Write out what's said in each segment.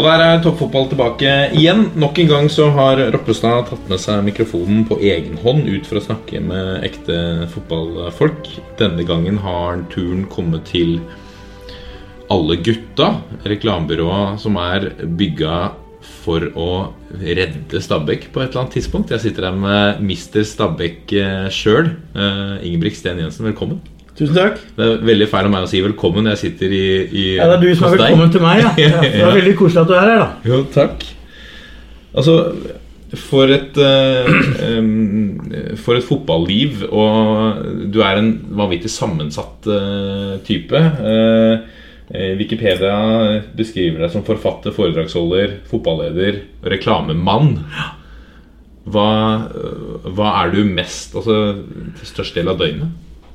Og der er toppfotball tilbake igjen. Nok en gang så har Roppestad tatt med seg mikrofonen på egen hånd ut for å snakke med ekte fotballfolk. Denne gangen har turen kommet til Alle Gutta, reklamebyrået som er bygga for å redde Stabæk på et eller annet tidspunkt. Jeg sitter her med mister Stabæk sjøl. Ingebrigt Sten Jensen, velkommen. Tusen takk. Det er veldig feil av meg å si velkommen. Jeg sitter i, i Ja, Det er du som er velkommen deg. til meg, ja. ja. Det er veldig koselig at du er her, da. Jo, takk. Altså, for et uh, um, For et fotballiv, og du er en vanvittig sammensatt uh, type. Eh, Wikipedia beskriver deg som forfatter, foredragsholder, fotballeder og reklamemann. Hva, hva er du mest Altså til størst del av døgnet?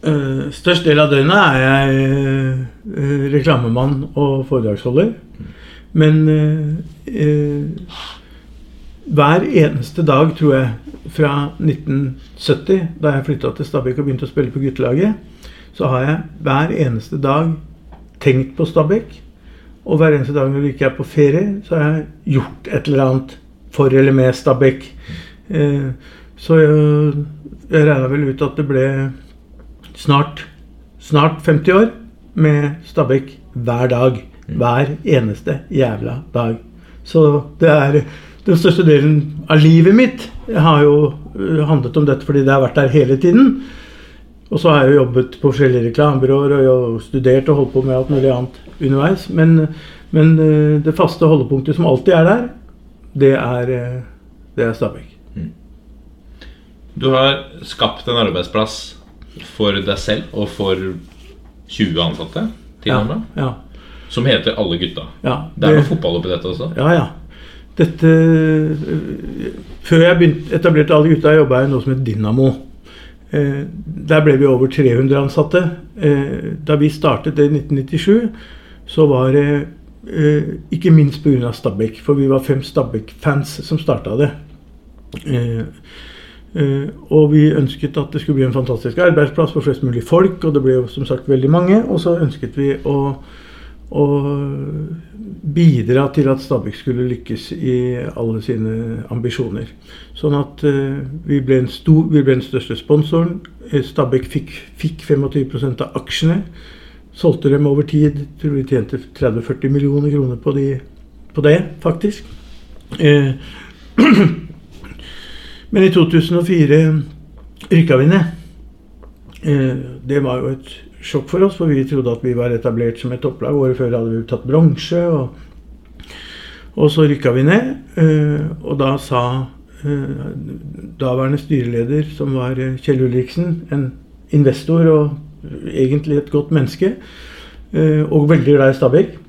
Uh, størst del av døgnet er jeg uh, reklamemann og foredragsholder. Men uh, hver eneste dag, tror jeg, fra 1970, da jeg flytta til Stabæk og begynte å spille på guttelaget, så har jeg hver eneste dag tenkt på Stabæk. Og hver eneste dag når jeg ikke er på ferie, så har jeg gjort et eller annet for eller med Stabæk. Eh, så jeg, jeg regna vel ut at det ble snart, snart 50 år med Stabæk hver dag. Hver eneste jævla dag. Så det er den største delen av livet mitt har jo øh, handlet om dette fordi det har vært der hele tiden. Og så har jeg jo jobbet på forskjellige reklamebyråer og jeg studert og holdt på med alt mulig annet underveis. Men, men øh, det faste holdepunktet som alltid er der, det er, øh, det er Stabæk. Du har skapt en arbeidsplass for deg selv og for 20 ansatte, Ja, andre, ja, som heter Alle gutta. ja. Det er noe fotball oppi dette også? Ja, ja. Dette øh, Før jeg begynte, etablerte alle gutta, jobba jeg i noe som het Dynamo. Eh, der ble vi over 300 ansatte. Eh, da vi startet det i 1997, så var det eh, ikke minst pga. Stabæk. For vi var fem Stabæk-fans som starta det. Eh, eh, og vi ønsket at det skulle bli en fantastisk arbeidsplass for flest mulig folk, og det ble jo som sagt veldig mange. Og så ønsket vi å å bidra til at Stabæk skulle lykkes i alle sine ambisjoner. Sånn at eh, vi, ble stor, vi ble den største sponsoren. Eh, Stabæk fikk, fikk 25 av aksjene. Solgte dem over tid. Tror vi tjente 30-40 millioner kroner på, de, på det, faktisk. Eh, men i 2004 rykka vi ned. Eh, det var jo et sjokk for oss, for vi trodde at vi var etablert som et topplag. Året før hadde vi tatt bronse. Og, og så rykka vi ned. eh, Og da sa eh, daværende styreleder, som var Kjell Ulriksen, en investor og egentlig et godt menneske, og veldig glad i Stabæk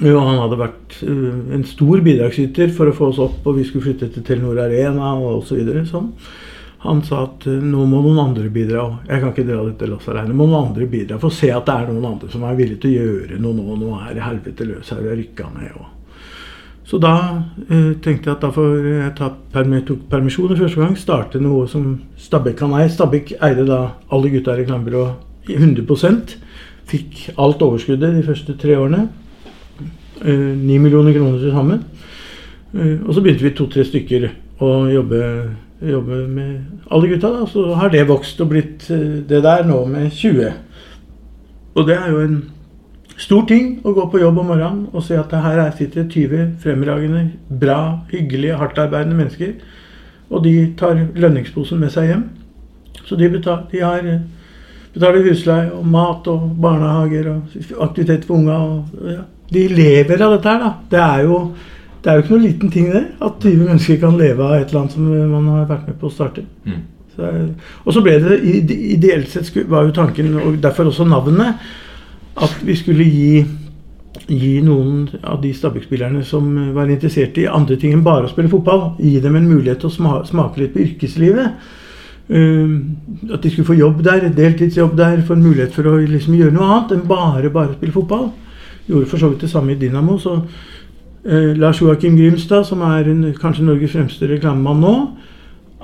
og han hadde vært eh, en stor bidragsyter for å få oss opp, og vi skulle flytte til Telenor Arena og osv. Sånn. Han sa at eh, nå må noen andre bidra. Jeg kan ikke dra dette lasset alene. Må noen andre bidra for å se at det er noen andre som er villige til å gjøre noe nå. Nå er det helvete løs her, har rykka ned. Og. Så da eh, tenkte jeg at da får jeg ta permi tok permisjoner første gang. Starte noe som Stabæk kan eie. Stabæk eide da alle gutta i reklamebyrået 100% Fikk alt overskuddet de første tre årene. Eh, 9 millioner kroner til sammen. Eh, og så begynte vi to-tre stykker å jobbe, jobbe med alle gutta. da, Så har det vokst og blitt eh, det der nå med 20. Og det er jo en stor ting å gå på jobb om morgenen og se at her er- sitter 20 fremragende, bra, hyggelige, hardtarbeidende mennesker. Og de tar lønningsposen med seg hjem. Så de, betal, de har, eh, betaler husleie og mat og barnehager og aktivitet for unga. Og, ja. De lever av dette her, da. Det er jo det er jo ikke noen liten ting, det. At 20 mennesker kan leve av et eller annet som man har vært med på å starte. Mm. Så, og så ble det ideelt sett var jo tanken, og derfor også navnet, at vi skulle gi, gi noen av de Stabæk-spillerne som var interessert i andre ting enn bare å spille fotball, gi dem en mulighet til å sma, smake litt på yrkeslivet. Um, at de skulle få jobb der, deltidsjobb der, få en mulighet for å liksom gjøre noe annet enn bare, bare spille fotball. Gjorde for så vidt det samme i Dynamo. så Eh, Lars Joakim Grimstad, som er en, kanskje Norges fremste reklamemann nå,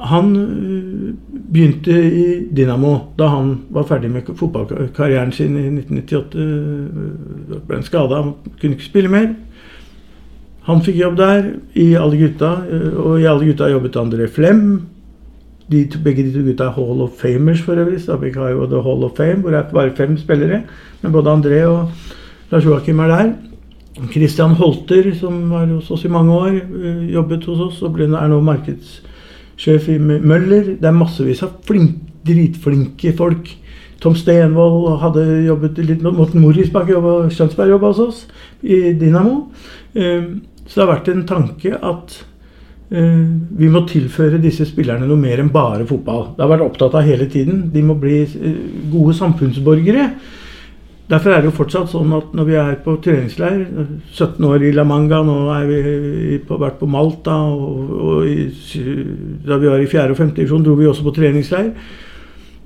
han eh, begynte i Dynamo da han var ferdig med fotballkarrieren sin i 1998. eh, ble han skada, kunne ikke spille mer. Han fikk jobb der, i Alle gutta. eh, Og i Alle gutta jobbet André Flem. De, begge de to gutta er Hall of Famers for øvrig. Stabæk har jo The Hall of Fame, hvor det er bare fem spillere. Men både André og Lars Joakim er der. Christian Holter, som var hos oss i mange år, eh, jobbet hos oss og er nå markedssjef i Møller. Det er massevis av flink, dritflinke folk. Tom Stenvold hadde jobbet litt Morten Morisbakk og Skjønsberg jobba hos oss i Dynamo. Eh, Så det har vært en tanke at eh, vi må tilføre disse spillerne noe mer enn bare fotball. Det har vært opptatt av hele tiden. De må bli gode samfunnsborgere. Derfor er det jo fortsatt sånn at når vi er på treningsleir, 17 år i La Manga, nå har vi på, vært på Malta, og, og i, da vi var i 4. og 5. divisjon, dro vi også på treningsleir.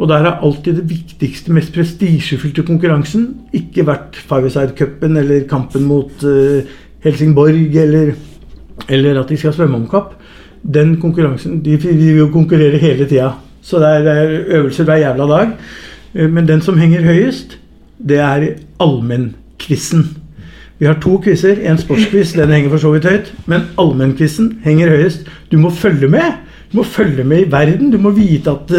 Og der har alltid det viktigste, mest prestisjefylte konkurransen ikke vært Five-A-Side-cupen eller kampen mot uh, Helsingborg eller, eller at de skal svømme om kapp. Den konkurransen De de vil jo konkurrere hele tida. Så det er, det er øvelser hver jævla dag. Eh, Men den som henger høyest, det er allmennquizen. Vi har to quizer. En sportsquiz, den henger for så vidt høyt. Men allmennquizen henger høyest. Du må følge med. Du må følge med i verden. Du må vite at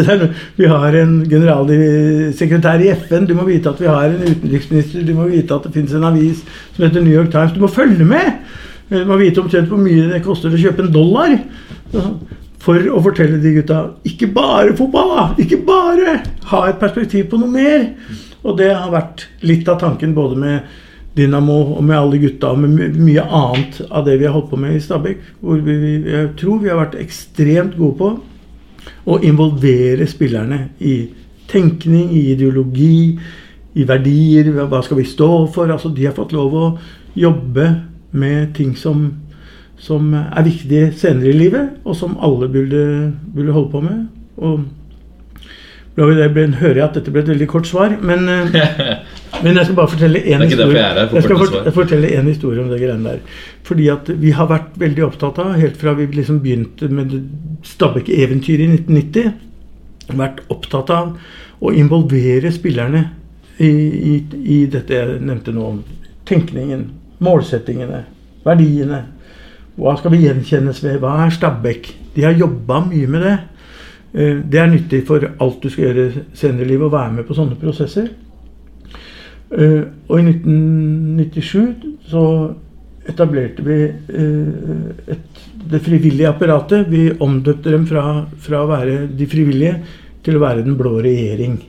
vi har en generalsekretær i FN. Du må vite at vi har en utenriksminister. Du må vite at det finnes en avis som heter New York Times. Du må følge med! Du må vite omtrent hvor mye det koster å kjøpe en dollar. For å fortelle de gutta ikke bare fotball, da! Ikke bare! Ha et perspektiv på noe mer. Og det har vært litt av tanken både med Dynamo og med alle gutta og med mye annet av det vi har holdt på med i Stabæk. Hvor vi, jeg tror vi har vært ekstremt gode på å involvere spillerne i tenkning, i ideologi, i verdier. Hva skal vi stå for? Altså, de har fått lov å jobbe med ting som, som er viktige senere i livet, og som alle burde, burde holde på med. Og ble- hører jeg at dette ble et veldig kort svar, men, eh, men jeg skal bare fortelle én historie. jeg her, for Jeg skal fort- fortelle en historie om det greiene der. Fordi at vi har vært veldig opptatt av, helt fra vi liksom begynte med Stabæk-eventyret i 1990, vært opptatt av å involvere spillerne i, i, i dette jeg nevnte nå om tenkningen, målsettingene, verdiene. Hva skal vi gjenkjennes ved? Hva er Stabæk? De har jobba mye med det. Eh, Det er nyttig for alt du skal gjøre senere i livet, å være med på sånne prosesser. Eh, Og i 1997 så etablerte vi eh, et, det frivillige apparatet. Vi omdøpte dem fra, fra å være de frivillige til å være Den blå regjering.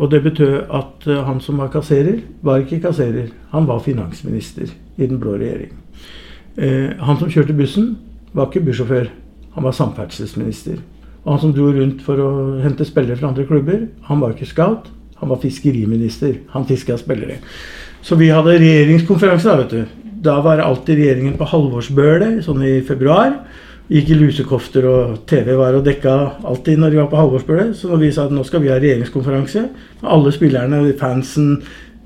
Og det betød at han som var kasserer, var ikke kasserer. Han var finansminister i Den blå regjering. Han som kjørte bussen, var ikke bussjåfør. Han var samferdselsminister. Og han som dro rundt for å hente spillere fra andre klubber, han var ikke scout. Han var fiskeriminister. Han fiska spillere. Så vi hadde regjeringskonferanse da, vet du. Da var alltid regjeringen på halvårsbølet, sånn i februar. Gikk i lusekofter, og TV var og dekka alltid når de var på halvårsbølet. Så når vi sa at nå skal vi ha regjeringskonferanse, alle spillerne, fansen,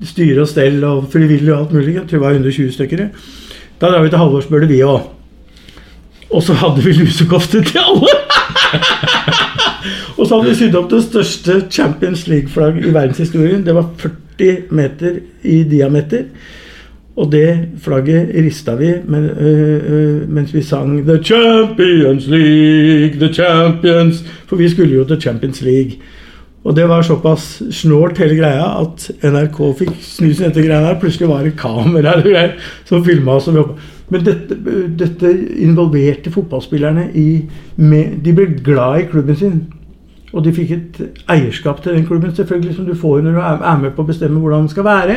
styre og stell og frivillige og alt mulig, jeg tror det var 120 stykker, da drar vi til halvårsbølet, vi òg. Og så hadde vi lusekofter til alle! Og så hadde vi sydd opp det største Champions League-flagg i verdenshistorien. Det var 40 meter i diameter. Og det flagget rista vi men, øh, øh, mens vi sang The Champions League, The Champions For vi skulle jo til Champions League. Og det var såpass snålt hele greia at NRK fikk snu seg dette greia der. Plutselig var det kamera eller greier som filma oss. og vi hoppet. Men dette, dette involverte fotballspillerne i med, De ble glad i klubben sin. Og de fikk et eierskap til den klubben selvfølgelig som du får når du er med på å bestemme hvordan den skal være.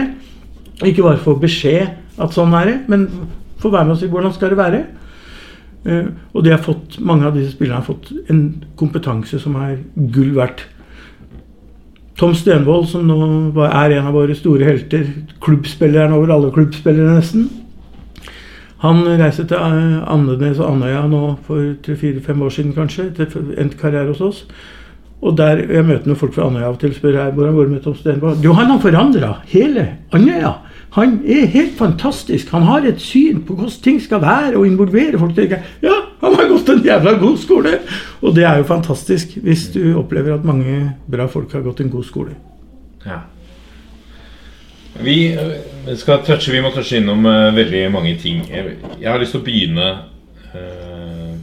Ikke bare få beskjed at sånn er det, men få være med og si hvordan skal det være. Eh, og de har fått, mange av disse spillerne har fått en kompetanse som er gull verdt. Tom Stenvold, som nå er en av våre store helter, klubbspilleren over alle klubbspillere nesten. Han reiste til eh, Andenes og Andøya nå for tre-fire-fem år siden kanskje, til endt karriere hos oss. Og der jeg møter noen folk fra Andøya av og til spør jeg hvordan går det med Tom Stenvold. Jo, han har forandra hele Andøya. Han er helt fantastisk. Han har et syn på hvordan ting skal være, og involvere folk. Tenker Ja, han har gått en jævla god skole! Og det er jo fantastisk hvis du opplever at mange bra folk har gått en god skole. Ja. Vi, Vi skal touche, vi må touche innom uh, veldig mange ting. Jeg, jeg, har lyst til å begynne uh,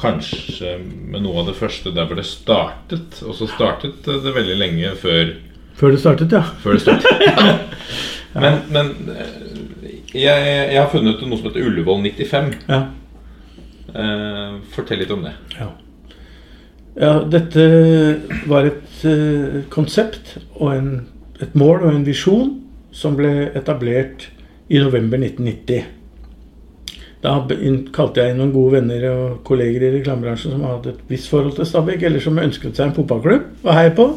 kanskje med noe av det første der hvor det startet. Og så startet det veldig lenge før Før det startet, ja. Før det startet, ja. Men, men jeg, jeg, har funnet noe som heter Ullevål 95. Ja. Uh, fortell litt om det. Ja. ja dette var et konsept og en, et mål og en visjon som ble etablert i november 1990. Da kalte jeg inn noen gode venner og kolleger i reklamebransjen som hadde et visst forhold til Stabæk, eller som ønsket seg en fotballklubb å heie på.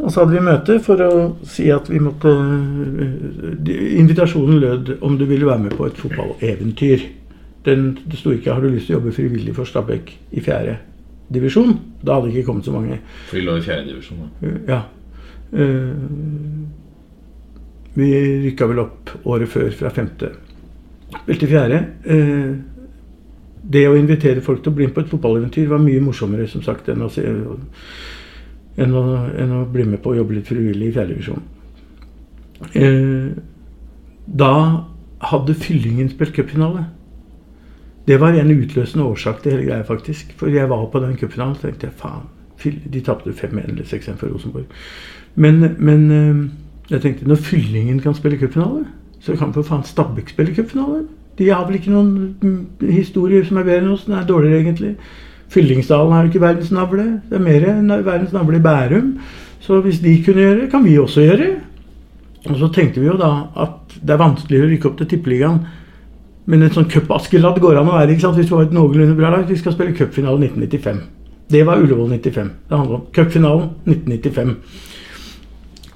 Og så hadde vi møte for å si at vi måtte eh, Invitasjonen lød om du ville være med på et fotballeventyr. Den, det sto ikke 'Har du lyst til å jobbe frivillig for Stabæk i fjerde divisjon'? Da hadde det ikke kommet så mange. For de lå i fjerde divisjon, da? Ja. Uh, vi rykka vel opp året før fra femte. Vel til fjerde. Uh, det å invitere folk til å bli med på et fotballeventyr var mye morsommere som sagt, enn å se enn å, enn å, bli med på å jobbe litt frivillig i fjerdedivisjon. Eh, da hadde Fyllingen spilt cupfinale. Det var en utløsende årsak til hele greia, faktisk. For jeg var på den cupfinalen og tenkte jeg, faen, de tapte 5-1 eller 6-1 for Rosenborg. Men, men, eh, jeg tenkte når Fyllingen kan spille cupfinale, så kan for faen Stabæk spille cupfinale. De har vel ikke noen mm, historier som er bedre enn oss. Den er dårligere, egentlig. Fyllingsdalen er jo ikke verdens navle. Det er mer verdens navle i Bærum. Så hvis de kunne gjøre det, kan vi også gjøre. Og så tenkte vi jo da at det er vanskelig å rykke opp til Tippeligaen. Men en sånn cupaskelladd går an å være ikke sant? hvis du har et noenlunde bra lag. Vi skal spille cupfinale 1995. Det var Ullevål 95. Det handler om cupfinalen 1995.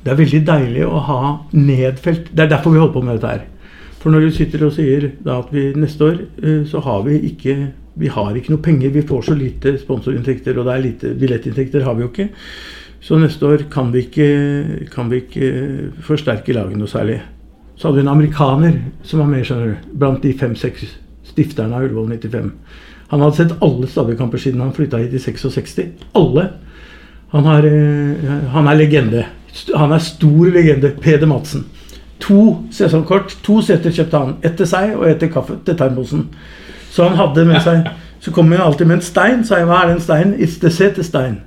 Det er veldig deilig å ha nedfelt Det er derfor vi holder på med dette her. For når du sitter og sier at vi neste år eh, så har vi ikke vi har ikke noe penger. Vi får så lite sponsorinntekter, og det er lite billettinntekter har vi jo ikke. Så neste år kan vi ikke, kan vi ikke forsterke laget noe særlig. Så hadde vi en amerikaner som var med skjønner du, blant de fem-seks stifterne av Ullevål 95. Han hadde sett alle Stabæk-kamper siden han flytta hit i 66. Alle. Han, har, eh, han er legende. Han er stor legende. Peder Madsen. To sesongkort. To seter kjøpte han. Ett til seg og ett til kaffe til termosen. Så han hadde med seg Så kom han alltid med en stein. Sa jeg, hva er den steinen? It's the setestein.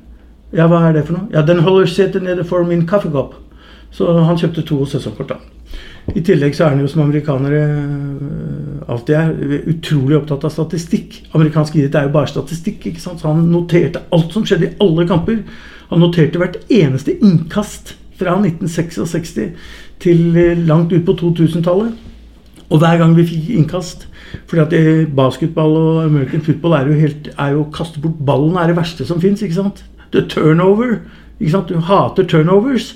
Ja, hva er det for noe? Ja, den holder setet nede for min kaffekopp. Så han kjøpte to sesongkort, da. I tillegg så er han jo som amerikanere øh, alltid er, utrolig opptatt av statistikk. Amerikansk idrett er jo bare statistikk. ikke sant? Så han noterte alt som skjedde i alle kamper. Han noterte hvert eneste innkast fra 1966 til øh, langt ut på 2000-tallet. Og hver gang vi fikk innkast, fordi at det, basketball og American football er jo, helt, er jo å kaste bort ballen er det verste som fins. The turnover. Ikke sant? Du hater turnovers.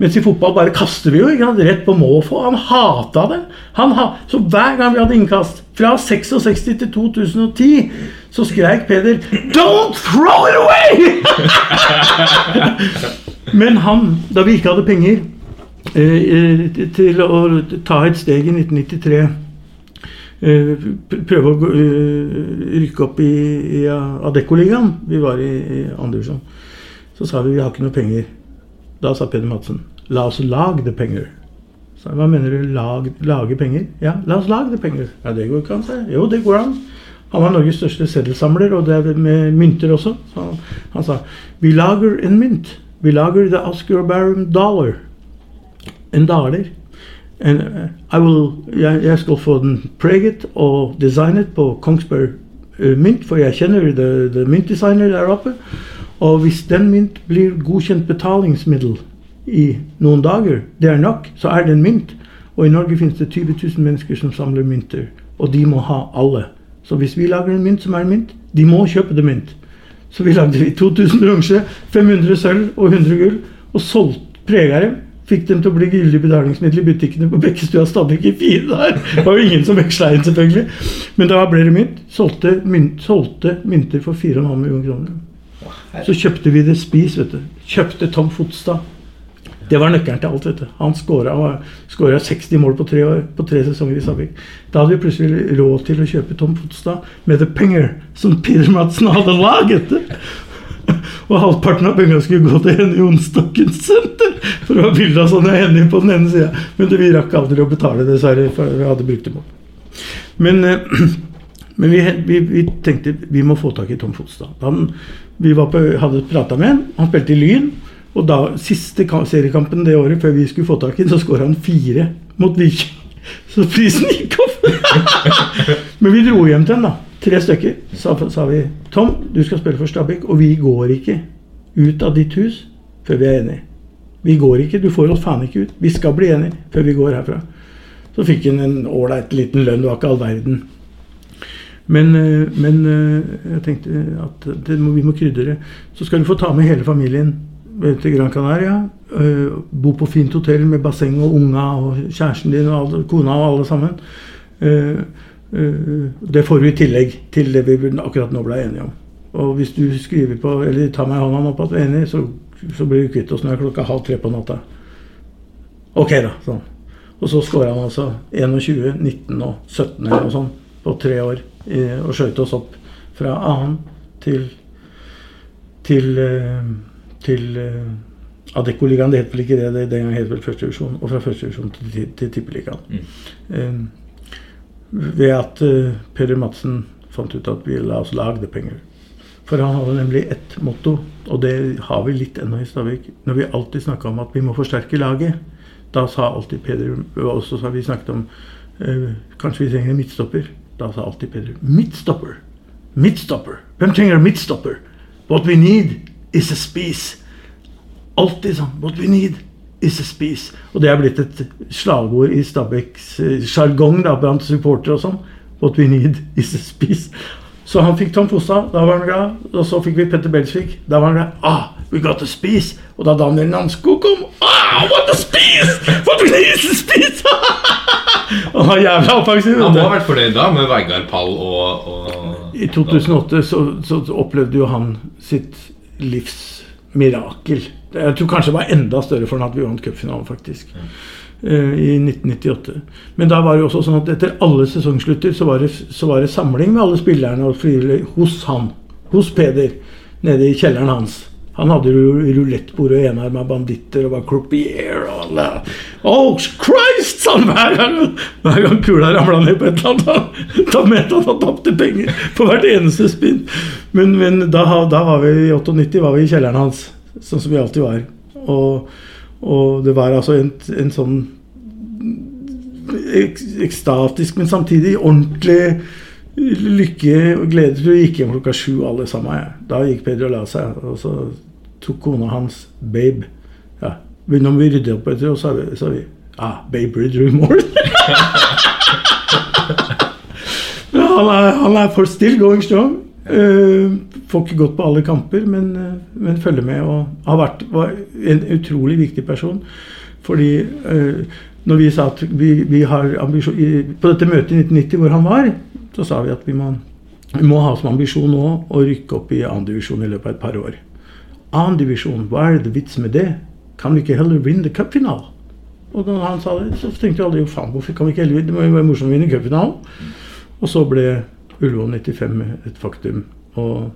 Mens i fotball bare kaster vi jo rett på måfå. Han hata det. Han ha, så hver gang vi hadde innkast, fra 66 til 2010, så skreik Peder 'Don't throw it away!' Men han, da vi ikke hadde penger eh, eh til å ta et steg i 1993 Eh, prøve å eh, rykke opp i, i Adeccoligaen. Vi var i, i andre divisjon. Så sa vi vi har ikke noe penger. Da sa Peder Madsen la oss lage penger. Så hva mener du? Lag, lage penger? Ja, la oss lage penger. Ja, det går ikke an, sa jeg. Jo, det går an. Han var Norges største seddelsamler, og det er med mynter også. Så han, han sa vi lager en mynt. Vi lager the Oscar Barum dollar. En daler. And uh, will, jeg, jeg, skal få den preget og designet på Kongsberg uh, Mynt, for jeg kjenner the, the myntdesigner der oppe. Og hvis den mynt blir godkjent betalingsmiddel i noen dager, det er nok, så er det en mynt. Og i Norge finnes det 20 000 mennesker som samler mynter, og de må ha alle. Så hvis vi lager en mynt som er en mynt, de må kjøpe det mynt. Så vi lagde 2000 bronse, 500 sølv og 100 gull, og solgte pregere Fikk dem til å bli gyldig betalingsmiddel i butikkene på Bekkestua Stabekk i fire dager. Det var jo ingen som veksla inn, selvfølgelig. Men da ble det mynt. Solgte, mynt, solgte mynter for 4,5 millioner kroner. Så kjøpte vi det Spis, vet du. Kjøpte Tom Fotstad. Det var nøkkelen til alt. vet du. Han skåra 60 mål på tre, år, på tre sesonger i Stabæk. Da hadde vi plutselig råd til å kjøpe Tom Fotstad med The Penger, som Peter Madsen hadde laget. Og halvparten av pengene skulle gå til Henny Jonstokkens senter. For å ha bilde av sånne Henny på den ene sida. Men det, vi rakk aldri å betale, dessverre. For vi hadde brukt dem opp. Men, eh, men vi, vi, vi, tenkte vi må få tak i Tom Fotstad. Han, vi på, hadde prata med han. Han spilte i Lyn. Og da, siste seriekampen det året før vi skulle få tak i den, så skåra han fire mot Viking. Så prisen gikk opp! Men vi dro hjem til ham, da. Tre stykker. Så sa vi Tom, du skal spille for Stabæk, og vi går ikke ut av ditt hus før vi er enige. Vi går ikke. Du får oss faen ikke ut. Vi skal bli enige før vi går herfra. Så fikk han en ålreit liten lønn. Det var ikke all verden. Men, eh, men eh, jeg tenkte at må, vi må krydre. Så skal du få ta med hele familien til Gran Canaria. Uh, bo på fint hotell med basseng og unga og kjæresten din og alle, kona og alle sammen. Uh, uh, det får vi i tillegg til det vi akkurat nå ble enige om. Og hvis du skriver på, eller tar meg i hånda opp at du er enig, så, så blir du kvitt oss når det er klokka halv tre på natta. Ok, da. sånn. Og så skåra han altså 21, 19 og 17 eller noe sånt på tre år. og skjøt oss opp fra annen til til til uh, Adeccoligaen. Det het vel ikke det, det den gang het vel førstedivisjon. Og fra førstedivisjon til, til, til tippeligaen. Mm. Um, ved at uh, Peder Madsen fant ut at vi la oss lagde penger. For han hadde nemlig ett motto, og det har vi litt ennå i Stavik. Når vi alltid snakka om at vi må forsterke laget, da sa alltid Peder Og så har vi snakket om uh, kanskje vi trenger en midtstopper. Da sa alltid Peder midtstopper. Midtstopper. Hvem trenger midtstopper? What we need is a spice. Alltid sånn. What we need is a spice. Og det er blitt et slagord i Stabæks eh, sjargong blant supportere og sånn. What we need is a spice. Så han fikk Tom Fossa, da var han glad. Og så fikk vi Petter Belsvik, da var han glad. Ah, we got a spice. Og da Daniel Namsko kom Ah, what a spice! What we need is a og han var jævla offensiv. Han må ha vært fornøyd da med Vegard Pall og, og I 2008 så, så opplevde jo han sitt livsmirakel. Jeg tror kanskje det var enda større for ham at vi vant cupfinalen, faktisk. Ja. Uh, I 1998. Men da var det også sånn at etter alle sesongslutter så var det, så var det samling med alle spillerne hos han. Hos Peder. Nede i kjelleren hans. Han hadde rulettbord og enarma banditter og var croupier og alle Oh Christ! sa han hver gang Hver gang kula ramla ned på et eller annet. Da mente han at han tapte penger på hvert eneste spinn. Men, men da, da, var vi i 98 var vi i kjelleren hans, sånn som vi alltid var. Og, og det var altså en, en sånn ekstatisk, men samtidig ordentlig lykke og glede. Vi gikk hjem klokka sju alle sammen. Da gikk Peder og la seg. Og så tok kona hans Babe. Ja. Når vi ryddet opp etter sa vi, sa vi ah, Babe du more? han, er, han er for still going strong. Uh, får ikke gått på alle kamper, men, uh, men følger med. Og har vært en utrolig viktig person. Fordi uh, når vi sa at vi, vi har ambisjon På dette møtet i 1990 hvor han var, så sa vi at vi må, vi må ha som ambisjon nå å rykke opp i andredivisjon i løpet av et par år annendivisjon, hva er det vits med det? Kan vi ikke heller vinne cupfinalen? Og da han sa det, så tenkte jeg aldri faen, hvorfor kan vi ikke heller vinne? Det må jo være morsomt å vinne cupfinalen. Og så ble Ullevål 95 et faktum. Og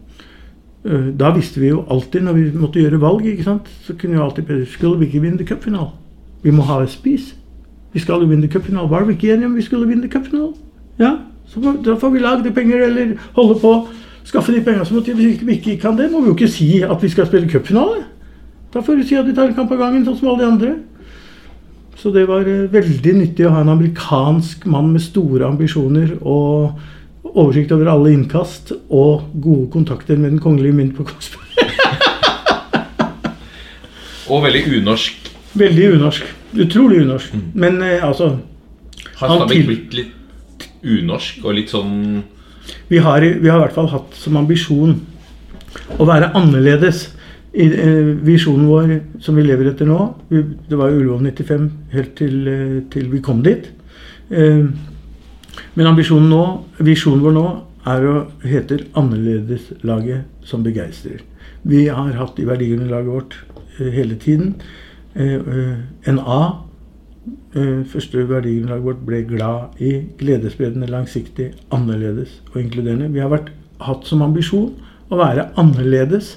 uh, da visste vi jo alltid, når vi måtte gjøre valg, ikke sant, så kunne vi alltid Skulle vi ikke vinne cupfinalen? Vi må ha et spis. Vi skal jo vinne cupfinalen. Var vi ikke enige om vi skulle vinne cupfinalen? Ja, så da får vi lage de penger, eller holde på skaffe de pengene som må til. Hvis vi ikke kan det, må vi jo ikke si at vi skal spille cupfinale. Da får vi si at vi tar en kamp av gangen, sånn som alle de andre. Så det var eh, veldig nyttig å ha en amerikansk mann med store ambisjoner og oversikt over alle innkast og gode kontakter med Den kongelige mynt på Kongsberg. og veldig unorsk. Veldig unorsk. Utrolig unorsk. Mm. Men eh, altså Har Stabæk blitt litt unorsk og litt sånn vi har, vi har i hvert fall hatt som ambisjon å være annerledes. I eh, visjonen vår som vi lever etter nå vi, Det var Ullevål 95 helt til, eh, til, vi kom dit. Eh, men ambisjonen nå, visjonen vår nå er å heter Annerledeslaget som begeistrer. Vi har hatt i verdigrunnlaget vårt hele tiden en A første verdigrunnlaget vårt ble glad i, gledesspredende, langsiktig, annerledes og inkluderende. Vi har vært, hatt som ambisjon å være annerledes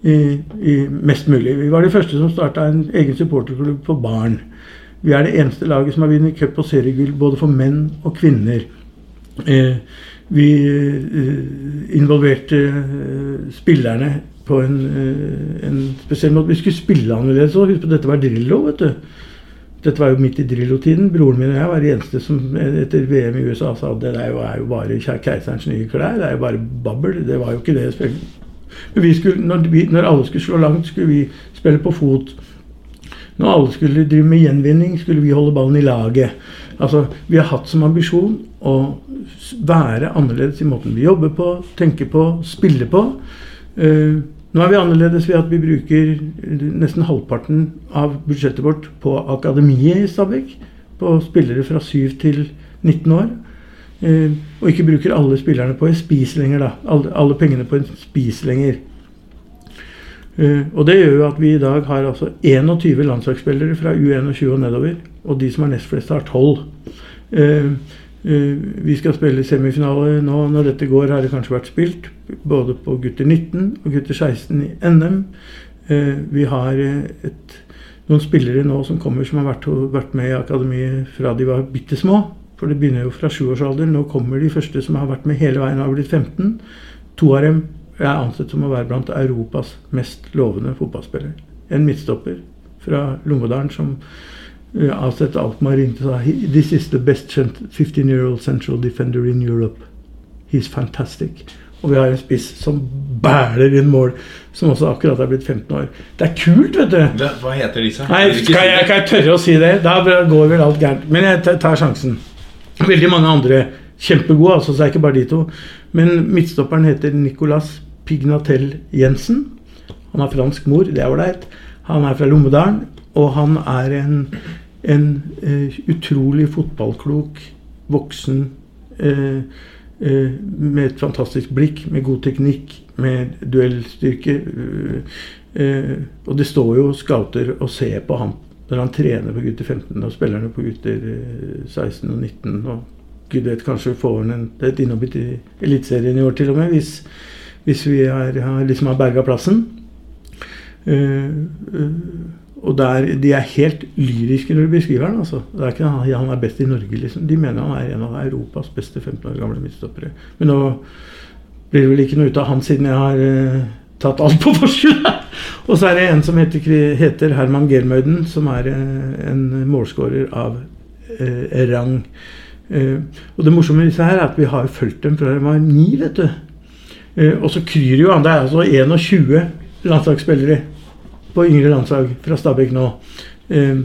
i, i mest mulig. Vi var de første som starta en egen supporterklubb for barn. Vi er det eneste laget som har vunnet cup og seriegull både for menn og kvinner. Eh, vi eh, involverte eh, spillerne på en, eh, en, spesiell måte. Vi skulle spille annerledes òg. Husk på dette var Drillo. vet du. Dette var jo midt i Drillo-tiden. Broren min og jeg var de eneste som etter VM i USA sa at det er jo, er jo bare keiserens nye klær. Det er jo bare babbel. Det var jo ikke det. Men skulle, når, vi, når alle skulle slå langt, skulle vi spille på fot. Når alle skulle drive med gjenvinning, skulle vi holde ballen i laget. Altså, Vi har hatt som ambisjon å være annerledes i måten vi jobber på, tenker på, spiller på. Uh, nå er vi annerledes ved at vi bruker nesten halvparten av budsjettet vårt på akademiet i Stabekk. På spillere fra 7 til 19 år. Uh, og ikke bruker alle spillerne på en spis lenger, da. Alle, pengene på en spis lenger. Uh, og det gjør jo at vi i dag har altså 21 landslagsspillere fra U21 og nedover. Og de som er nest flest, har 12. Uh, uh, vi skal spille semifinale nå. Når dette går, har det kanskje vært spilt. Både på gutter 19 og gutter 16 i NM. vi har et, noen spillere nå som kommer som har vært, vært med i akademiet fra de var bitte små. For det begynner jo fra sjuårsalderen. Nå kommer de første som har vært med hele veien, og har blitt 15. To av dem er ansett som å være blant Europas mest lovende fotballspillere. En midtstopper fra Lommedalen som avsett Altmar ringte og sa This is the best 15-year-old central defender in Europe. He's fantastic. Og vi har en spiss som bæler inn mål, som også akkurat er blitt 15 år. Det er kult, vet du. hva heter disse? Nei, kan jeg, kan jeg tørre å si det? Da går vel alt gærent. Men jeg tar sjansen. Veldig mange andre kjempegode, altså, så er det ikke bare de to. Men midtstopperen heter Nicolas Pignatel Jensen. Han har fransk mor, det er ålreit. Han er fra Lommedalen, og han er en, en uh, utrolig fotballklok, voksen uh, uh, med et fantastisk blikk, med god teknikk, med duellstyrke. og det står jo scouter og ser på ham når han trener på gutter 15 og spillerne på gutter 16 og 19. og Gud vet, kanskje får han et innhopp i Eliteserien i år til og med, hvis, hvis vi er, har, liksom har berga plassen. Uh, uh, og der, De er helt lyriske når de beskriver han. altså. Det er ikke han, han er best i Norge, liksom. De mener han er en av Europas beste 15 år gamle midtstoppere. Men nå blir det vel ikke noe ut av han siden jeg har eh, tatt alt på forskudd. og så er det en som heter, heter Herman Germøyden, som er en målskårer av rang. og det morsomme med disse her er at vi har fulgt dem fra de var ni, vet du. Eh, og så kryr jo han. Det er altså 21 landslagsspillere på yngre landslag fra Stabæk nå. Eh,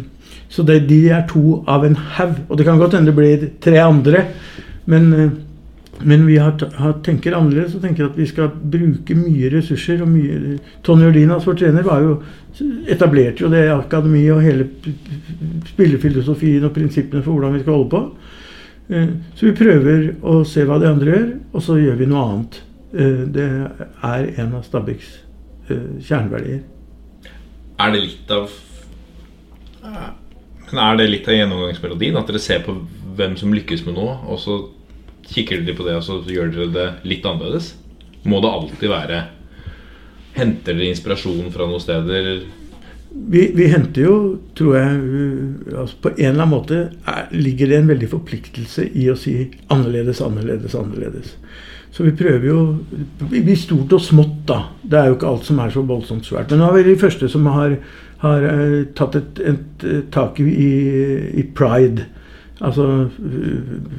så det, de er to av en haug. Og det kan godt hende det blir tre andre. Men, eh, men vi har, har, tenker annerledes og tenker at vi skal bruke mye ressurser. og mye, Tony Ordinas, vår trener, var jo, etablerte jo det akademiet og hele spillefilosofien og prinsippene for hvordan vi skal holde på. Så vi prøver å se hva de andre gjør, og så gjør vi noe annet. Eh, det er en av Stabæks eh, kjerneverdier. Er det litt av Men er det litt av gjennomgangsmelodien? At dere ser på hvem som lykkes med noe, og så kikker dere på det, og så gjør dere det litt annerledes? Må det alltid være Henter dere inspirasjon fra noen steder? Vi, vi, henter jo, tror jeg altså På en eller annen måte er, ligger det en veldig forpliktelse i å si annerledes, annerledes, annerledes. Så vi prøver jo i stort og smått, da. Det er jo ikke alt som er så voldsomt svært. Men nå er vi de første som har, har uh, tatt et, et, et tak i, i, pride. Altså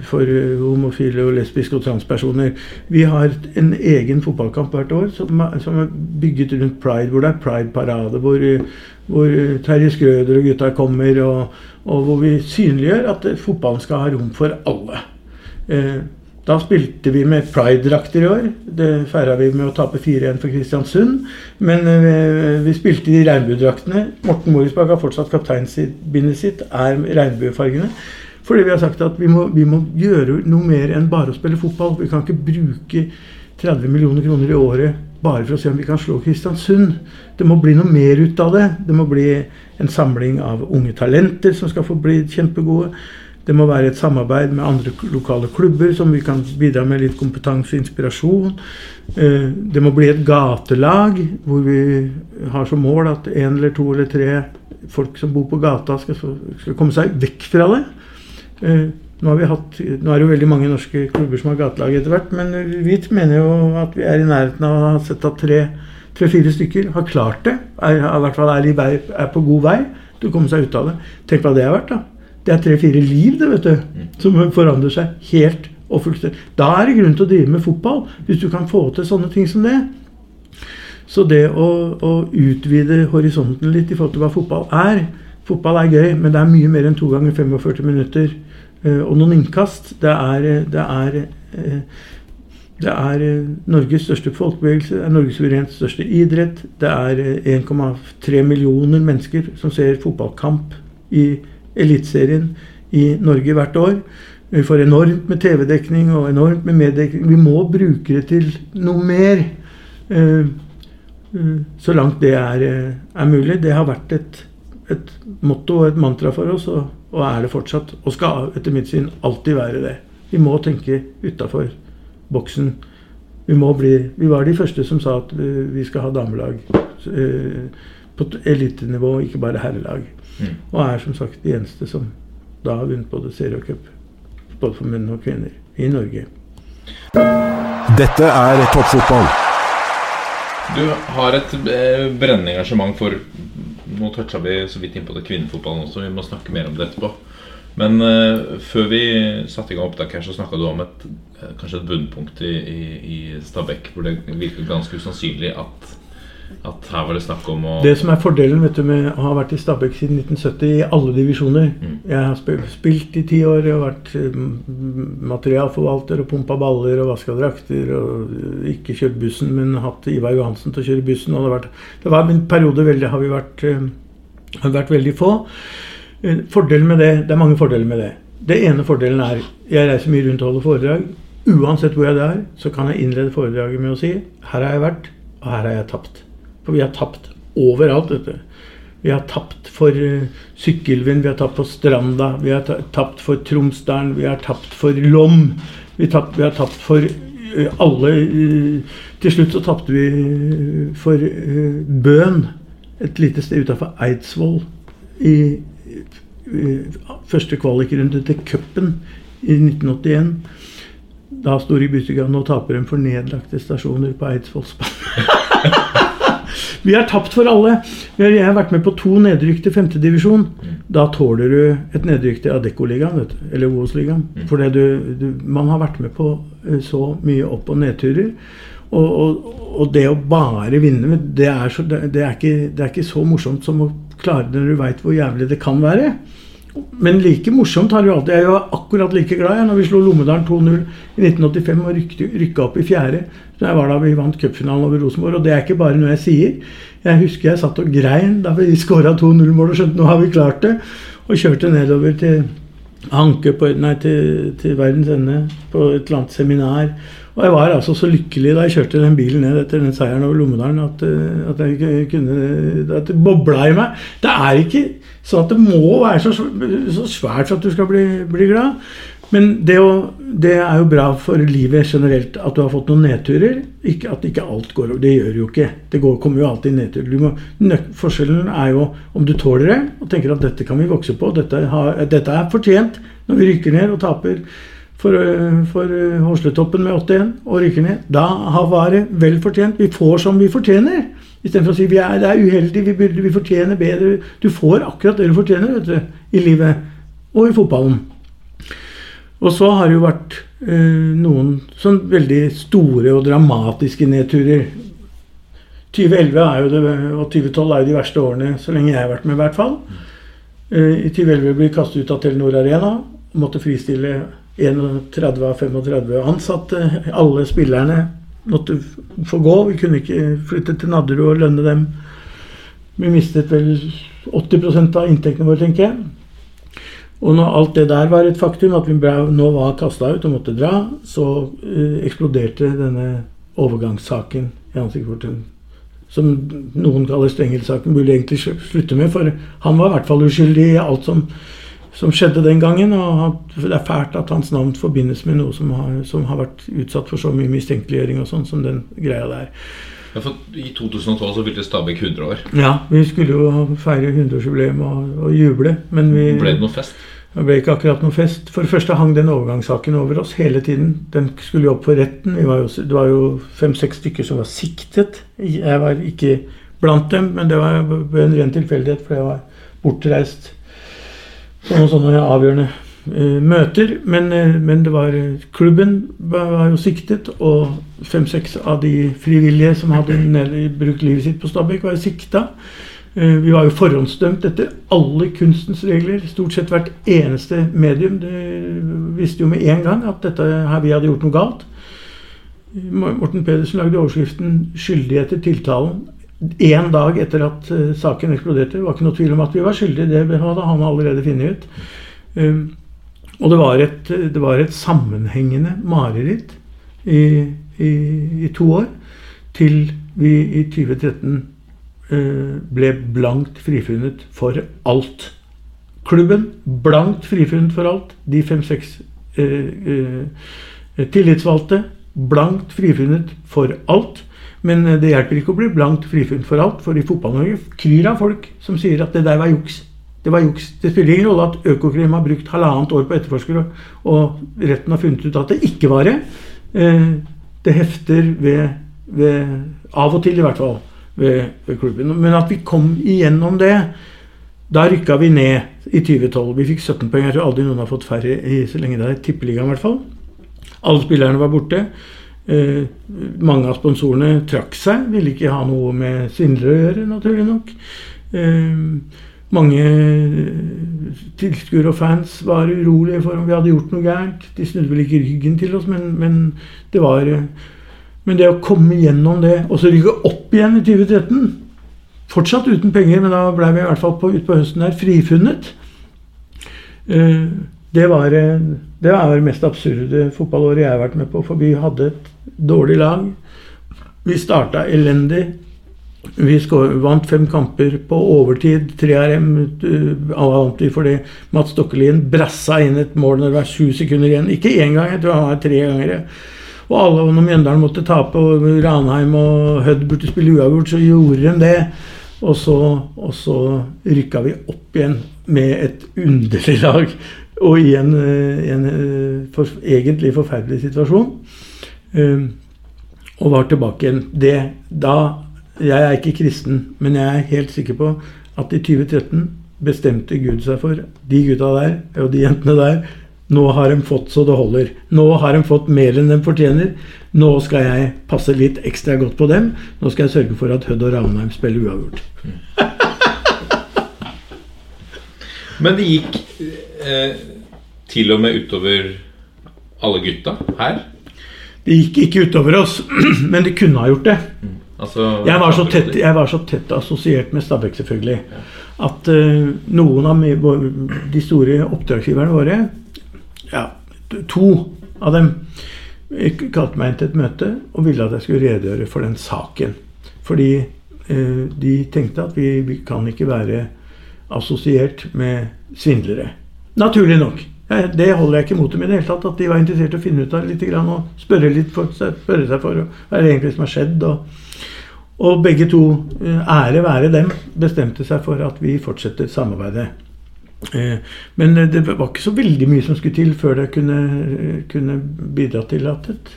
for homofile og lesbiske og transpersoner. Vi har en egen fotballkamp hvert år som, som er bygget rundt pride, hvor det er pride-parade. Hvor, hvor, Terje Skrøder og gutta kommer, og, og, hvor vi synliggjør at fotballen skal ha rom for alle. Eh, da spilte vi med pride-drakter i år. Det feira vi med å tape 4-1 for Kristiansund. Men uh, vi spilte i regnbuedraktene. Morten Morisbakk har fortsatt kapteinsbindet sitt, er regnbuefargene. Fordi vi har sagt at vi må, vi må, gjøre noe mer enn bare å spille fotball. Vi kan ikke bruke 30 millioner kroner i året bare for å se om vi kan slå Kristiansund. Det må bli noe mer ut av det. Det må bli en samling av unge talenter som skal få bli kjempegode. Det må være et samarbeid med andre lokale klubber som vi kan bidra med litt kompetanse og inspirasjon. Eh, det må bli et gatelag hvor vi har som mål at én eller to eller tre folk som bor på gata, skal, skal komme seg vekk fra det. Eh, nå, hatt, nå er det jo veldig mange norske klubber som har gatelag etter hvert, men vi mener jo at vi er i nærheten av å ha sett at tre-fire stykker har klart det. Er, I hvert fall er, er på god vei til å komme seg ut av det. Tenk hva det har vært, da. Det er tre-fire liv, det, vet du, som forandrer seg helt og fullstendig. Da er det grunn til å drive med fotball, hvis du kan få til sånne ting som det. Så det å, å utvide horisonten litt i forhold til hva fotball er Fotball er gøy, men det er mye mer enn to ganger 45 minutter eh, og noen innkast. Det er, det er, eh, det er eh, Norges største folkebevegelse, det er Norges suverent største idrett. Det er 1,3 millioner mennesker som ser fotballkamp i Eliteserien i Norge hvert år. Vi får enormt med TV-dekning og enormt med meddekning. Vi må bruke det til noe mer. Eh, eh, så langt det er, eh, er mulig. Det har vært et, et, motto og et mantra for oss, og, og, er det fortsatt. Og skal etter mitt syn alltid være det. Vi må tenke utafor boksen. Vi, bli, vi, var de første som sa at vi skal ha damelag på elitenivå, ikke bare herrelag. Mm. Og er som sagt de eneste som da har vunnet både serie og cup, både for menn og kvinner, i Norge. Dette er toppfotball. Du har et eh, brennende engasjement for Nå toucha vi så vidt inn på det kvinnefotballen også, vi må snakke mer om det etterpå. Men uh, før vi satte i gang opptak her, så snakka du om et, uh, kanskje et bunnpunkt i, i, i Stabekk hvor det virker ganske usannsynlig at at her var det snakk om å Det som er fordelen vet du, med å ha vært i Stabæk siden 1970 i alle divisjoner mm. Jeg har spilt i ti år og vært mm, materialforvalter og pumpa baller og vaska drakter. Og ikke kjørt bussen, men hatt Ivar Johansen til å kjøre bussen. Og det, har vært, det var en periode veldig, har vi vært, eh, har vært veldig få. Eh, fordelen med det, Det er mange fordeler med det. Det ene fordelen er jeg reiser mye rundt og holder foredrag. Uansett hvor jeg er, så kan jeg innlede foredraget med å si her har jeg vært, og her har jeg tapt. For vi har tapt overalt. Du. Vi har tapt for uh, Sykkylven, vi har tapt for Stranda, vi har tapt for Tromsdalen, vi har tapt for Lom. Vi, tapt, vi har tapt for uh, alle uh, Til slutt så tapte vi for Bøen, et lite sted utafor Eidsvoll, i første kvalikrunde til cupen i 1981. Da sto det i Bystyga nå taper de for nedlagte stasjoner på Eidsvollsbanen. Vi har tapt for alle. Jeg har vært med på to nedrykk til femtedivisjon. Da tåler du et nedrykk til Adeccoligaen, eller Obos-ligaen. Mm. Fordi du, du, man har vært med på eh, så mye opp- og nedturer. Og, og, og, det å bare vinne, det er, så, det, er ikke, det er, ikke, så morsomt som å klare det når du veit hvor jævlig det kan være. Men like morsomt har det jo alltid Jeg jo akkurat like glad når vi slo Lommedalen 2-0 i 1985 og rykka opp i fjerde. Så jeg var da vi vant cupfinalen over Rosenborg. Og det er ikke bare noe jeg sier. Jeg husker jeg satt og grein da vi skåra 2-0-mål og skjønte nå har vi klart det. Og kjørte nedover til Anke på, nei, til, til verdens ende på et eller annet seminar. Og jeg var altså så lykkelig da jeg kjørte den bilen ned etter den seieren over Lommedalen, at, eh, at, jeg kunne At det bobla i meg. Det er ikke sånn at det må være så, svært at du skal bli, bli glad. Men det, å, det, er jo bra for livet generelt at du har fått noen nedturer. Ikke at ikke alt går over. Det gjør jo ikke. Det går, kommer jo alltid nedturer. Må, forskjellen er jo om du tåler det og tenker at dette kan vi vokse på. Dette, har, dette er fortjent når vi rykker ned og taper for, for Hosletoppen med 8-1 og rykker ned. Da har varet vel fortjent. Vi får som vi fortjener. Istedenfor å si vi er, det er uheldig, vi, burde, vi fortjener bedre. Du får akkurat det du fortjener vet du, i livet og i fotballen. Og så har det jo vært eh, noen sånn veldig store og dramatiske nedturer. 2011 er jo det, og 2012 er jo de verste årene så lenge jeg har vært med, i hvert fall. Eh, I 2011 ble vi kastet ut av Telenor Arena måtte fristille 31 av 35 ansatte. Alle spillerne måtte få gå. Vi kunne ikke flytte til Nadderud og lønne dem. Vi mistet vel 80 av inntektene våre, tenker jeg. Og når alt det der var et faktum, at vi nå var kasta ut og måtte dra, så uh, eksploderte denne overgangssaken i ansiktet vårt. Som noen kaller Stengel-saken, burde egentlig slutte med. For han var i hvert fall uskyldig i alt som som skjedde den gangen. Og det er fælt at hans navn forbindes med noe som har, som har vært utsatt for så mye mistenkeliggjøring og sånn som den greia der. Ja, for I 2012 så fylte Stabæk 100 år. Ja, vi skulle jo feire 100-årsjubileum og, og juble, men vi Ble det noe fest? Det ble ikke akkurat noe fest. For det første hang den overgangssaken over oss hele tiden. Den skulle jo opp for retten. Vi var jo, det var jo fem-seks stykker som var siktet. Jeg var ikke blant dem, men det var en ren tilfeldighet, for jeg var bortreist på noen sånne avgjørende eh, møter. Men, eh, men det var klubben var, jo siktet, og fem-seks av de frivillige som hadde brukt livet sitt på Stabæk, var jo sikta. Eh, Vi var jo forhåndsdømt etter alle kunstens regler. Stort sett hvert eneste medium det visste jo med en gang at dette her vi hadde gjort noe galt. Morten Pedersen lagde overskriften 'Skyldighet til tiltalen' én dag etter at eh, saken eksploderte. Det var ikke noe tvil om at vi var skyldige. Det hadde han allerede funnet ut. Um, og det var, et, det var et sammenhengende mareritt i, i, i to år. Til vi i 2013 eh, ble blankt frifunnet for alt. Klubben blankt frifunnet for alt. De fem-seks eh, eh, tillitsvalgte blankt frifunnet for alt. Men eh, det hjelper ikke å bli blankt frifunnet for alt, for i Fotball-Norge kryr av folk som sier at det der var juks. Det var juks. Det spiller ingen rolle at Økokrim har brukt halvannet år på å etterforske, og retten har funnet ut at det ikke var det. Eh, Det hefter ved, ved Av og til, i hvert fall, ved, ved klubben. Men at vi kom igjennom det da rykka vi ned i 2012. Vi fikk 17 poeng. Jeg tror aldri noen har fått færre i så lenge det er tippeligaen, i hvert fall. Alle spillerne var borte. Eh, mange av sponsorene trakk seg, ville ikke ha noe med svindlere å gjøre, naturlig nok. Eh, mange tilskuere og fans var urolige for om vi hadde gjort noe gærent. De snudde vel ikke ryggen til oss, men, men det var eh, Men det å komme gjennom det, og så rykke opp igjen i 2013 Fortsatt uten penger, men da ble vi i hvert fall på, ut på høsten her frifunnet. Eh, Det var, eh, det var det mest absurde fotballåret jeg har vært med på, for vi hadde et dårlig lag. Vi starta elendig. Vi vant fem kamper på overtid. Tre av dem eh, vant vi fordi Mats Stokkelien brassa inn et mål når det var sju sekunder igjen. Ikke én gang, jeg tror han var tre ganger. Og alle, når Mjøndalen måtte tape, og Ranheim og Hødd burde spille uavgjort, så gjorde de det. Og så, og så rykka vi opp igjen med et underlig lag. Og i en, eh, en eh, for, egentlig forferdelig situasjon. Um, og var tilbake igjen. Det, da, jeg er ikke kristen, men jeg er helt sikker på at i 2013 bestemte Gud seg for de gutta der og de jentene der. Nå har de fått så det holder. Nå har de fått mer enn de fortjener. Nå skal jeg passe litt ekstra godt på dem. Nå skal jeg sørge for at Hødd og Ravnheim spiller uavgjort. Men det gikk eh, til og med utover alle gutta her. Det gikk ikke utover oss, men det kunne ha gjort det. Altså, Jeg var så tett, jeg var så tett assosiert med Stabæk, selvfølgelig, at uh, noen av de store oppdragsgiverne våre, ja, to av dem, eh, kalte meg inn til et møte og ville at jeg skulle redegjøre for den saken. Fordi uh, de tenkte at vi, vi kan ikke være assosiert med svindlere. Naturlig nok. Jeg- Det holder jeg ikke imot dem i det hele tatt. At de var interessert i å finne ut av litt og spørre, litt for, spørre seg for hva er det egentlig som har skjedd. Og, og begge to, eh, ære være dem, bestemte seg for at vi fortsetter samarbeidet. Eh, Men eh, det var ikke så veldig mye som skulle til før det kunne, eh, kunne bidra til at et,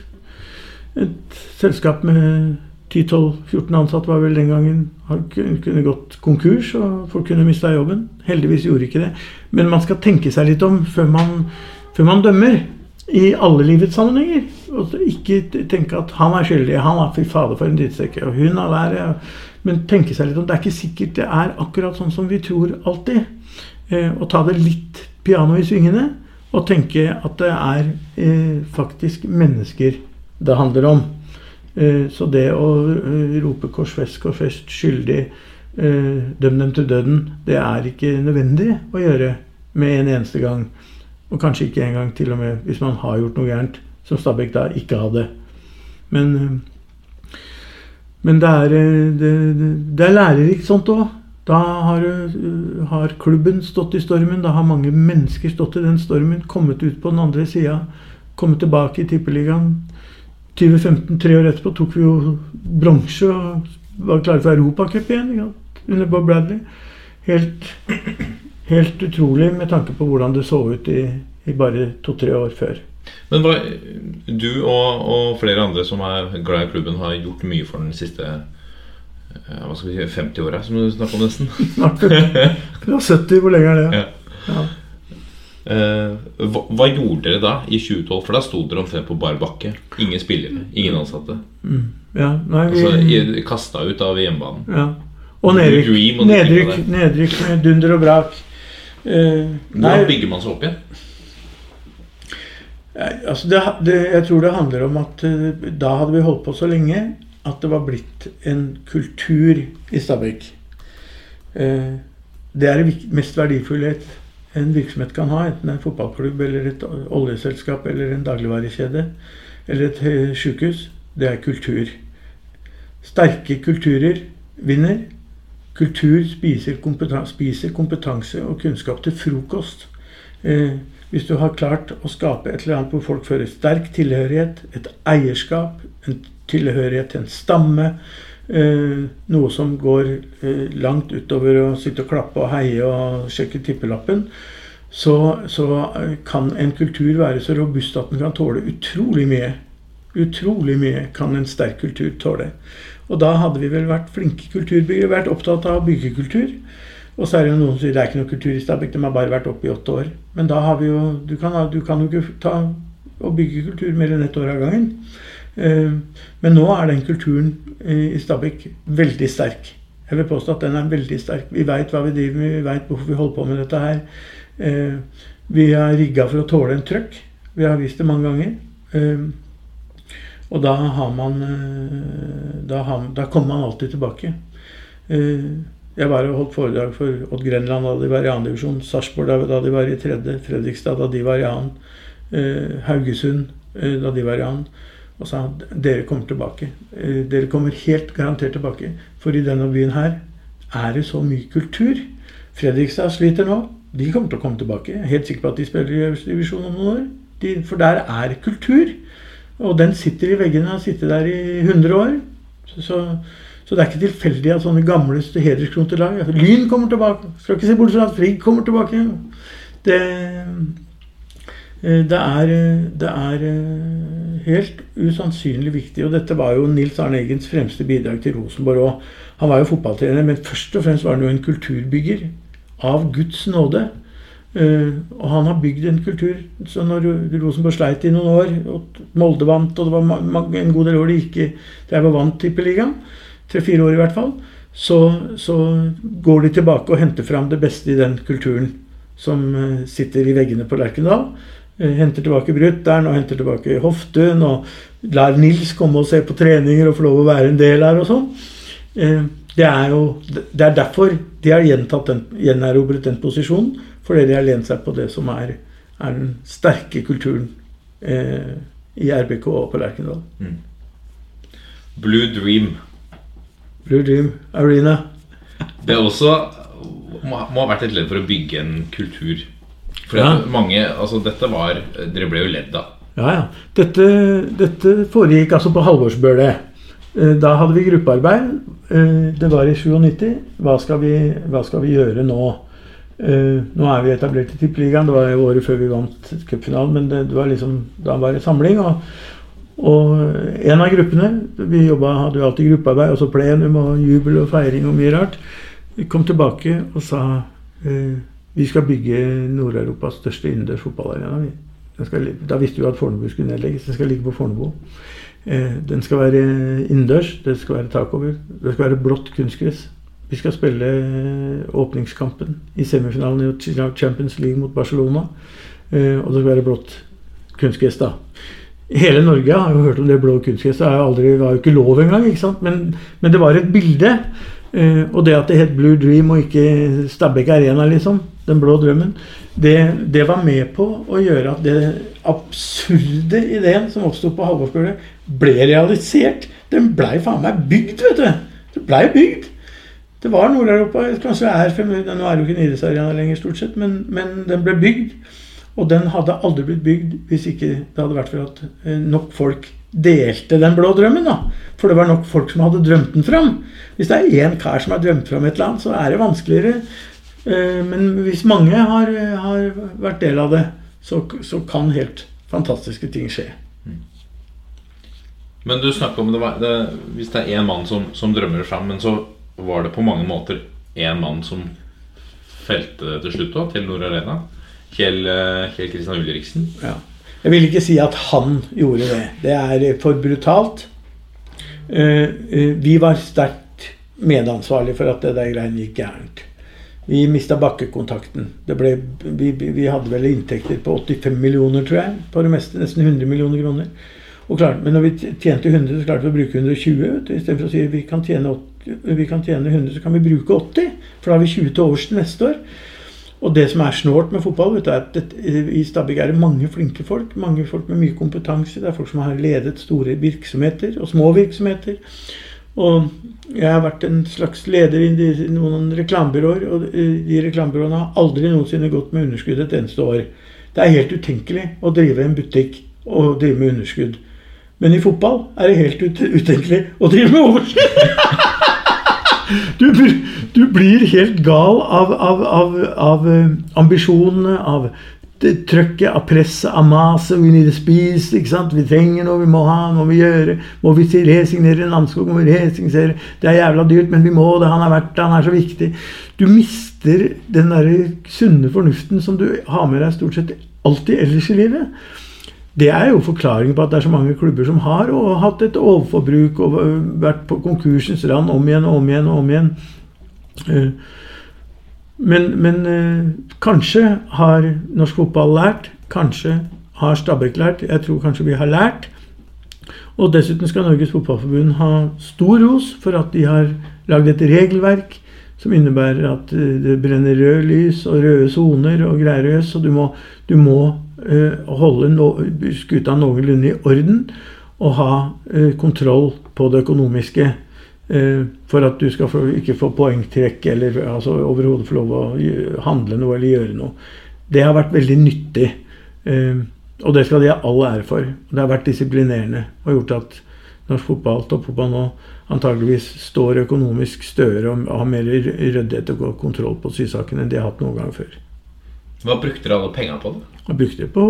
et selskap med 10-12-14 ansatte var vel den gangen Han kunne gått konkurs, og folk kunne mista jobben. Heldigvis gjorde ikke det. Men man skal tenke seg litt om før man, før man dømmer. I alle livets sammenhenger. Og ikke tenke at han er skyldig, han er fy fader for en drittsekk, og hun er der. Men tenke seg litt om. Det er ikke sikkert det er akkurat sånn som vi tror alltid. Eh, og ta det litt piano i svingene. Og tenke at det er eh, faktisk mennesker det handler om. Eh, Så det å eh, rope 'korsfest, korsfest, fest', skyldig, eh, døm dem til døden, det er ikke nødvendig å gjøre med en eneste gang. Og kanskje ikke engang til og med hvis man har gjort noe gærent, som Stabæk da ikke hadde. Men, men det er, det, det- er lærerikt sånt òg. Da har, har klubben stått i stormen. Da har mange mennesker stått i den stormen. Kommet ut på den andre sida. Kommet tilbake i Tippeligaen. 2015, tre år etterpå, tok vi jo bronse og var klare for Europacup igjen ja, under Bob Bradley. Helt, helt utrolig med tanke på hvordan det så ut i, i bare to-tre år før. Men hva, du og, og, flere andre som er glad i klubben, har gjort mye for den siste eh, hva skal vi si, 50 åra, som du snakker om nesten. Snart. Du har 70, hvor lenge er det? Ja. Ja. Eh, hva, hva, gjorde dere da, i 2012? For da sto dere omtrent på bar bakke. Ingen spillere, ingen ansatte. Mm. Ja, nei, vi... Altså Kasta ut av hjemmebanen. Ja. Og nedrykk, nedrykk, nedrykk med dunder og brak. Uh, Hvordan bygger man seg opp igjen? Altså det, det, jeg tror det handler om at uh, da hadde vi holdt på så lenge at det var blitt en kultur i Stabekk. Uh, det er det mest verdifulle en virksomhet kan ha, enten en fotballklubb eller et oljeselskap eller en dagligvarekjede eller et sykehus. Det er kultur. Sterke kulturer vinner. Kultur spiser kompetanse, spiser kompetanse og kunnskap til frokost. Eh, hvis du har klart å skape et eller annet hvor folk føler sterk tilhørighet, et eierskap, en tilhørighet til en stamme, eh, noe som går eh, langt utover å sitte og klappe og heie og sjekke tippelappen, så, så kan en kultur være så robust at den kan tåle utrolig mye. Utrolig mye kan en sterk kultur tåle. Og da hadde vi vel vært flinke kulturbyggere, vært opptatt av byggekultur. Og så er det jo noen som sier det er ikke noe kultur i Stabæk, de har bare vært oppe i åtte år. Men da har vi jo Du kan, du kan jo ikke ta og bygge kultur mer enn ett år av gangen. Eh, men nå er den kulturen i Stabekk veldig sterk. Jeg vil påstå at den er veldig sterk. Vi veit hva vi driver med, vi veit hvorfor vi holder på med dette her. Eh, vi er rigga for å tåle en trøkk. Vi har vist det mange ganger. Eh, og da har man eh, Da, har, da kommer man alltid tilbake. Eh, jeg var og holdt foredrag for Odd Grenland da de var i 2. divisjon. Sarpsborg da de var i 3., Fredrikstad da de var i annen. Eh, Haugesund da de var i annen. Og sa dere kommer tilbake. Dere kommer helt garantert tilbake. For i denne byen her er det så mye kultur. Fredrikstad sliter nå. De kommer til å komme tilbake. Jeg er helt sikker på at de spiller i øverste divisjon om noen år. De, for der er kultur. Og den sitter i veggene. Har sittet der i 100 år. Så, så, så, det er ikke tilfeldig at sånne gamle hederskronte lag Lyn kommer tilbake. Skal ikke se bort fra at Frigg kommer tilbake. Det, eh, det, er, det er eh, helt usannsynlig viktig. Og dette var jo Nils Arne Eggens fremste bidrag til Rosenborg òg. Han var jo fotballtrener, men først og fremst var han jo en kulturbygger. Av Guds nåde. Og han har bygd en kultur. Så når Rosenborg sleit i noen år, og Molde vant, og det var en god del år de ikke drev og vant Tippeligaen, tre-fire år i hvert fall, så, så, går de tilbake og henter fram det beste i den kulturen som sitter i veggene på Lerkendal. Uh, henter tilbake Brutter'n og henter tilbake Hoftun, og lar Nils komme og se på treninger og få lov å være en del her og sånn. Det er jo det er derfor de har den, gjenerobret den posisjonen. Fordi de har lent seg på det som er, er den sterke kulturen eh, i RBK og på Lerkendal. Mm. Blue Dream. Blue Dream Arena. Det er også må, må ha vært et ledd for å bygge en kultur. For ja. mange, altså dette var Dere ble jo ledd av. Ja, ja. Dette, dette foregikk altså på halvårsbølet. Eh, da hadde vi gruppearbeid. Eh, det var i 97. Hva skal vi, hva skal vi gjøre nå? Uh, nå er vi etablert i Tippeligaen. Det var jo året før vi vant cupfinalen, men det, det, var liksom, da var det samling. Og, og en av gruppene Vi jobbet, hadde jo alltid gruppearbeid, også plenum og jubel og feiring og mye rart. Vi kom tilbake og sa uh, vi skal bygge Nord-Europas største innendørs fotballarena. Da visste vi at Fornebu skulle nedlegges. Den skal ligge på Fornebu. Uh, den skal være innendørs. Det skal være takover. Det skal være blått kunstgress. Vi skal spille eh, åpningskampen i semifinalen i Champions League mot Barcelona. Eh, og det skal være blått kunstgress, da. Hele Norge har jo hørt om det blå kunstgresset. Det var jo ikke lov engang. ikke sant? Men, men det var et bilde. Eh, og det at det het Blue Dream og ikke Stabæk Arena, liksom, den blå drømmen, det, det, var med på å gjøre at det absurde ideen som oppsto på Halvorsgulvet, ble realisert. Den blei faen meg bygd, vet du. Det blei bygd. Det var Nord-Europa. Kanskje det er fem, Nå er det jo ikke Arena lenger, stort sett, men, men den ble bygd. Og den hadde aldri blitt bygd hvis ikke det hadde vært for at eh, nok folk delte den blå drømmen. da. For det var nok folk som hadde drømt den fram. Hvis det er én kar som har drømt fram et eller annet, så er det vanskeligere. Eh, Men hvis mange har, har vært del av det, så, så kan helt fantastiske ting skje. Men du snakker om det, var, det Hvis det er én mann som, som drømmer fram, men så var det på mange måter én mann som felte det til slutt òg, til Nord Arena. Kjell, eh, Kjell Kristian Ulriksen. Ja. Jeg vil ikke si at han gjorde det. Det er for brutalt. Eh, Vi var sterkt medansvarlige for at det der greiene gikk gærent. Vi mista bakkekontakten. Ble, vi, vi hadde vel inntekter på 85 millioner, tror jeg. På det meste. Nesten 100 millioner kroner. Klart, men når vi tjente 100, så klarte vi å bruke 120. vet du, Istedenfor å si vi kan, tjene 80, vi kan tjene 100, så kan vi bruke 80. For da har vi 20 til overs til neste år. Og det som er snålt med fotball, vet du, er at det, i Stabæk er det mange flinke folk. Mange folk med mye kompetanse. Det er folk som har ledet store virksomheter og små virksomheter. Og jeg har vært en slags leder i noen reklamebyråer, og de reklamebyråene har aldri noensinne gått med underskudd et eneste år. Det er helt utenkelig å drive en butikk og drive med underskudd. Men i fotball er det helt utenkelig å drive med overskudd. Du, du blir helt gal av, av, av, av eh, ambisjonene, av trøkket, av presset, av maset. Vi need to spise, ikke sant? Vi trenger noe, vi må ha, må vi gjøre. Må vi si- resignere Namsskog? Må vi resignere? Det er jævla dyrt, men vi må det. Han er verdt det. Han er så viktig. Du mister den der sunne fornuften som du har med deg stort sett alltid ellers i livet. Det er jo forklaringen på at det er så mange klubber som har og hatt et overforbruk og vært på konkursens rand om igjen og om igjen og om igjen. Eh, Men, men eh, kanskje har norsk fotball lært. Kanskje har Stabæk lært. Jeg tror kanskje vi har lært. Og dessuten skal Norges Fotballforbund ha stor ros for at de har lagd et regelverk som innebærer at eh, det brenner rød lys og røde soner og greier og. Så du må, du må eh, holde no, skuta noenlunde i orden og ha eh, kontroll på det økonomiske. Eh, for at du skal få, ikke få poengtrekk eller altså, overhodet få lov å handle noe eller gjøre noe. Det har vært veldig nyttig. eh, og det skal de ha all ære for. Det har vært disiplinerende og gjort at norsk fotball, toppfotball nå, antageligvis står økonomisk støere og har mer ryddighet og kontroll på sysakene enn de har hatt noen gang før. Hva brukte dere alle pengene på? da? Jeg brukte på,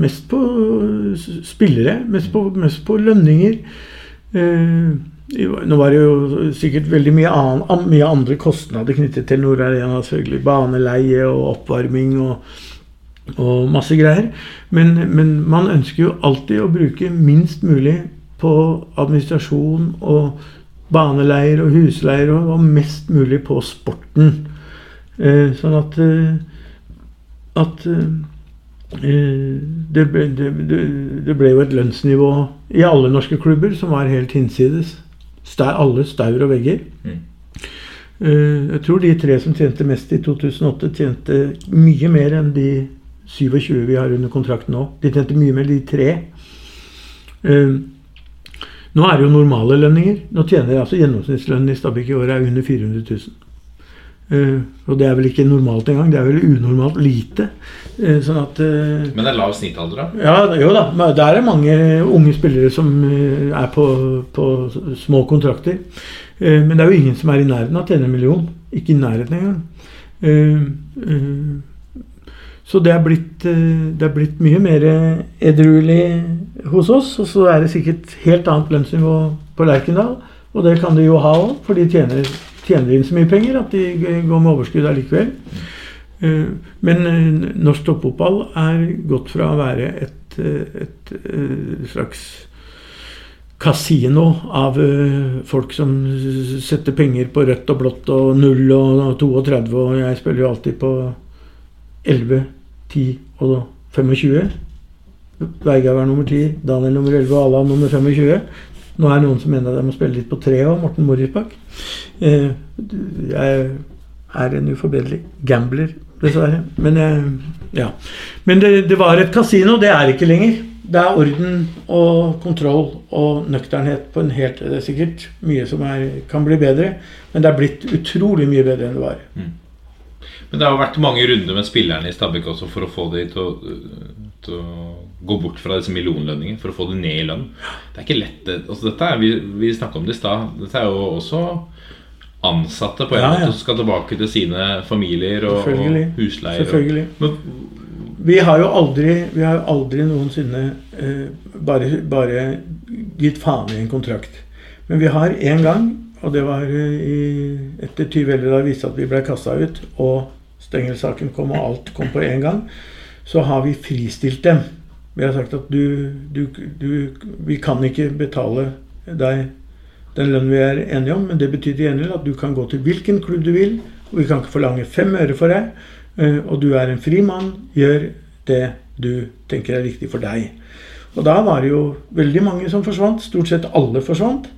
mest på spillere, mest på, mest på lønninger. Eh, nå var det jo sikkert veldig mye, annen, an, mye andre kostnader knyttet til Nord Arena. selvfølgelig Baneleie og oppvarming og, og masse greier. Men, men man ønsker jo alltid å bruke minst mulig på administrasjon og baneleier og husleier, og, og mest mulig på sporten. Eh, sånn at eh, at eh, det, ble, det, det ble jo et lønnsnivå i alle norske klubber som var helt hinsides. Alle staur og vegger. Mm. Eh, jeg tror de tre som tjente mest i 2008, tjente mye mer enn de 27 vi har under kontrakt nå. De tjente mye mer, de tre. Eh, nå er det jo normale lønninger. Nå tjener altså Gjennomsnittslønnen i Stabæk i år er under 400 000. Eh, og det er vel ikke normalt engang. Det er vel unormalt lite. Uh, sånn at uh, Men det er lav snittalder, da? Ja, jo da. men Der er mange unge spillere som er på, på små kontrakter. Men det er jo ingen som er i nærheten av å tjene en million. Ikke i nærheten engang. Så det er blitt, det er blitt mye mer edruelig hos oss. Og så er det sikkert helt annet lønnsnivå på Lerkendal. Og det kan de jo ha òg, for de tjener, tjener inn så mye penger at de går med overskudd allikevel. Eh, Men eh, norsk toppfotball er gått fra å være et, eh, et, slags kasino av folk som setter penger på rødt og blått og 0 og 32, og jeg spiller jo alltid på 11, 10 og 25. Veigard var nummer 10, Daniel nummer 11 og Ala nummer 25. Nå er det noen som mener at jeg må spille litt på tre òg, Morten Morrisbakk. Eh, Jeg er en uforbederlig gambler, dessverre. Men, jeg, ja. Men det, det var et kasino. Det er ikke lenger. det er orden og kontroll og nøkternhet på en helt Det er sikkert mye som er, kan bli bedre, men det er blitt utrolig mye bedre enn det var. Men det har vært mange runder med spillerne i Stabæk også for å få de til å, til å gå bort fra disse millionlønningene. For å få det ned i lønn. Det er ikke lett. Altså, dette er, vi vi snakka om det i stad. Dette er jo også ansatte på en Ja, ja. måte som skal tilbake til sine familier og, og husleier. Selvfølgelig. Men Vi har jo aldri, vi har aldri noensinne eh, bare, bare gitt faen i en kontrakt. Men vi har én gang, og det var eh, i, etter 20 eller da viste at vi ble kasta ut, og Stengel-saken kom, og alt kom på én gang, så har vi fristilt dem. Vi har sagt at du, du, du Vi kan ikke betale deg den lønnen vi er enige om, men det betyr til gjengjeld at du kan gå til hvilken klubb du vil, og vi kan ikke forlange fem øre for deg. Eh, Og du er en fri mann, gjør det du tenker er riktig for deg. Og da var det jo veldig mange som forsvant. Stort sett alle forsvant.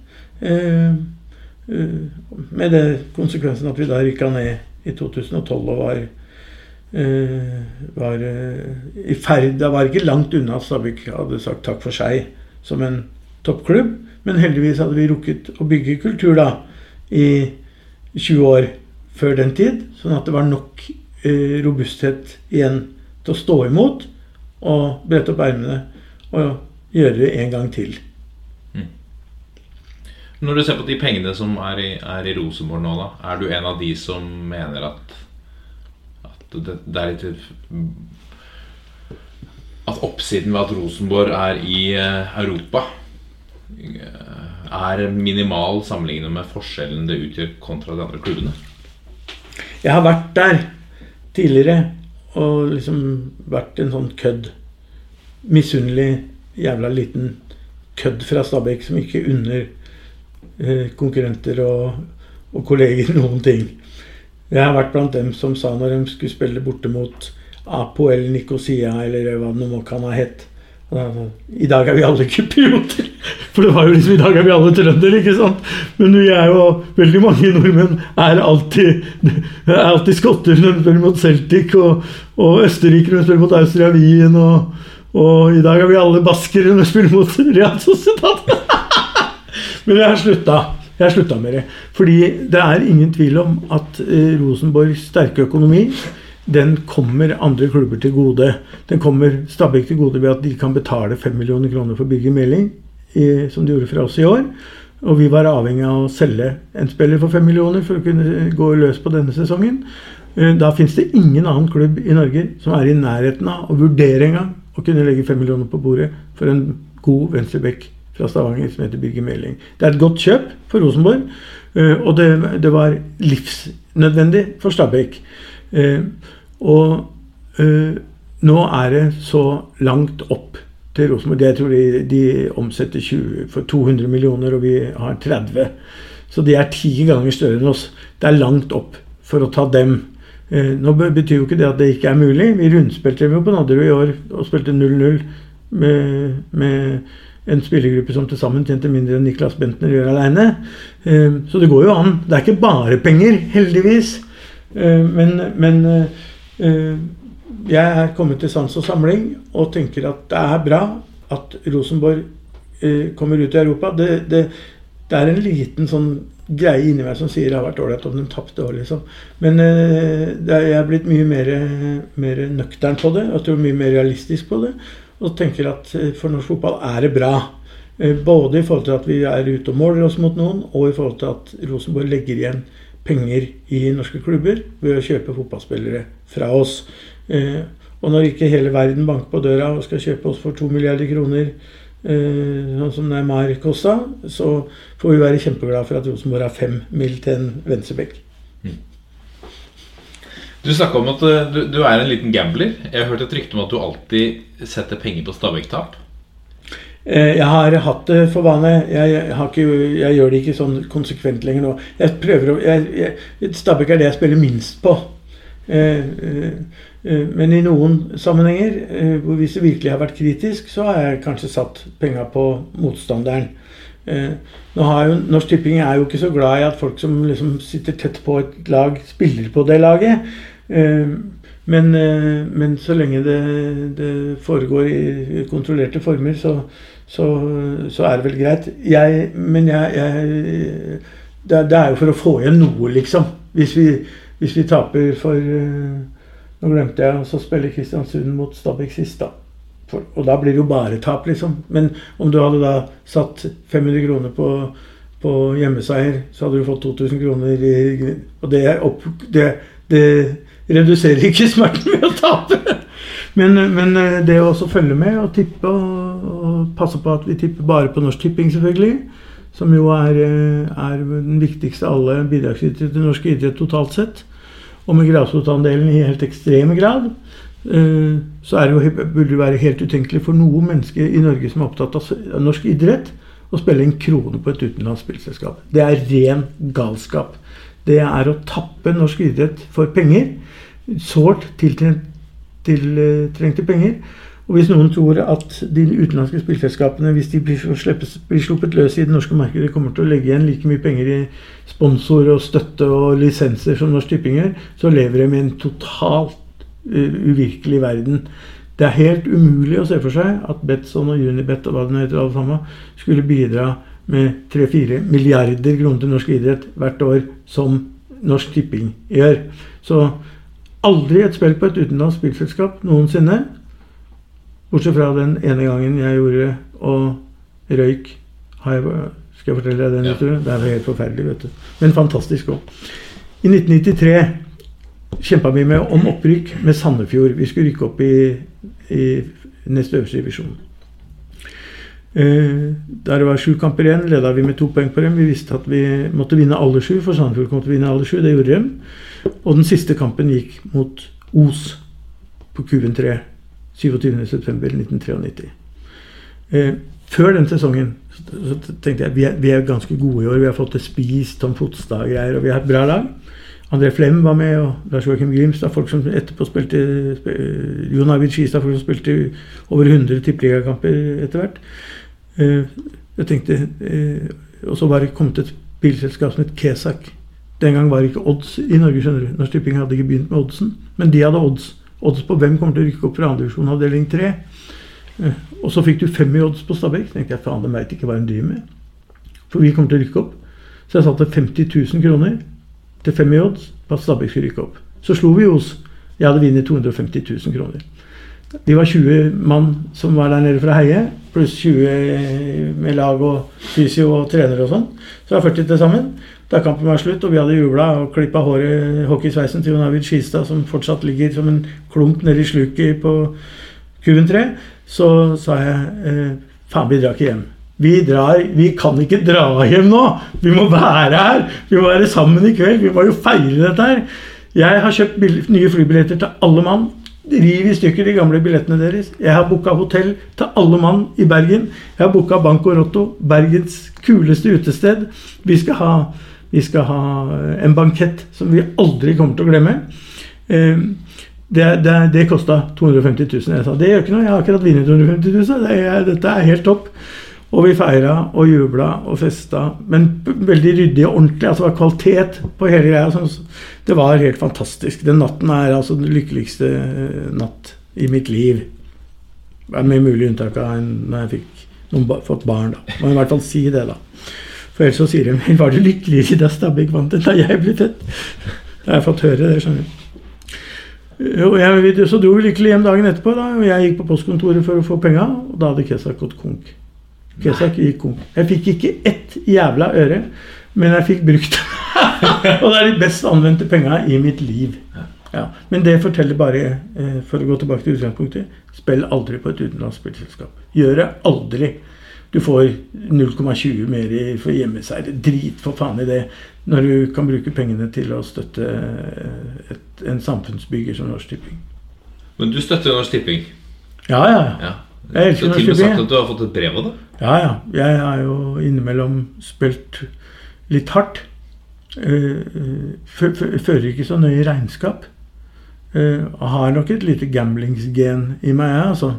Eh, eh, Med det konsekvensen at vi da rykka ned i 2012 og var var eh, i ferd Det var ikke langt unna at Stabæk hadde sagt takk for seg som en toppklubb. Men heldigvis hadde vi rukket å bygge kultur da i 20 år før den tid. Sånn at det var nok eh, robusthet igjen til å stå imot og brette opp ermene og gjøre det en gang til. når du ser på de pengene som er i, er i Rosenborg nå, da, er du en av de som mener at det, det er litt At oppsiden ved at Rosenborg er i eh, Europa, eh, er minimal sammenlignet med forskjellen det utgjør kontra de andre klubbene? Jeg har vært der tidligere og liksom vært en sånn kødd. Misunnelig, jævla liten kødd fra Stabæk som ikke unner eh, konkurrenter og, og kolleger noen ting. Jeg har vært blant dem som sa når de skulle spille borte mot Apoel Nikosia eller hva det nå kan ha hett I dag er vi alle kyprioter. For det var jo liksom i dag er vi alle trøndere, ikke sant? Men vi er jo veldig mange nordmenn er alltid, er alltid skotter når de spiller mot Celtic, og, og østerrikere når de spiller mot Austria Wien, og, og i dag er vi alle baskere når vi spiller mot Real Sociedad. Men jeg har slutta. Jeg slutta med det. Fordi det er ingen tvil om at eh, Rosenborgs sterke økonomi den kommer andre klubber til gode. Den kommer Stabæk til gode ved at de kan betale 5 millioner kroner for Birger Meling, som de gjorde fra oss i år. Og vi var avhengig av å selge en spiller for 5 millioner for å kunne gå løs på denne sesongen. Eh, Da fins det ingen annen klubb i Norge som er i nærheten av å vurdere engang å kunne legge 5 millioner på bordet for en god venstreback fra Stavanger som heter Birger Meling. Det er et godt kjøp for Rosenborg, eh, og det, det var livsnødvendig for Stabæk. Eh, Og eh, nå er det så langt opp til Rosenborg. Jeg tror de, de omsetter 20 for 200 millioner, og vi har 30. Så de er ti ganger større enn oss. Det er langt opp for å ta dem. Nå betyr jo ikke det at det ikke er mulig. Vi rundspilte jo på Nadderud i år og spilte 0-0 med, med en spillergruppe som til sammen tjente mindre enn Niklas Bentner gjør aleine. Så det går jo an. Det er ikke bare penger, heldigvis. Eh, Men, men eh, jeg er kommet til sans og samling og tenker at det er bra at Rosenborg eh, kommer ut i Europa. Det, det, det er en liten sånn greie inni meg som sier det har vært ålreit om de tapte òg, liksom. Men eh, er, jeg er blitt mye mer, mer nøktern på det. Jeg tror mye mer realistisk på det. Og tenker at eh, for norsk fotball er det bra. Eh, Både i forhold til at vi er ute og måler oss mot noen, og i forhold til at Rosenborg legger igjen penger i norske klubber ved å kjøpe fotballspillere fra oss. Eh, og når ikke hele verden banker på døra og skal kjøpe oss for to milliarder kroner, sånn som Neymar kosta, så får vi være kjempeglade for at Rosenborg har fem mil til en venstrebekk. Du snakka om at eh, du, du er en liten gambler. Jeg har hørt et rykte om at du alltid setter penger på Stabæk-tap. Eh, Jeg har hatt det for vane. Jeg, ikke, jeg gjør det ikke sånn konsekvent lenger nå. Jeg prøver å Stabæk er det jeg spiller minst på. Eh, Men i noen sammenhenger, hvis det virkelig har vært kritisk, så har jeg kanskje satt penga på motstanderen. Eh, jo, Norsk Tipping er jo ikke så glad i at folk som liksom sitter tett på et lag, spiller på det laget. Eh, Men, eh, men så lenge det, det foregår i kontrollerte former, så, så, så er det vel greit. Jeg, men jeg, jeg det, det, er jo for å få igjen noe, liksom. Hvis vi, hvis vi taper for Nå glemte jeg å spille Kristiansund mot Stabæk sist, da. For, og da blir det jo bare tap, liksom. Men om du hadde da satt 500 kroner på, på hjemmeseier, så hadde du fått 2000 kroner i Og det, opp, det, det reduserer ikke smerten ved å tape. Men, men eh, det å også følge med og tippe, og, og, passe på at vi tipper bare på Norsk Tipping, selvfølgelig. Som jo er, eh, er den viktigste av alle bidragsytere til norsk idrett totalt sett. Og med grasrotandelen i helt ekstrem grad. Eh, så er det jo, burde det være helt utenkelig for noe menneske i Norge som er opptatt av norsk idrett, å spille en krone på et utenlandsk spillselskap. Det er ren galskap. Det er å tappe norsk idrett for penger. Sårt tiltrengte penger. Og hvis noen tror at de utenlandske spillselskapene, hvis de blir, sluppet løs i det norske markedet, kommer til å legge igjen like mye penger i sponsor og støtte og lisenser som Norsk Tipping gjør, så lever de i en totalt uvirkelig verden. Det er helt umulig å se for seg at Betson og Unibet og hva det heter alle sammen, skulle bidra med 3-4 milliarder kroner til norsk idrett hvert år, som Norsk Tipping gjør. Så aldri et spill på et utenlandsk spillselskap noensinne. Bortsett fra den ene gangen jeg gjorde og røyk. skal jeg fortelle deg den ja. Det er helt forferdelig, vet du. Men fantastisk òg. I 1993 kjempa vi med om opprykk med Sandefjord. Vi skulle rykke opp i, i neste øverste divisjon. Eh, da det var sju kamper igjen, leda vi med to poeng på dem. Vi visste at vi måtte vinne alle sju, for Sandefjord kom til å vinne alle sju. Det gjorde de. Og den siste kampen gikk mot Os på Kuven3 27.9.1993. Eh, før den sesongen så tenkte jeg vi vi er ganske gode i år. Vi har fått det spist, Tom Fotstad-greier, og vi har et bra lag. André Flem var med, og Lars Joakim Grimstad. Folk som etterpå spilte Jon Arvid Skistad, folk som spilte over 100 tippeligakamper etter hvert. Eh, jeg tenkte eh, Og så var det kommet et bilselskap som het Kesak. Den gang var det ikke odds i Norge, skjønner du. Norsk Tipping hadde ikke begynt med oddsen, men de hadde odds. Odds på hvem kommer til å rykke opp fra andredivisjon avdeling 3. Eh, og så fikk du fem i odds på Stabæk. tenkte jeg, faen, de veit ikke hva de driver med. For vi kommer til å rykke opp. Så jeg satte 50 000 kroner til fem i odds på at Stabæk skulle rykke opp. Så slo vi Os. Jeg hadde vunnet 250 000 kroner. Vi var 20 mann som var der nede fra Heie, pluss 20 med lag og fysio og trenere og sånn. Så det var 40 til sammen. Da kampen var slutt og vi hadde jubla og klippa håret, hockeysveisen til Jon Arvid Skistad, som fortsatt ligger som en klump nedi sluket på Kuben 3, så sa jeg eh, faen, vi drar ikke hjem. Vi, drar, vi kan ikke dra hjem nå! Vi må være her! Vi må være sammen i kveld! Vi må jo feire dette her! Jeg har kjøpt nye flybilletter til alle mann. Riv i stykker de gamle billettene deres. Jeg har booka hotell til alle mann i Bergen. Jeg har booka Banco Rotto, Bergens kuleste utested. Vi skal, ha, vi skal ha en bankett som vi aldri kommer til å glemme. Eh, det, det, det kosta 250 000. Jeg sa det gjør ikke noe, jeg har akkurat vunnet 250 000. Det dette er helt topp. Og vi feira og jubla og festa, men veldig ryddig og ordentlig. altså Det var kvalitet på hele greia. Det var helt fantastisk. Den natten er altså den lykkeligste eh, natt i mitt liv. Med mulig unntak av når jeg fikk noen, fått barn. da. Må i hvert fall si det, da. For ellers så sier de var du lykkeligere da Stabæk vant enn da jeg ble født? Det har jeg fått høre, det, skjønner du. Og jeg, så dro vi lykkelig hjem dagen etterpå, da, og jeg gikk på postkontoret for å få penga, og da hadde Kesak gått konk. Kesak gikk konk. Jeg fikk ikke ett jævla øre, men jeg fikk brukt det. og det er de best anvendte penga i mitt liv. Ja. Men det forteller bare, eh, for å gå tilbake til utgangspunktet, spill aldri på et utenlandsk spillselskap. Gjør det aldri. Du får 0,20 mer for hjemmeseiere. Drit for faen i det. Når du kan bruke pengene til å støtte eh, et, en samfunnsbygger som Norsk Tipping. Men du støtter Norsk Tipping? Ja, ja. ja. Jeg elsker Norsk Tipping. Du har til og med sagt at du har fått et brev av det? Ja, ja. Jeg har jo innimellom spilt litt hardt. Uh, fører ikke så nøye regnskap. Uh, har nok et lite gamblingsgen i meg, jeg, altså.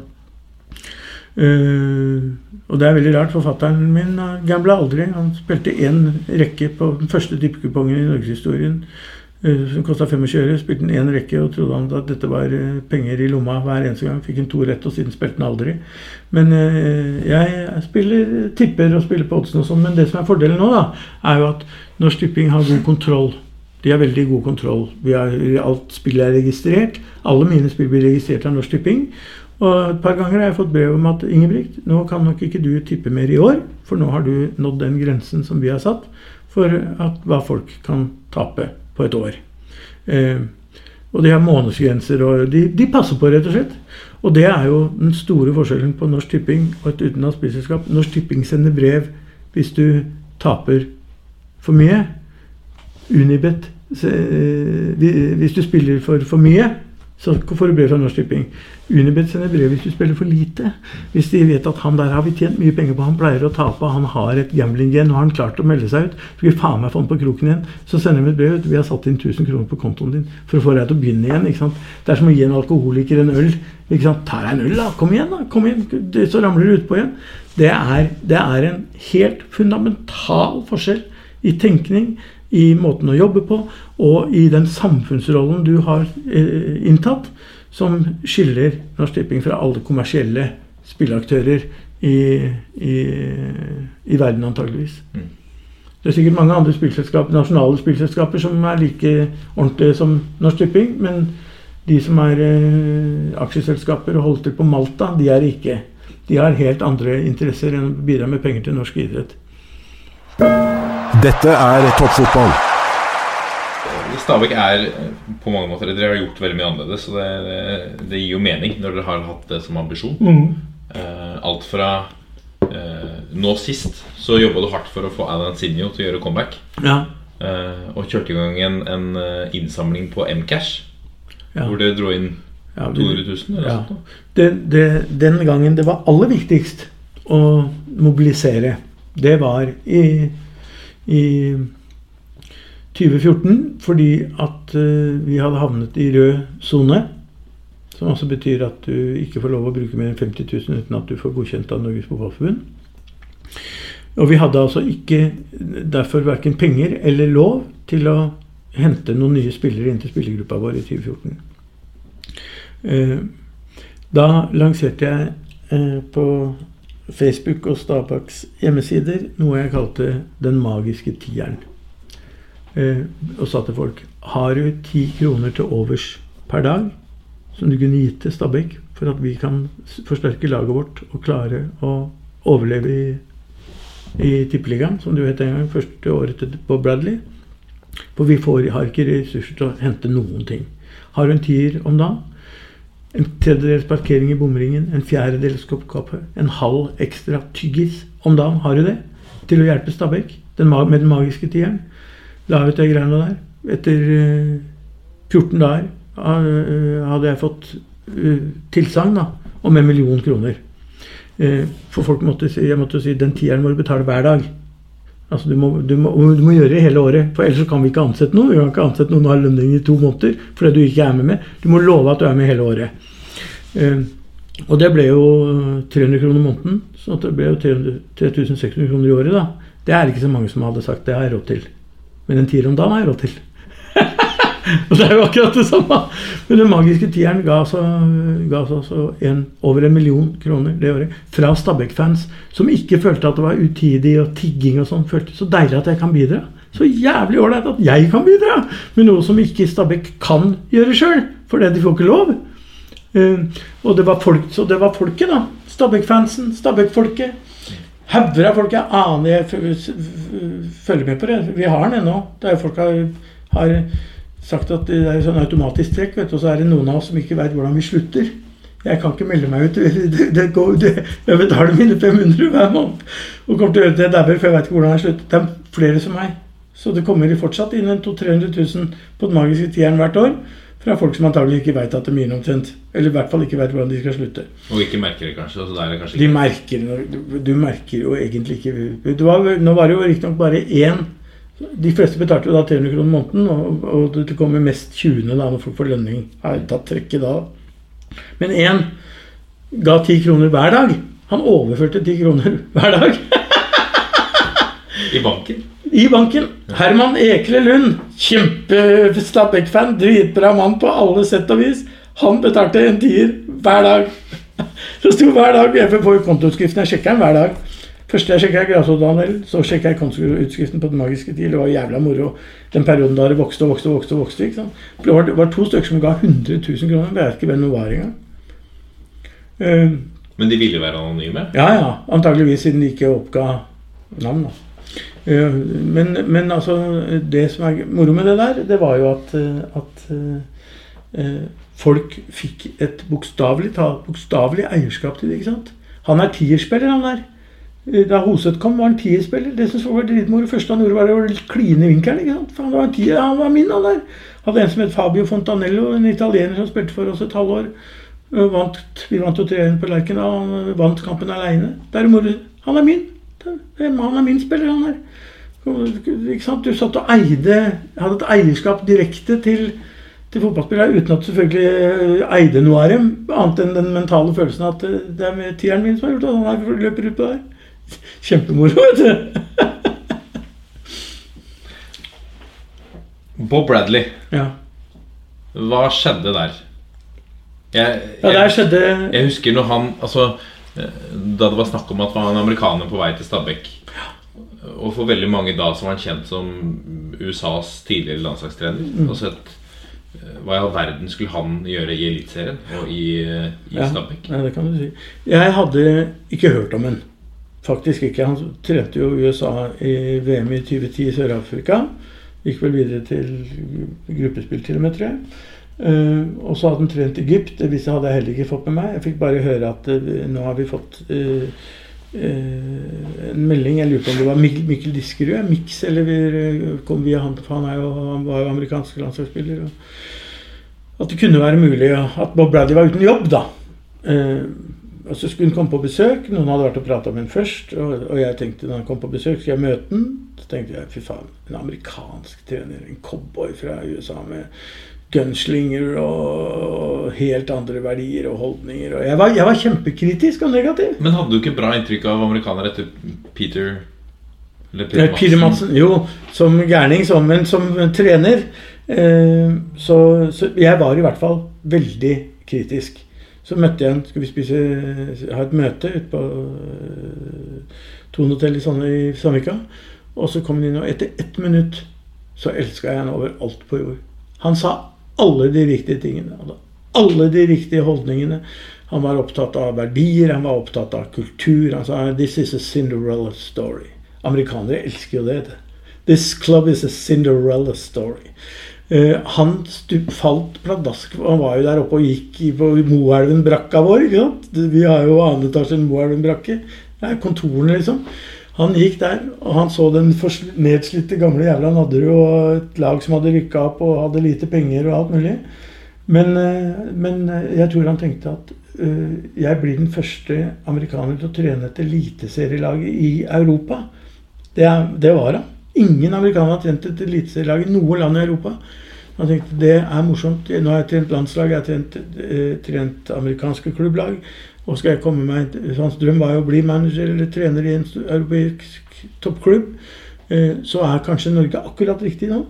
Uh, og det er veldig rart. Forfatteren min gambla aldri. Han spilte én rekke på den første tippekupongen i norgeshistorien eh, som kosta 25 øre. Spilte den én rekke og trodde han at dette var eh, penger i lomma hver eneste gang. Fikk en to rett, og siden spilte han aldri. Men eh, jeg spiller tipper og spiller på oddsen og sånn. Men det som er fordelen nå, da, er jo at Norsk Tipping har god kontroll. De har veldig god kontroll. Har, alt spillet er registrert. Alle mine spill blir registrert av Norsk Tipping. Og et par ganger har jeg fått brev om at Ingebrigt, nå kan nok ikke du tippe mer i år, for nå har du nådd den grensen som vi har satt for at, hva folk kan tape på et år. Eh, og de har månedsgrenser, og de, de, passer på, rett og slett. Og det er jo den store forskjellen på Norsk Tipping og et utenlandsk spillselskap. Norsk Tipping sender brev hvis du taper for mye. Unibet eh, Hvis du spiller for for mye, så får du brev fra Norsk Tipping. Unibet sender brev hvis du spiller for lite. Hvis de vet at han der har vi tjent mye penger på, han pleier å tape, han har et gambling-gen, og har han klart å melde seg ut, skal vi faen meg få han på kroken igjen, så sender de et brev. Vi har satt inn 1000 kroner på kontoen din for å få deg til å begynne igjen. ikke sant? Det er som å gi en alkoholiker en øl. ikke sant? Ta deg en øl, da! Kom igjen, da! kom igjen, Så ramler du utpå igjen. Det er, det er en helt fundamental forskjell i tenkning, i måten å jobbe på, og i den samfunnsrollen du har eh, inntatt som skiller Norsk Tipping fra alle kommersielle spilleaktører i, i, i verden, antageligvis. Mm. Det er sikkert mange andre spillselskaper, nasjonale spillselskaper som er like ordentlige som Norsk Tipping, men de som er eh, aksjeselskaper og holder til på Malta, de er ikke. De har helt andre interesser enn å bidra med penger til norsk idrett. Dette er toppfotball. Stabæk er på mange måter Dere har gjort veldig mye annerledes. Så det, det, gir jo mening når dere har hatt det som ambisjon. Mm. Uh, alt fra uh, Nå sist så jobba du hardt for å få Alan Sinjo til å gjøre comeback. Ja. Uh, og kjørte i gang en, en innsamling på Mcash. Ja. Hvor dere dro inn ja, 200 000? Eller ja. det, det, den gangen det var aller viktigst å mobilisere, det var i, i 2014 fordi at uh, vi hadde havnet i rød sone. Som altså betyr at du ikke får lov å bruke mer enn 50 000 uten at du får godkjent av Norges Fotballforbund. Og vi hadde altså ikke derfor verken penger eller lov til å hente noen nye spillere inn til spillergruppa vår i 2014. Uh, da lanserte jeg uh, på Facebook og Stabaks hjemmesider noe jeg kalte 'Den magiske tieren' eh, og sa til folk Har du ti kroner til overs per dag som du kunne gitt til Stabæk for at vi kan forsterke laget vårt og klare å overleve i, i Tippeligaen, som du het en gang, første året på Bradley? For vi får, har ikke ressurser til å hente noen ting. Har du en tier om dagen? En tredjedels parkering i bomringen, en fjerdedels kopp kaffe, en halv ekstra tyggis om dagen. Har du det? Til å hjelpe Stabæk med den magiske tieren? la ut de greiene der. Etter 14 eh, dager eh, hadde jeg fått eh, tilsagn om en million kroner. For folk måtte si, jeg måtte si den tieren må du betale hver dag. Altså du må, du, må, du må, gjøre det hele året, for ellers kan vi ikke ansette noen. Vi kan ikke ansette noen av lønning i to måneder fordi du ikke er med med. Du må love at du er med hele året. og det ble jo 300 kroner måneden, så det ble jo 3600 kroner i året. da. Det er ikke så mange som hadde sagt det har jeg råd til. Men en tier om dagen har jeg råd til. Og det er jo akkurat det samme. Men den magiske tieren ga oss også en, over en million kroner det året. Fra Stabæk-fans som ikke følte at det var utidig og tigging og sånn. Følte så deilig at jeg kan bidra. Så jævlig ålreit at jeg kan bidra med noe som ikke Stabæk kan gjøre sjøl. Fordi de får ikke lov. Uh, og det var, folk, så det var folket, da. Stabæk-fansen, Stabæk-folket hauger av folk jeg aner jeg følger med på det. Vi har den ennå. Der folk har, har, sagt at det er sånn automatisk trekk, vet du, og så er det noen av oss som ikke veit hvordan vi slutter. Jeg kan ikke melde meg ut. Det, det går, det, jeg betaler mine 500 hver måned og kommer til å gjøre det dauer, for jeg veit ikke hvordan jeg slutter. Det er flere som meg. Så det kommer fortsatt inn en 200 000-300 000 på den magiske tieren hvert år fra folk som antagelig ikke veit at de gir omtrent. Eller i hvert fall ikke veit hvordan de skal slutte. Og ikke merker det, kanskje? Altså, det kanskje de merker Du merker jo egentlig ikke var, Nå var det jo riktignok bare én De fleste betalte jo da 300 kroner måneden, og, og det kommer mest 20. da når folk får lønning. Har tatt trekket da. Men én ga 10 kroner hver dag. Han overførte 10 kroner hver dag. I banken? I banken. Herman Ekle Lund, kjempe-Stabæk-fan, dritbra mann på alle sett og vis. Han betalte en tier hver dag. Det sto hver dag jeg får kontoutskriften. Jeg sjekker den hver dag. Først jeg sjekka grasrotandel, så sjekka jeg kontoutskriften på Den magiske tid. Det var jævla moro. Den perioden da det vokste og vokste og vokste. vokste, ikke sant? Det var, det var to stykker som ga 100 000 kroner. Jeg vet ikke hvem det var engang. Uh, Men de ville være anonyme? ja, ja. Antageligvis siden de ikke oppga navn. da. Uh, men, men altså, det som er moro med det der, det var jo at, uh, at uh, folk fikk et bokstavelig bokstavelig eierskap til det. ikke sant? Han er tierspiller, han der. Da Hoseth kom, var han tierspiller. Det synes jeg var dritmoro. Første han gjorde, var å kline vinkelen. ikke sant? For han var, tier, han var min, han der. Hadde en som het Fabio Fontanello, en italiener som spilte for oss et halvår. Vant, vi vant jo 3-1 på Lerken, og han vant kampen aleine. Han er min. Han er min spiller, han der. Ikke sant? Du satt og eide Hadde et eierskap direkte til, til fotballspillere uten at selvfølgelig eide noe av dem. Annet enn den mentale følelsen at det er tieren min som har gjort det. han løper ut på der. Kjempemoro, vet du. Bob Bradley, Ja, hva skjedde der? Jeg, ja der skjedde Jeg husker når han Altså, eh, da det var snakk om at var en amerikaner på vei til Stabekk Og for veldig mange da så var han kjent som USAs tidligere landslagstrener. Mm. Og sett eh, hva i all verden skulle han gjøre i Eliteserien og i, eh, i Ja, Stabæk? Ja, det kan du si. Jeg hadde ikke hørt om ham. Faktisk ikke. Han trente jo USA i VM i 2010 i Sør-Afrika. Gikk vel videre til gruppespill til og med, tror jeg. Uh, og så hadde han trent Egypt. Det visste hadde jeg heller ikke fått med meg. Jeg fikk bare høre at uh, nå har vi fått uh, en melding. Jeg lurer på om det var Mikkel, Mikkel Diskerud. Mix, eller vi kom via han, for han, er jo, han var jo amerikansk landslagsspiller. At det kunne være mulig at Bob Bradley var uten jobb, da. Og så skulle hun komme på besøk. Noen hadde vært og prata med henne først. Og, og jeg tenkte når han kom på besøk, skal jeg møte han? Så tenkte jeg fy faen, en amerikansk trener, en cowboy fra USA med gunslinger og helt andre verdier og holdninger. Og jeg var, jeg var kjempekritisk og negativ. Men hadde du ikke bra inntrykk av amerikanere etter Peter eller Peter Madsen, jo, som gærning, som, men som trener. Eh, så, så jeg var i hvert fall veldig kritisk. Så møtte jeg han, skulle vi spise, ha et møte ute på eh, Thon hotell i, Sandvika. Og så kom han inn, og etter ett minutt så elska jeg han over alt på jord. Han sa alle de riktige tingene. Hadde alle de riktige holdningene. Han var opptatt av verdier, han var opptatt av kultur. Han sa 'This is a Cinderella story'. Amerikanere elsker jo det. This club is a Cinderella story. Eh, han stup, falt pladask. Han var jo der oppe og gikk på Moelven-brakka vår. ikke sant? Vi har jo annen etasje enn Moelven-brakke. Det er kontorene, liksom. Han gikk der, og han så den nedslitte gamle jævla Nadderud og et lag som hadde rykka opp og hadde lite penger og alt mulig. Men, eh, men eh, jeg tror han tenkte at uh, jeg blir den første amerikaner til å trene et eliteserielaget i Europa. Det, det var han. Ingen amerikanere har trent et eliteserielag i noe land i Europa. Han tenkte det er morsomt. Nå har jeg trent landslag, jeg har trent, eh, trent amerikanske klubblag. Og skal jeg komme meg Hans drøm var jo å bli manager eller trener i en europeisk toppklubb. Eh, så er kanskje Norge akkurat riktig nå.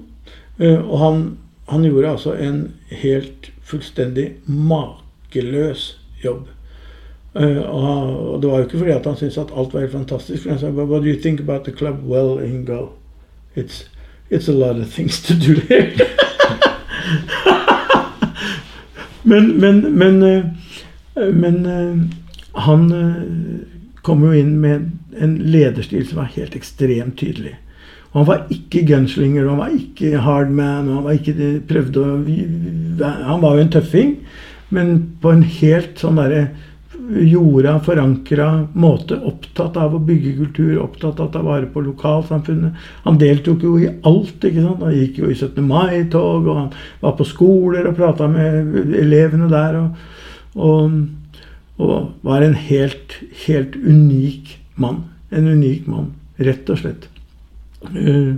Eh, og han, han gjorde altså en helt fullstendig makeløs jobb. Uh, og, det var jo ikke fordi han syntes at alt var helt fantastisk. Men han sa What do you think about the club? Well, Ingo, it's, it's a lot of things to do here. men, men, men, eh, men eh, han eh, kom jo inn med en lederstil som var helt ekstremt tydelig. Han var ikke gunslinger, han var ikke hardman, han var ikke prøvde å Han var jo en tøffing, men på en helt sånn derre jorda, forankra måte. Opptatt av å bygge kultur, opptatt av å ta vare på lokalsamfunnet. Han deltok jo i alt. ikke sant? Han gikk jo i 17. mai-tog, og han var på skoler og prata med elevene der. Og, og, og var en helt, helt unik mann. En unik mann, rett og slett. Uh,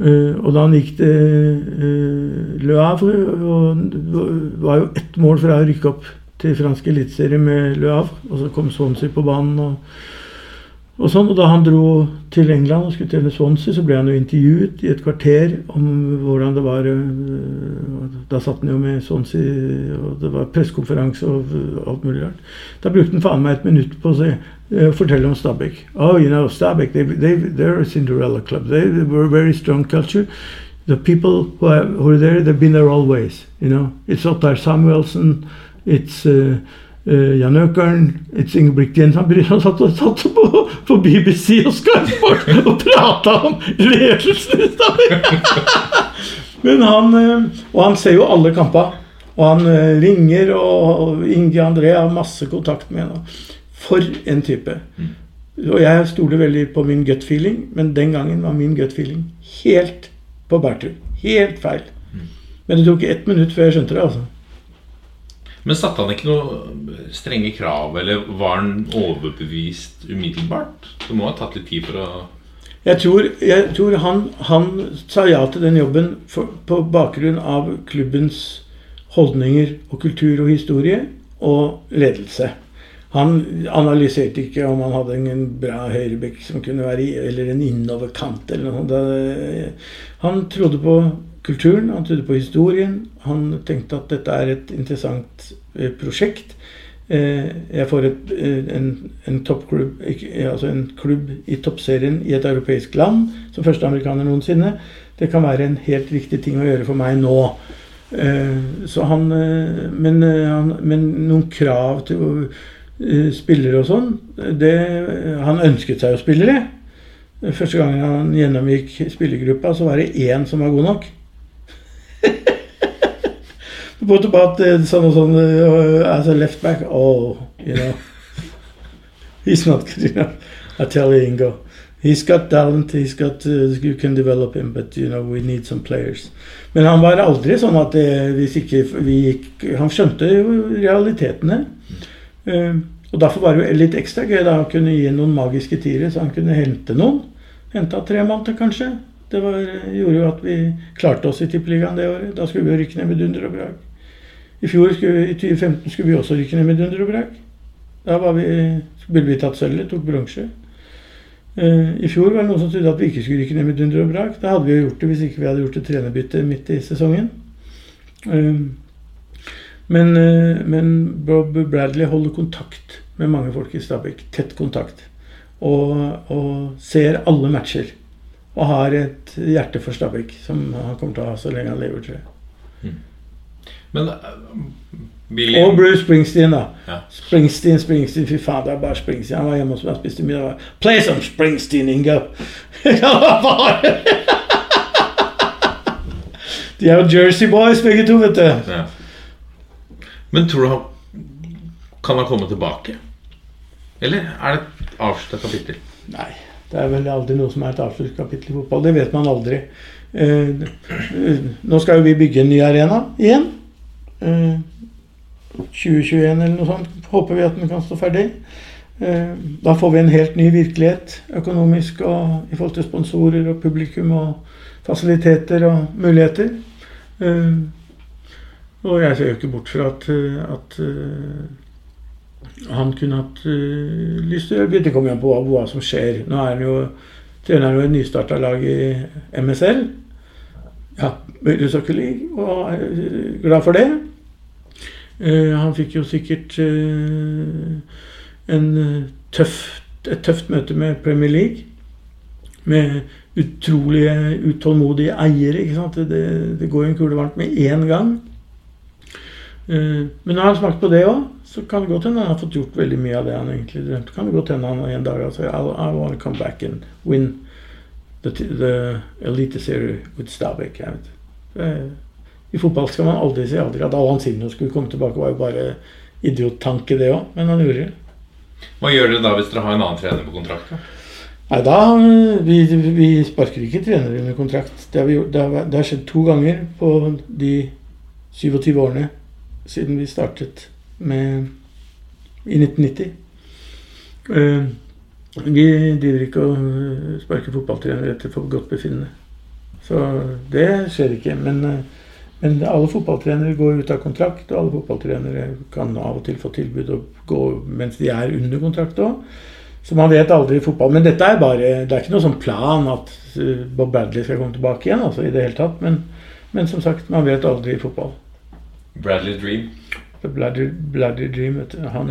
Uh, og da han gikk til uh, Le Havre, og var jo ett mål fra å rykke opp til fransk eliteserie med Le Havre, og så kom Swansea på banen. og og sånn, og da han dro til England og skulle trene Swansea, så ble han jo intervjuet i et kvarter om hvordan det var øh, Da satt han jo med Swansea, og det var pressekonferanse og alt mulig rart. Da brukte han faen meg et minutt på å si, øh, fortelle om Stabæk. Oh, you know, Stabæk, they, they, they're a Cinderella club. They, they were a very strong culture. The people who are, who are there, they've been there always. You know, it's Ottar Samuelsen, it's uh, uh, Jan Økern, it's Ingebrigt Jensen. Han satt, satt på, på BBC og Skyport og prata om ledelsen i! Men han, øh, og han ser jo alle kamper. Og han øh, ringer, og Inge André har masse kontakt med henne. For en type. Og jeg stoler veldig på min gut feeling, men den gangen var min gut feeling helt på bærtur. Helt feil. Men det tok ett minutt før jeg skjønte det. altså. Men satte han ikke noe strenge krav, eller var han overbevist umiddelbart? Det må ha tatt litt tid for å Jeg tror, jeg tror han, han sa ja til den jobben for, på bakgrunn av klubbens holdninger og kultur og historie og ledelse. Han analyserte ikke om han hadde en bra høyrebekk som kunne være i, eller en innoverkant. eller noe. Han trodde på kulturen, han trodde på historien. Han tenkte at dette er et interessant eh, prosjekt. Eh, Jeg får et, eh, en, en toppklubb, altså en klubb i toppserien i et europeisk land som første amerikaner noensinne. Det kan være en helt riktig ting å gjøre for meg nå. Han, men, han, men noen krav til spillere og sånn Han ønsket seg jo spillere. Første gangen han gjennomgikk spillergruppa, så var det én som var god nok. På at eh, sånn og sånn eh, As a left back Oh, you know He's not good enough. I tell you, Ingo. He's got talent. He's got uh, You can develop him, but you know we need some players. Men han var aldri sånn at det, hvis ikke vi gikk Han skjønte jo realitetene. Uh, og Derfor var det jo litt ekstra gøy da å kunne gi noen magiske tiere, så han kunne hente noen. Henta tre mann til, kanskje. Det var, gjorde jo at vi klarte oss i Tippeligaen det året. Da skulle vi jo rykke ned med dunder og brak. I fjor, skulle, i 2015, skulle vi også rykke ned med dunder og brak. Da vi, skulle vi tatt sølvet, tok bronse. Eh, I fjor var det noen som trodde at vi ikke skulle rykke ned med dunder og brak. Da hadde vi jo gjort det hvis ikke vi hadde gjort et trenerbytte midt i sesongen. Eh, Men, eh, men Bob Bradley holder kontakt med mange folk i Stabæk. Tett kontakt. Og, og ser alle matcher. Og har et hjerte for Stabæk, som han kommer til å ha så lenge han lever, tror jeg. Men eh, Billy Og Bruce Springsteen, da. Ja. Springsteen, Springsteen, fy faen, det er bare Springsteen. Han var hjemme hos meg og spiste middag. Play some Springsteen, faen? De er jo Jersey Boys, begge to, vet du. Ja. Men tror du han Kan han komme tilbake? Eller er det et avslutta kapittel? Nei, det er vel aldri noe som er et avsluttet kapittel i fotball. Det vet man aldri. Eh, nå skal jo vi bygge en ny arena igjen. Eh, 2021 eller noe sånt. Håper vi at den kan stå ferdig. Eh, da får vi en helt ny virkelighet økonomisk og i forhold til sponsorer og publikum og fasiliteter og muligheter. Eh, og jeg ser jo ikke bort fra at, eh, at eh, han kunne hatt uh, lyst til å gjøre Begynte jo an på hva, hva som skjer. Nå er han jo trener jo et nystarta lag i MSL. Ja, League, og er eh, glad for det. Uh, han fikk jo sikkert uh, en tøft, et tøft møte med Premier League. Med utrolige, utålmodige eiere. ikke sant? Det, det går en kule varmt med én gang. Uh, Men har han smakt på det òg, så kan det godt hende han har fått gjort veldig mye av det han egentlig drømte. Kan det godt hende han en dag har sagt I, I want to come back and win the, the elite series with Stabæk. I fotball skal man aldri si aldri. At Allan Sinno skulle komme tilbake, var jo bare idiottanke, det òg. Men han gjorde det. Hva gjør dere da hvis dere har en annen trener på kontrakt? da? Nei, da vi, vi sparker ikke trenere under kontrakt. Det har, vi det, har, det har skjedd to ganger på de 27 årene siden vi startet med i 1990. Eh, vi driver ikke og eh, sparker fotballtrenere etter for godt befinnende. Så det skjer ikke. Men, eh, men alle fotballtrenere går ut av kontrakt, og alle fotballtrenere kan av og til få tilbud å gå mens de er under kontrakt òg. Så man vet aldri i fotball. Men dette er bare Det er ikke noe sånn plan at Bob Bradley skal komme tilbake igjen, altså, i det hele tatt. Men, men som sagt, man vet aldri i fotball. Bradley Dream. The Bloody, bloody Dream. Han,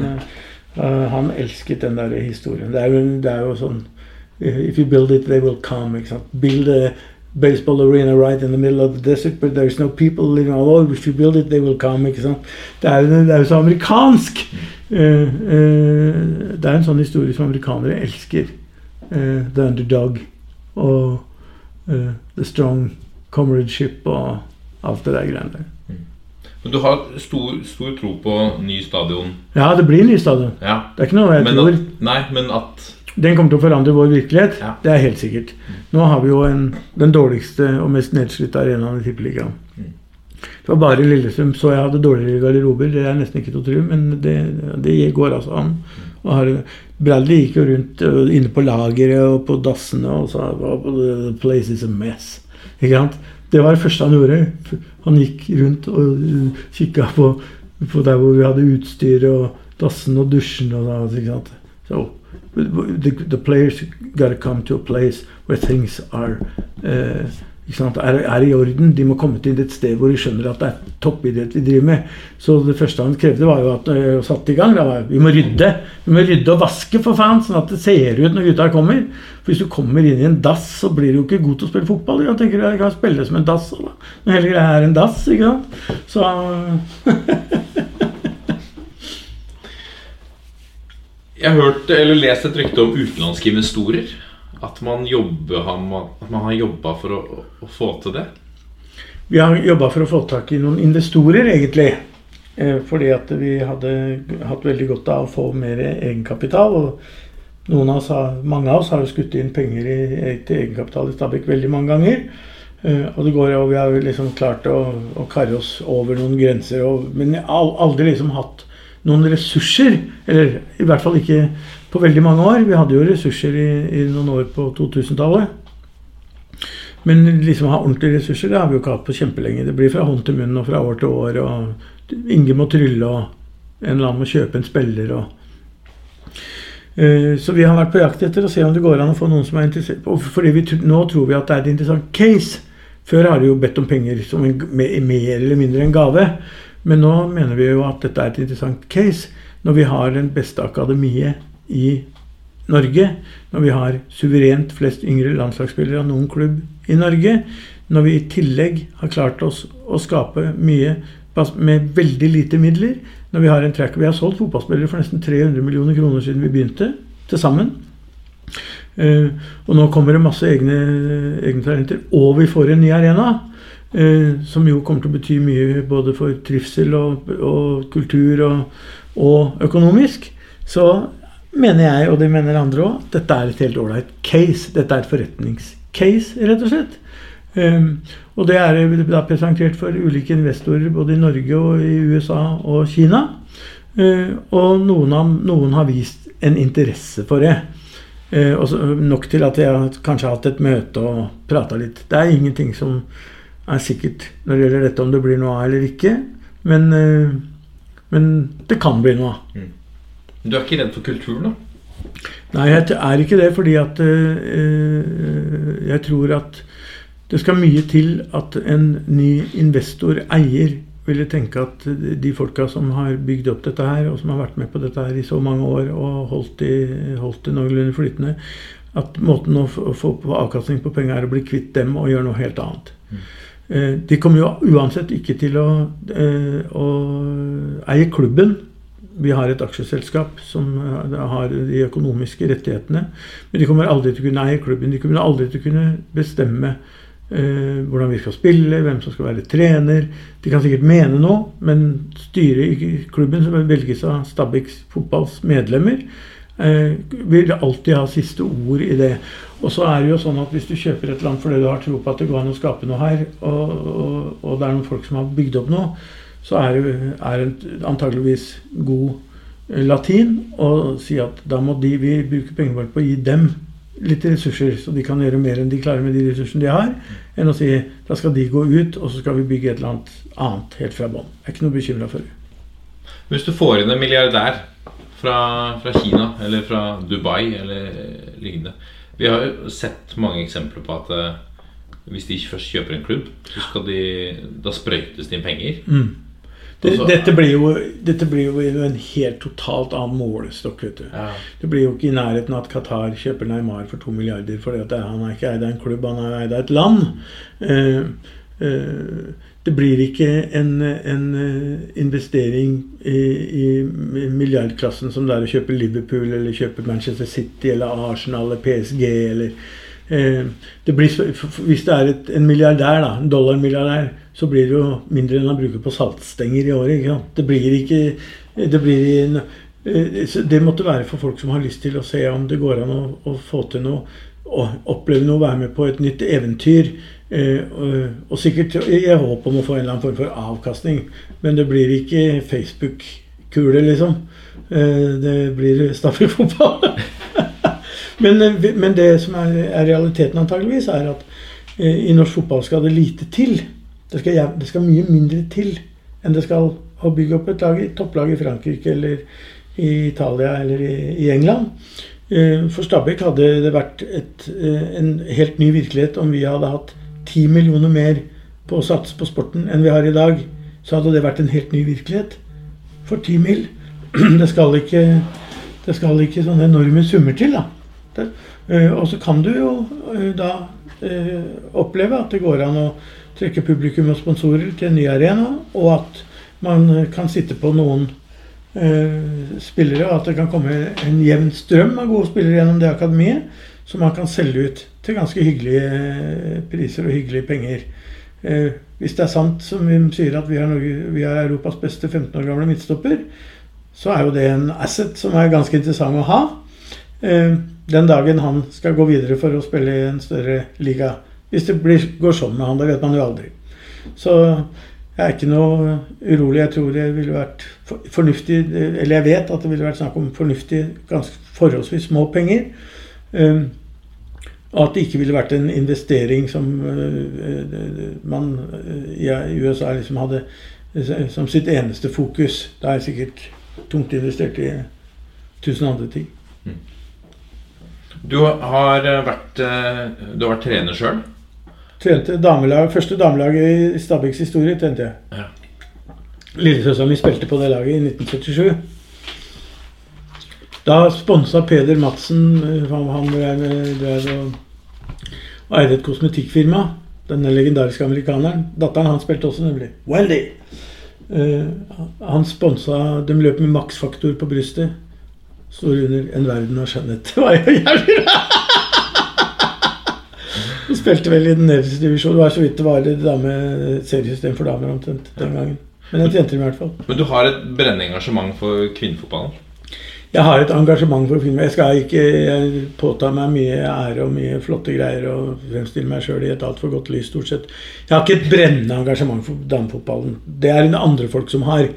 uh, han elsket den der historien. Det er jo, det er jo sånn If you build it, they will come. Build a baseball arena right in the middle of the desert, but there's no people living oh, If you build it, they will come. Det er, det er jo så amerikansk! Uh, uh, det er en sånn historie som amerikanere elsker. Eh, the underdog og eh, the strong comradeship og alt det der greiene der. Men du har stor, stor tro på ny stadion. Ja, det blir ny stadion. Ja. Det er ikke noe jeg Men tror. at, nei, men at Den kommer til å forandre vår virkelighet. Ja. Det er helt sikkert. Nå har vi jo en, den dårligste og mest nedslitte arenaen i Tippeligaen. Det var bare Lillesund så jeg hadde dårligere garderober. Det er nesten ikke til å tro, men det, det går altså an. Og har, Bradley gikk jo rundt inne på lageret og på dassene og sa "Oh, The place is a mess. Ikke sant? Det var det første han gjorde. Han gikk rundt og kikka på, på der hvor vi hadde utstyr og dassen og dusjen og sånt. ikke sant? So, the, the players gotta come to a place where things are eh, sant, er, er i orden. De må komme til et sted hvor de skjønner at det er toppidrett vi driver med. Så det første han krevde, var jo at uh, satte i gang. Da var, vi må rydde. Vi må rydde og vaske, for faen, sånn at det ser ut når gutta kommer. For hvis du kommer inn i en dass, så blir du jo ikke god til å spille fotball. Jeg tenker jeg kan spille som en dass. Da. Når hele greia er en dass, ikke sant. Så Jeg har hørt eller lest et rykte om utenlandske investorer. At man, jobber, at man har jobba for å, å få til det. Vi har jobba for å få tak i noen investorer, egentlig. Eh, Fordi at vi hadde hatt veldig godt av å få mer egenkapital. Og noen av oss har, mange av oss har jo skutt inn penger i, til egenkapital i Stabæk veldig mange ganger. Eh, Og det går, og vi har liksom klart å, å karre oss over noen grenser. Og, men al- aldri liksom hatt noen ressurser. Eller i hvert fall ikke på veldig mange år. Vi hadde jo ressurser i, i noen år på 2000-tallet. Men liksom ha ordentlige ressurser det har vi jo ikke hatt på kjempelenge. Det blir fra hånd til munn og fra år til år. og Inge må trylle, og en eller annen må kjøpe en spiller. og Eh, Så vi har vært på jakt etter å se om det går an å få noen som er interessert. Fordi vi, Nå tror vi at det er et interessant case. Før har de jo bedt om penger som en, mer eller mindre en gave. Men nå mener vi jo at dette er et interessant case. Når vi har den beste akademiet i Norge. Når vi har suverent flest yngre landslagsspillere av noen klubb i Norge. Når vi i tillegg har klart oss å skape mye med veldig lite midler. Når vi har en track, vi har solgt fotballspillere for nesten 300 millioner kroner siden vi begynte, til sammen. Uh, og nå kommer det masse egne, egne talenter. Og vi får en ny arena. Uh, som jo kommer til å bety mye både for trivsel og, og kultur og, og økonomisk. Så mener jeg, og det mener andre òg, dette er et helt ålreit case. Dette er et forretningscase, rett og slett. Um, og det er da presentert for ulike investorer både i Norge og i USA og Kina. Uh, og noen, av, noen har vist en interesse for det. Uh, også, nok til at jeg har kanskje hatt et møte og prata litt. Det er ingenting som er sikkert når det gjelder dette, om det blir noe av eller ikke. Men, uh, men det kan bli noe av. Du er ikke redd for kulturen, da? Nei, jeg er ikke det, fordi at øh, jeg tror at det skal mye til at en ny investor, eier, ville tenke at de folka som har bygd opp dette her, og som har vært med på dette her i så mange år og holdt det, holdt det noenlunde flytende, at måten å få på avkastning på penger er å bli kvitt dem og gjøre noe helt annet. Eh, De kommer jo uansett ikke til å, å eie klubben. Vi har et aksjeselskap som eh, har de økonomiske rettighetene. Men de kommer aldri til å kunne eie klubben. De kommer aldri til å kunne bestemme eh, hvordan vi skal spille, hvem som skal være trener. De kan sikkert mene noe, men styret i klubben, som velges av Stabæk fotballs medlemmer, eh, vil alltid ha siste ord i det. Og så er det jo sånn at hvis du kjøper et land fordi du har tro på at det går an å skape noe her, og, og, og det er noen folk som har bygd opp noe, så er det antageligvis god eh, latin å si at da må de, vi bruker pengene våre på gi dem litt ressurser, så de kan gjøre mer enn de klarer med de ressursene de har, enn å si da skal de gå ut, og så skal vi bygge et eller annet annet helt fra bånn. Jeg er ikke noe bekymra for det. Hvis du får inn en milliardær fra, fra Kina eller fra Dubai eller lignende. Vi har jo sett mange eksempler på at eh, hvis de ikke først kjøper en klubb, så skal de Da sprøytes det inn penger. Det, Og dette, blir jo, dette blir jo en helt totalt annen målestokk. vet du. Ja. Det blir jo ikke i nærheten av at Qatar kjøper Neymar for to milliarder. For han er ikke eid av en klubb, han er eid av et land. Uh, uh, det blir ikke en, en eh, investering i, i milliardklassen som det er å kjøpe Liverpool eller kjøpe Manchester City eller Arsenal eller PSG eller det blir, Hvis det er et, en milliardær, da, en dollarmilliardær, så blir det jo mindre enn han bruker på saltstenger i året. Det blir ikke det blir eh, Det måtte være for folk som har lyst til å se om det går an å, å få til noe. Å oppleve noe, være med på et nytt eventyr. Eh, og, sikkert i håp om å få en eller annen form for avkastning. Men det blir ikke Facebook-kule, liksom. Eh, det blir Stabæk-fotball. men, eh, men det som er, er realiteten antageligvis, er at eh, i norsk fotball skal det lite til. Det skal, det skal mye mindre til enn det skal å bygge opp et lag, topplag i Frankrike eller i Italia eller i, i England. Eh, For Stabæk hadde det vært et, en helt ny virkelighet om vi hadde hatt ti millioner mer på å satse på sporten enn vi har i dag. Så hadde det vært en helt ny virkelighet. For ti mil. Det skal ikke, det skal ikke sånne enorme summer til, da. Det, eh, og så kan du jo eh, da eh, oppleve at det går an å trekke publikum og sponsorer til en ny arena, og at man kan sitte på noen spillere, og at det kan komme en jevn strøm av gode spillere gjennom det akademiet, som man kan selge ut til ganske hyggelige priser og hyggelige penger. Hvis det er sant som vi sier at vi Norge, vi er Europas beste 15 år gamle midtstopper, så er jo det en asset som er ganske interessant å ha. Den dagen han skal gå videre for å spille i en større liga. Hvis det blir, går sånn med han, det vet man jo aldri. Så jeg er ikke noe urolig. Jeg tror det ville vært fornuftig Eller jeg vet at det ville vært snakk om fornuftig, ganske forholdsvis små penger. Eh, og at det ikke ville vært en investering som eh, man eh, i USA liksom hadde som sitt eneste fokus. Da er jeg sikkert tungt investert i tusen andre ting. Du har eh, vært, eh, du har vært trener sjøl. Trente damelag, Første damelaget i Stabæks historie trente jeg. Ja. Lillesøstera mi spilte på det laget i 1977. Da sponsa Peder Madsen eh, Han, han drev, drev og, og eide et kosmetikkfirma. Denne legendariske amerikaneren. Datteren hans spilte også, nemlig. Wendy! Uh, han sponsa De løp med maksfaktor på brystet. Står under 'En verden av skjønnhet'. Det var jo jævlig bra! Hun spilte vel i den nederste divisjonen. Det var så vidt det var det dame, seriesystem for damer omtrent den gangen. Men jeg trente dem i hvert fall. Men du har et brennende engasjement for kvinnefotballen. Jeg har et engasjement for film. Jeg skal ikke jeg påta meg mye ære og mye flotte greier og fremstille meg sjøl i et altfor godt lys, stort sett. Jeg har ikke et brennende engasjement for damefotballen. Det er det andre folk som har,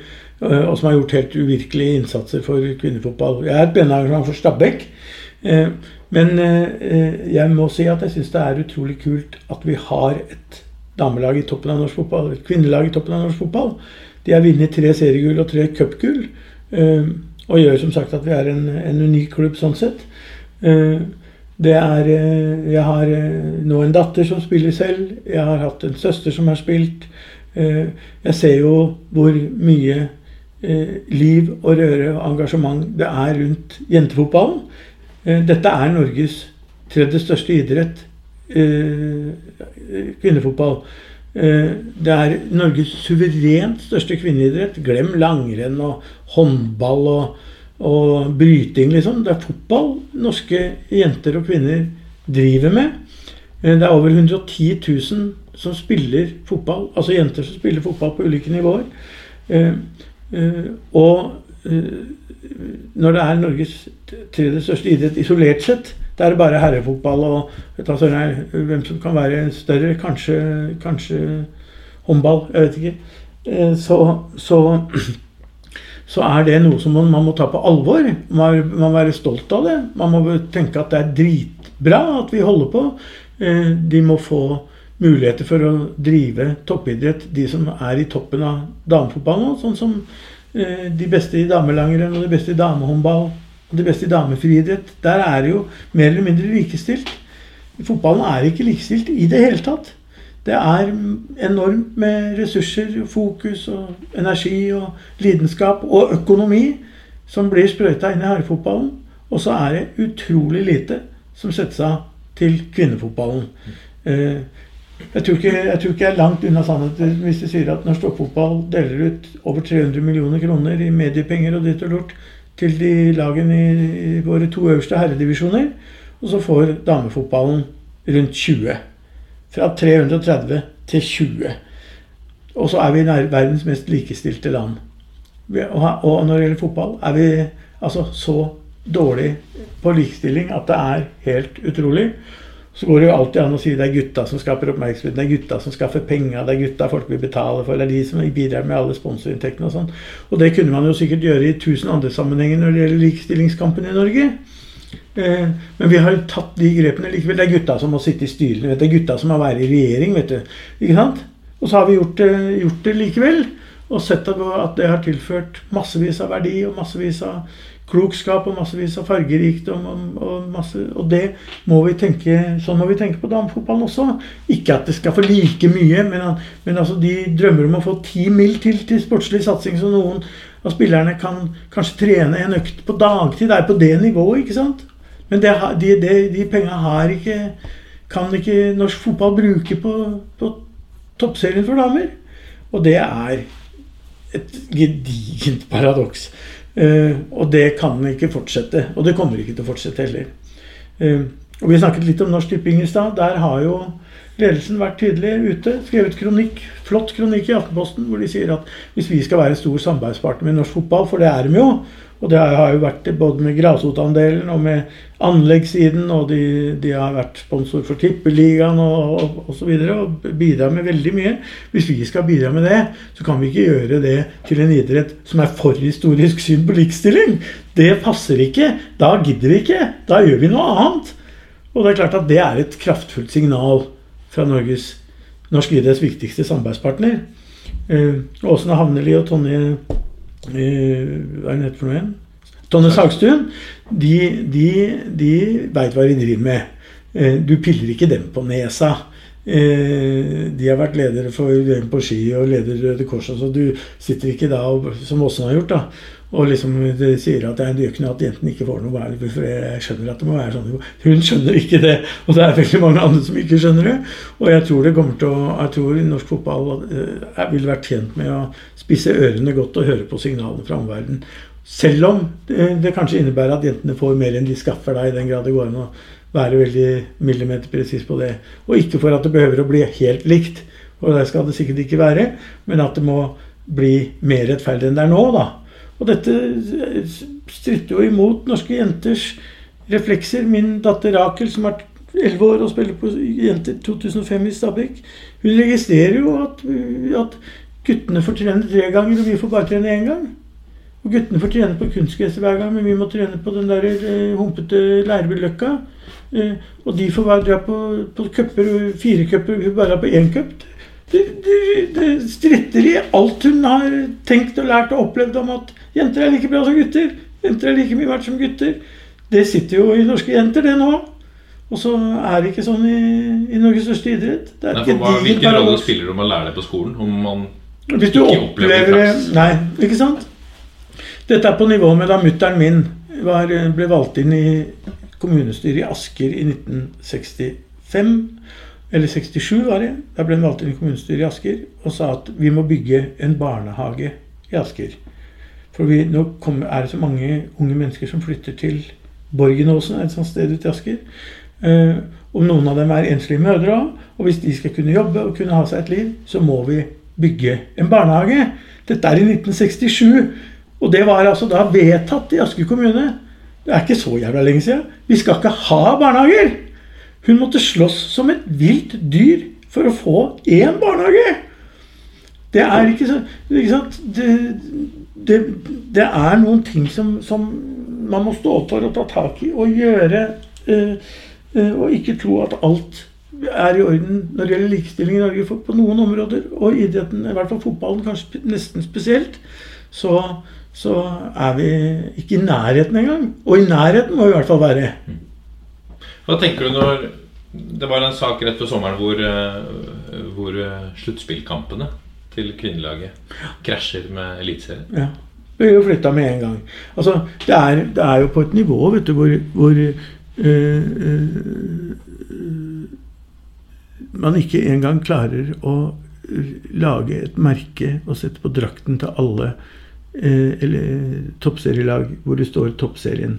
og som har gjort helt uvirkelige innsatser for kvinnefotball. Jeg er et brennende engasjement for Stabæk. eh, Men eh, jeg må si at jeg syns det er utrolig kult at vi har et damelag i toppen av norsk fotball. Et kvinnelag i toppen av norsk fotball. De har vunnet tre seriegull og tre cupgull. eh, Og gjør som sagt at vi er en, en unik klubb sånn sett. Eh, Det er eh, Jeg har eh, nå en datter som spiller selv. Jeg har hatt en søster som har spilt. Eh, Jeg ser jo hvor mye eh, liv og røre og engasjement det er rundt jentefotballen. Eh, Dette er Norges tredje største idrett. eh, Kvinnefotball. Eh, Det er Norges suverent største kvinneidrett. Glem langrenn og håndball og, og bryting, liksom. Det er fotball norske jenter og kvinner driver med. Eh, Det er over 110 000 som spiller fotball, altså jenter som spiller fotball på ulike nivåer. Eh, Og eh, når det er Norges tredje største idrett isolert sett, da er det bare herrefotball og vet du, hva søren er, hvem som kan være større. Kanskje, kanskje håndball. Jeg vet ikke. Eh, Så, så, så er det noe som man, man må ta på alvor. Man må være stolt av det. Man må tenke at det er dritbra at vi holder på. De må få muligheter for å drive toppidrett, de som er i toppen av damefotballen nå. Sånn som eh, de beste i damelangrenn og de beste i damehåndball og de beste i damefriidrett, der er det jo mer eller mindre likestilt. Fotballen er ikke likestilt i det hele tatt. Det er enormt med ressurser, fokus og energi og lidenskap og økonomi som blir sprøyta inn i herrefotballen. Og så er det utrolig lite som settes av til kvinnefotballen. Jeg tror, ikke, jeg tror ikke jeg er langt unna sannheten hvis de sier at norsk toppfotball deler ut over 300 millioner kroner i mediepenger og ditt og lort til de lagene i våre to øverste herredivisjoner. Og så får damefotballen rundt 20. Fra 330 til 20. Og så er vi verdens mest likestilte land. Og når det gjelder fotball, er vi altså så dårlig på likestilling at det er helt utrolig. Så går det jo alltid an å si det er gutta som skaper oppmerksomhet, det er gutta som skaffer penger, det er gutta folk vil betale for, det er de som bidrar med alle sponsorinntektene og sånn. Og det kunne man jo sikkert gjøre i tusen andre sammenhenger når det gjelder likestillingskampen i Norge. Eh, men vi har tatt de grepene likevel. Det er gutta som må sitte i styrene. Det er gutta som må være i regjering, vet du. Ikke sant? Og så har vi gjort det, gjort det likevel. Og sett at det har tilført massevis av verdi og massevis av klokskap og massevis av fargerikdom. Og, og, masse, og det må vi tenke, sånn må vi tenke på damefotballen også. Ikke at det skal få like mye, men, men altså de drømmer om å få ti mil til til sportslig satsing, så noen av spillerne kan kanskje trene en økt på dagtid. Det er på det nivået, ikke sant? Men det, de, de, de penga har ikke kan ikke norsk fotball bruke på, på toppserien for damer. Og det er et gedigent paradoks. Uh, og det kan ikke fortsette. Og det kommer ikke til å fortsette heller. Uh, og Vi snakket litt om Norsk Tipping i stad. Der har jo ledelsen vært tydelig ute. Skrevet kronikk, flott kronikk i Aftenposten hvor de sier at hvis vi skal være en stor samarbeidspartner med norsk fotball, for det er de jo, og det har jo vært både med grasrotandelen og med anleggssiden, og de, de, har vært sponsor for Tippeligaen og osv. Og, og, så videre, og bidrar med veldig mye. Hvis vi skal bidra med det, så kan vi ikke gjøre det til en idrett som er for historisk syn på likestilling. Det passer ikke. Da gidder vi ikke. Da gjør vi noe annet. Og det er klart at det er et kraftfullt signal fra Norges, norsk idretts viktigste samarbeidspartner. Eh, Åsne Havneli og Tonje hva er det for noe igjen? Tonje Sagstuen. De, de, de veit hva de driver med. Eh, du piller ikke dem på nesa. Eh, de har vært ledere for VM på ski og leder Røde Kors. Så du sitter ikke da, som Åsen har gjort, da, og liksom de sier at det er en ikke at jentene ikke får noe vær. For jeg skjønner at det må være sånn. Hun skjønner ikke det. Og det er veldig mange andre som ikke skjønner det. Og jeg tror det kommer til å Jeg tror norsk fotball eh, vil være tjent med å spisse ørene godt og høre på signalene fra omverdenen. Selv om det, kanskje innebærer at jentene får mer enn de skaffer deg, i den grad det går an å være veldig millimeterpresis på det. Og ikke for at det behøver å bli helt likt, og det skal det sikkert ikke være, men at det må bli mer rettferdig enn det er nå, da. Og dette stritter jo imot norske jenters reflekser. Min datter Rakel, som er 11 år og spiller på Jenter 2005 i Stabæk, hun registrerer jo at, at guttene får trene tre ganger, og vi får bare trene én gang. Og guttene får trene på kunstgresset hver gang, men vi må trene på den der eh, humpete Leirbyløkka. Eh, og de får bare dra på, på køpper, fire cuper, vi bare på én cup. Det, det, det stritter i alt hun har tenkt og lært og opplevd om at Jenter er like bra som gutter. Jenter er like mye verdt som gutter. Det sitter jo i norske jenter, det nå. Og så er det ikke sånn i, i Norges største idrett. Det er Nei, hva, hvilken rolle spiller det om å lære det på skolen? Om man Hvis du opplever det Nei, ikke sant? Dette er på nivå med da mutter'n min var, ble valgt inn i kommunestyret i Asker i 1965. Eller 67 var det. Da ble hun valgt inn i kommunestyret i Asker og sa at vi må bygge en barnehage i Asker. For vi, nå kommer, er det så mange unge mennesker som flytter til Borgenåsen, et sånt sted ute i Asker. Eh, og noen av dem er enslige mødre òg. Og hvis de skal kunne jobbe og kunne ha seg et liv, så må vi bygge en barnehage. Dette er i 1967. Og det var altså da vedtatt i Asker kommune. Det er ikke så jævla lenge siden. Vi skal ikke ha barnehager! Hun måtte slåss som et vilt dyr for å få én barnehage! Det er ikke så ikke sant? Det, det, det, er noen ting som, som, man må stå for og ta tak i og gjøre. Uh, uh, og ikke tro at alt er i orden når det gjelder likestilling i Norge på noen områder. Og idretten, i hvert fall fotballen kanskje nesten spesielt. så, så er vi ikke i nærheten engang. Og i nærheten må vi i hvert fall være. Hva tenker du når Det var en sak rett før sommeren hvor, eh, hvor sluttspillkampene til kvinnelaget krasjer med Eliteserien. Ja. Vi har jo flytta med en gang. Altså, det er, det er jo på et nivå vet du, hvor, hvor øh, øh, man ikke engang klarer å lage et merke og sette på drakten til alle øh, eller, toppserielag hvor det står Toppserien.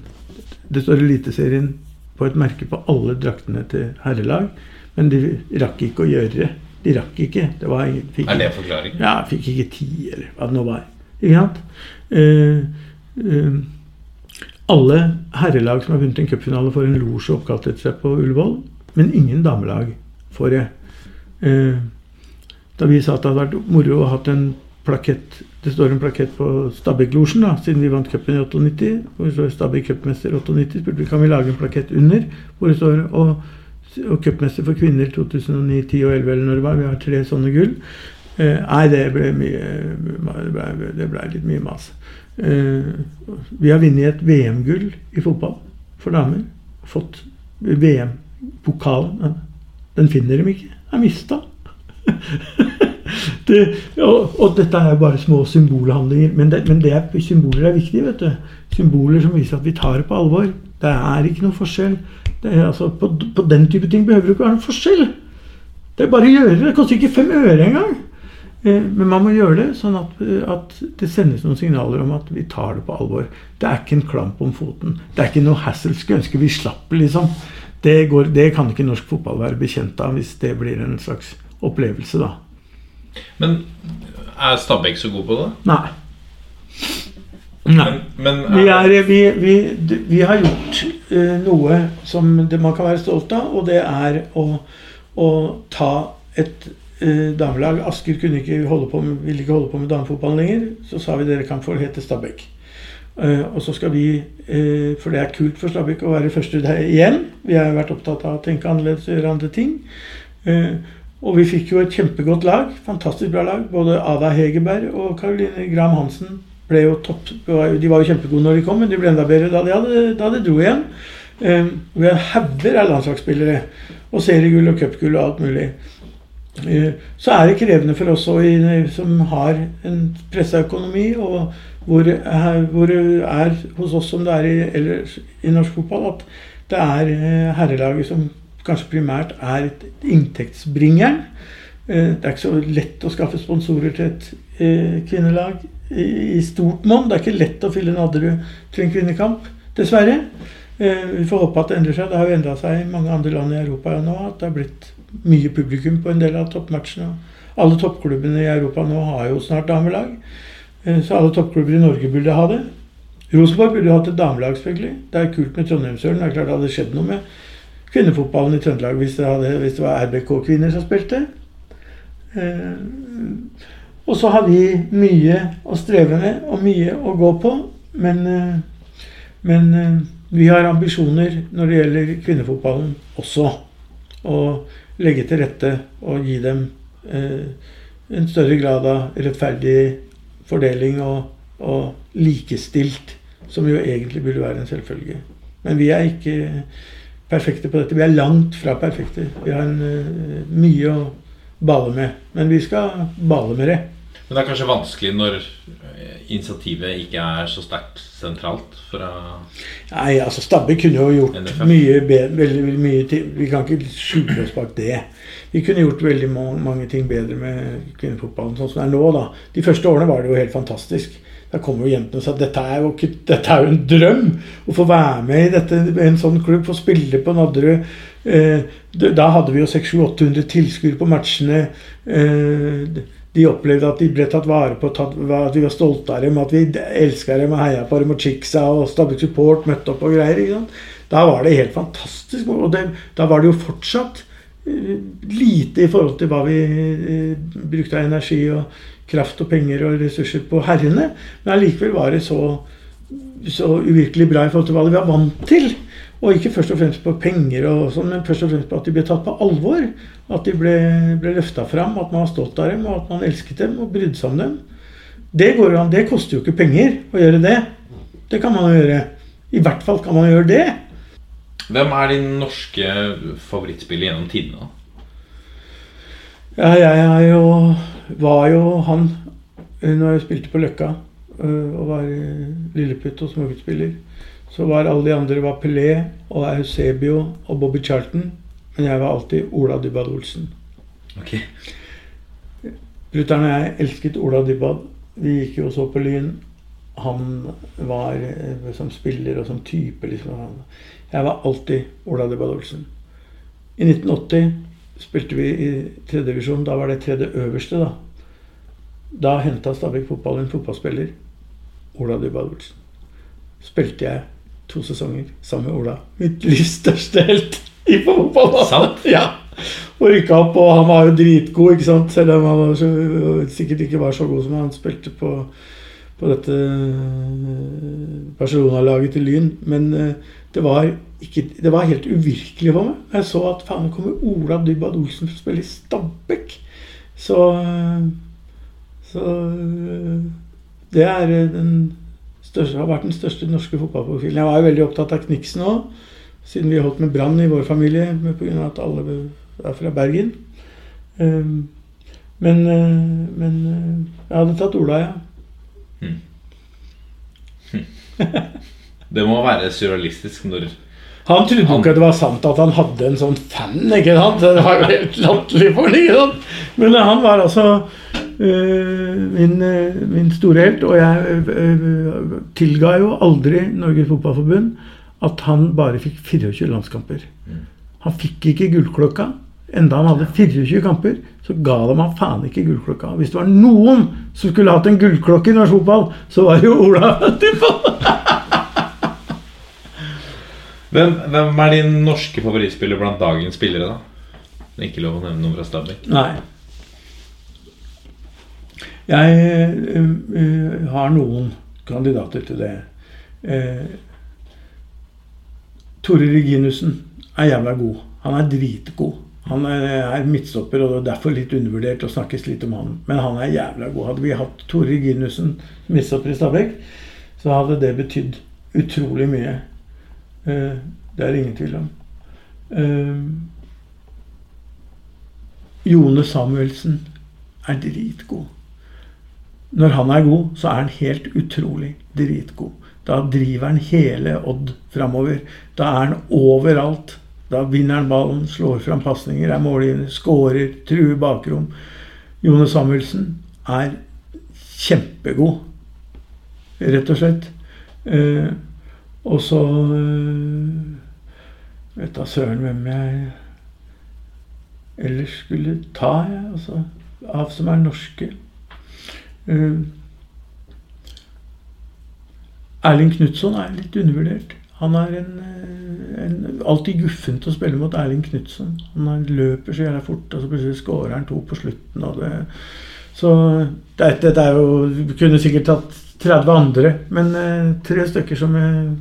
Det står Eliteserien på et merke på alle draktene til herrelag, men de rakk ikke å gjøre det. De rakk ikke. Det var, fikk, Er det forklaringen? ja, fikk ikke ti, eller hva det nå var. Ikke sant? Eh, eh, alle herrelag som har vunnet en cupfinale, får en losje oppkalt etter seg på Ullevål, men ingen damelag får det. Eh, da vi sa at det hadde vært moro å ha en plakett Det står en plakett på Stabæk-losjen, siden vi vant cupen i 98. Hvor det står Stabæk cupmester 98. spurte vi kan vi lage en plakett under hvor det står og, og cupmester for kvinner 2009, 10 og 11 eller når det var. Vi har tre sånne gull. Eh, nei, det ble mye Det ble, det ble litt mye mas. Eh, vi har vunnet et VM-gull i fotball for damer. Fått VM-pokalen. Den finner de ikke. Er mista. det, og, og, dette er jo bare små symbolhandlinger. Men, det, men det er, symboler er viktige. vet du. Symboler som viser at vi tar det på alvor. Det er ikke noe forskjell. Er, altså, på, på, den type ting behøver det ikke være noen forskjell. Det er bare å gjøre det. Det koster ikke fem øre engang. Eh, men man må gjøre det sånn at, at, det sendes noen signaler om at vi tar det på alvor. Det er ikke en klamp om foten. Det er ikke noe hassle. Skulle ønske vi slapp, liksom. Det, går, det kan ikke norsk fotball være bekjent av hvis det blir en slags opplevelse, da. Men er Stabæk så god på det? Nei. Men, men Vi, er, vi, vi, vi har gjort uh, noe som det man kan være stolt av, og det er å, å ta et uh, damelag Asker kunne ikke holde på med, ville ikke holde på med damefotball lenger. Så sa vi dere kan få hete Stabæk. Uh, og så skal vi, for det er kult for Stabæk å være første der igjen. Vi har vært opptatt av å tenke annerledes og gjøre andre ting. Og vi fikk jo et kjempegodt lag. Fantastisk bra lag. Både Ada Hegerberg og Caroline Graham Hansen ble jo topp. De var jo kjempegode når de kom, men de ble enda bedre da de, hadde, da de dro igjen. Um, vi har hauger av landslagsspillere. Og seriegull og cupgull og alt mulig. Uh, så er det krevende for oss i, som har en pressa økonomi, og hvor, hvor, det er hos oss som det er i, eller, i norsk fotball, at det er uh, herrelaget som kanskje primært er inntektsbringeren. Det er ikke så lett å skaffe sponsorer til et kvinnelag i stort monn. Det er ikke lett å fylle Nadderud til en kvinnekamp, dessverre. Vi får håpe at det endrer seg. Det har jo endra seg i mange andre land i Europa nå. At det har blitt mye publikum på en del av toppmatchene. Alle toppklubbene i Europa nå har jo snart damelag. Så alle toppklubber i Norge burde ha det. Rosenborg burde hatt et damelag, selvfølgelig. Det er kult med Trondheimsølen. Det er klart det hadde skjedd noe med kvinnefotballen i Trøndelag hvis det, hvis det var RBK-kvinner som spilte. Eh, og så har vi mye å streve med og mye å gå på. Men, eh, men eh, vi har ambisjoner når det gjelder kvinnefotballen også. Å legge til rette og gi dem en større grad av rettferdig fordeling og, og likestilt, som jo egentlig burde være en selvfølge. Men vi er ikke perfekte på dette. Vi er langt fra perfekte. Vi har en, mye å bale med. Men vi skal bale med det. Men det er kanskje vanskelig når initiativet ikke er så sterkt sentralt fra Nei, altså Stabbe kunne jo gjort NFF. mye bedre veldig, veldig mye til. Vi kan ikke skjule oss bak det. Vi kunne gjort veldig ma- mange ting bedre med kvinnefotballen sånn som det er nå. da. De første årene var det jo helt fantastisk. Da kom jo jentene og sa at dette er jo, dette er jo en drøm å få være med i dette, en sånn klubb, få spille på Nadderud. Eh, da hadde vi jo 600-800 tilskuere på matchene. Eh, de opplevde at de ble tatt vare på, at vi var stolte av dem, at vi elska dem og heia på dem. Og Chicksa og Stabæk Support møtte opp og greier. Da var det helt fantastisk. Og det, da var det jo fortsatt eh, lite i forhold til hva vi brukte av energi og kraft og penger og ressurser på herrene. Men allikevel var det så, så uvirkelig bra i forhold til hva vi var vant til. Og ikke først og fremst på penger, og sånn, men først og fremst på at de ble tatt på alvor. At de ble, ble løfta fram, at man var stolt av dem, og at man elsket dem og brydde seg om dem. Det går jo an. Det koster jo ikke penger å gjøre det. Det kan man jo gjøre. I hvert fall kan man gjøre det. Hvem er din norske favorittspiller gjennom tidene? Ja, jeg er jo Var jo han eh, når jeg spilte på Løkka øh, og var eh, lilleputt og småguttspiller. Så var alle de andre var Pelé og Eusebio og Bobby Charlton. Men jeg var alltid Ola Dybwad Olsen. Ok. Brutter'n og jeg elsket Ola Dybwad. Vi gikk jo og så på Lyn. Han var eh, som spiller og som type, liksom. Jeg var alltid Ola Dybwad Olsen. I 1980 spilte vi i tredje divisjon. Da var det tredje øverste, da. Da henta Stabæk fotball en fotballspiller. Ola Dybwad Olsen. Spilte jeg to sesonger sammen med Ola. Mitt livs største helt i fotball. Sant? Ja. Og rykka opp, og han var jo dritgod, ikke sant? selv om han var så, sikkert ikke var så god som han spilte på, på dette eh, Barcelona-laget til Lyn. Men eh, det var, ikke, det var helt uvirkelig for meg. Jeg så at faen, kommer Ola Dybwad Olsen til å spille i Stabæk. Så eh, Så det er den største, har vært den største norske fotballprofilen. Jeg var jo veldig opptatt av Kniksen òg, siden vi holdt med Brann i vår familie pga. at alle er fra Bergen. Um, men, eh, men eh, jeg hadde tatt Ola, ja. Det må være surrealistisk når Han trodde han... ikke det var sant at han hadde en sånn fan. ikke sant? Det var jo helt latterlig for ham. Men eh, han var altså min, øh, min store helt. Og jeg øh, tilga jo aldri Norges Fotballforbund at han bare fikk 24 landskamper. Han fikk ikke gullklokka. Enda han hadde 24 kamper, så ga de ham faen ikke gullklokka. Hvis det var noen som skulle hatt en gullklokke i norsk fotball, så var det jo Ola hvem, hvem er din norske favorittspiller blant dagens spillere, da? Det er ikke lov å nevne noen fra Stabæk. Nei. Jeg øh, har noen kandidater til det. Eh, Tore Reginussen er jævla god. Han er dritgod. Han er, er midtstopper, og er derfor litt undervurdert å snakkes litt om han. Men han er jævla god. Hadde vi hatt Tore Reginussen midtstopper i Stabæk, så hadde det betydd utrolig mye. Det er det ingen tvil om. Jone Samuelsen er dritgod. Når han er god, så er han helt utrolig dritgod. Da driver han hele Odd framover. Da er han overalt. Da vinner han ballen, slår fram pasninger, er målgivende, skårer, truer bakrom. Jone Samuelsen er kjempegod, rett og slett. Eh, og så eh, Vet da søren hvem jeg ellers skulle ta, jeg. Altså, av som er norske. Eh, Erling Knutson er litt undervurdert. Han er en, eh, en alltid guffent å spille mot Erling Knutson. Han er- løper så jævla fort, og så plutselig skårer han to på slutten. Og det, så det, dette er jo Vi kunne sikkert tatt 30 andre, men eh, tre stykker som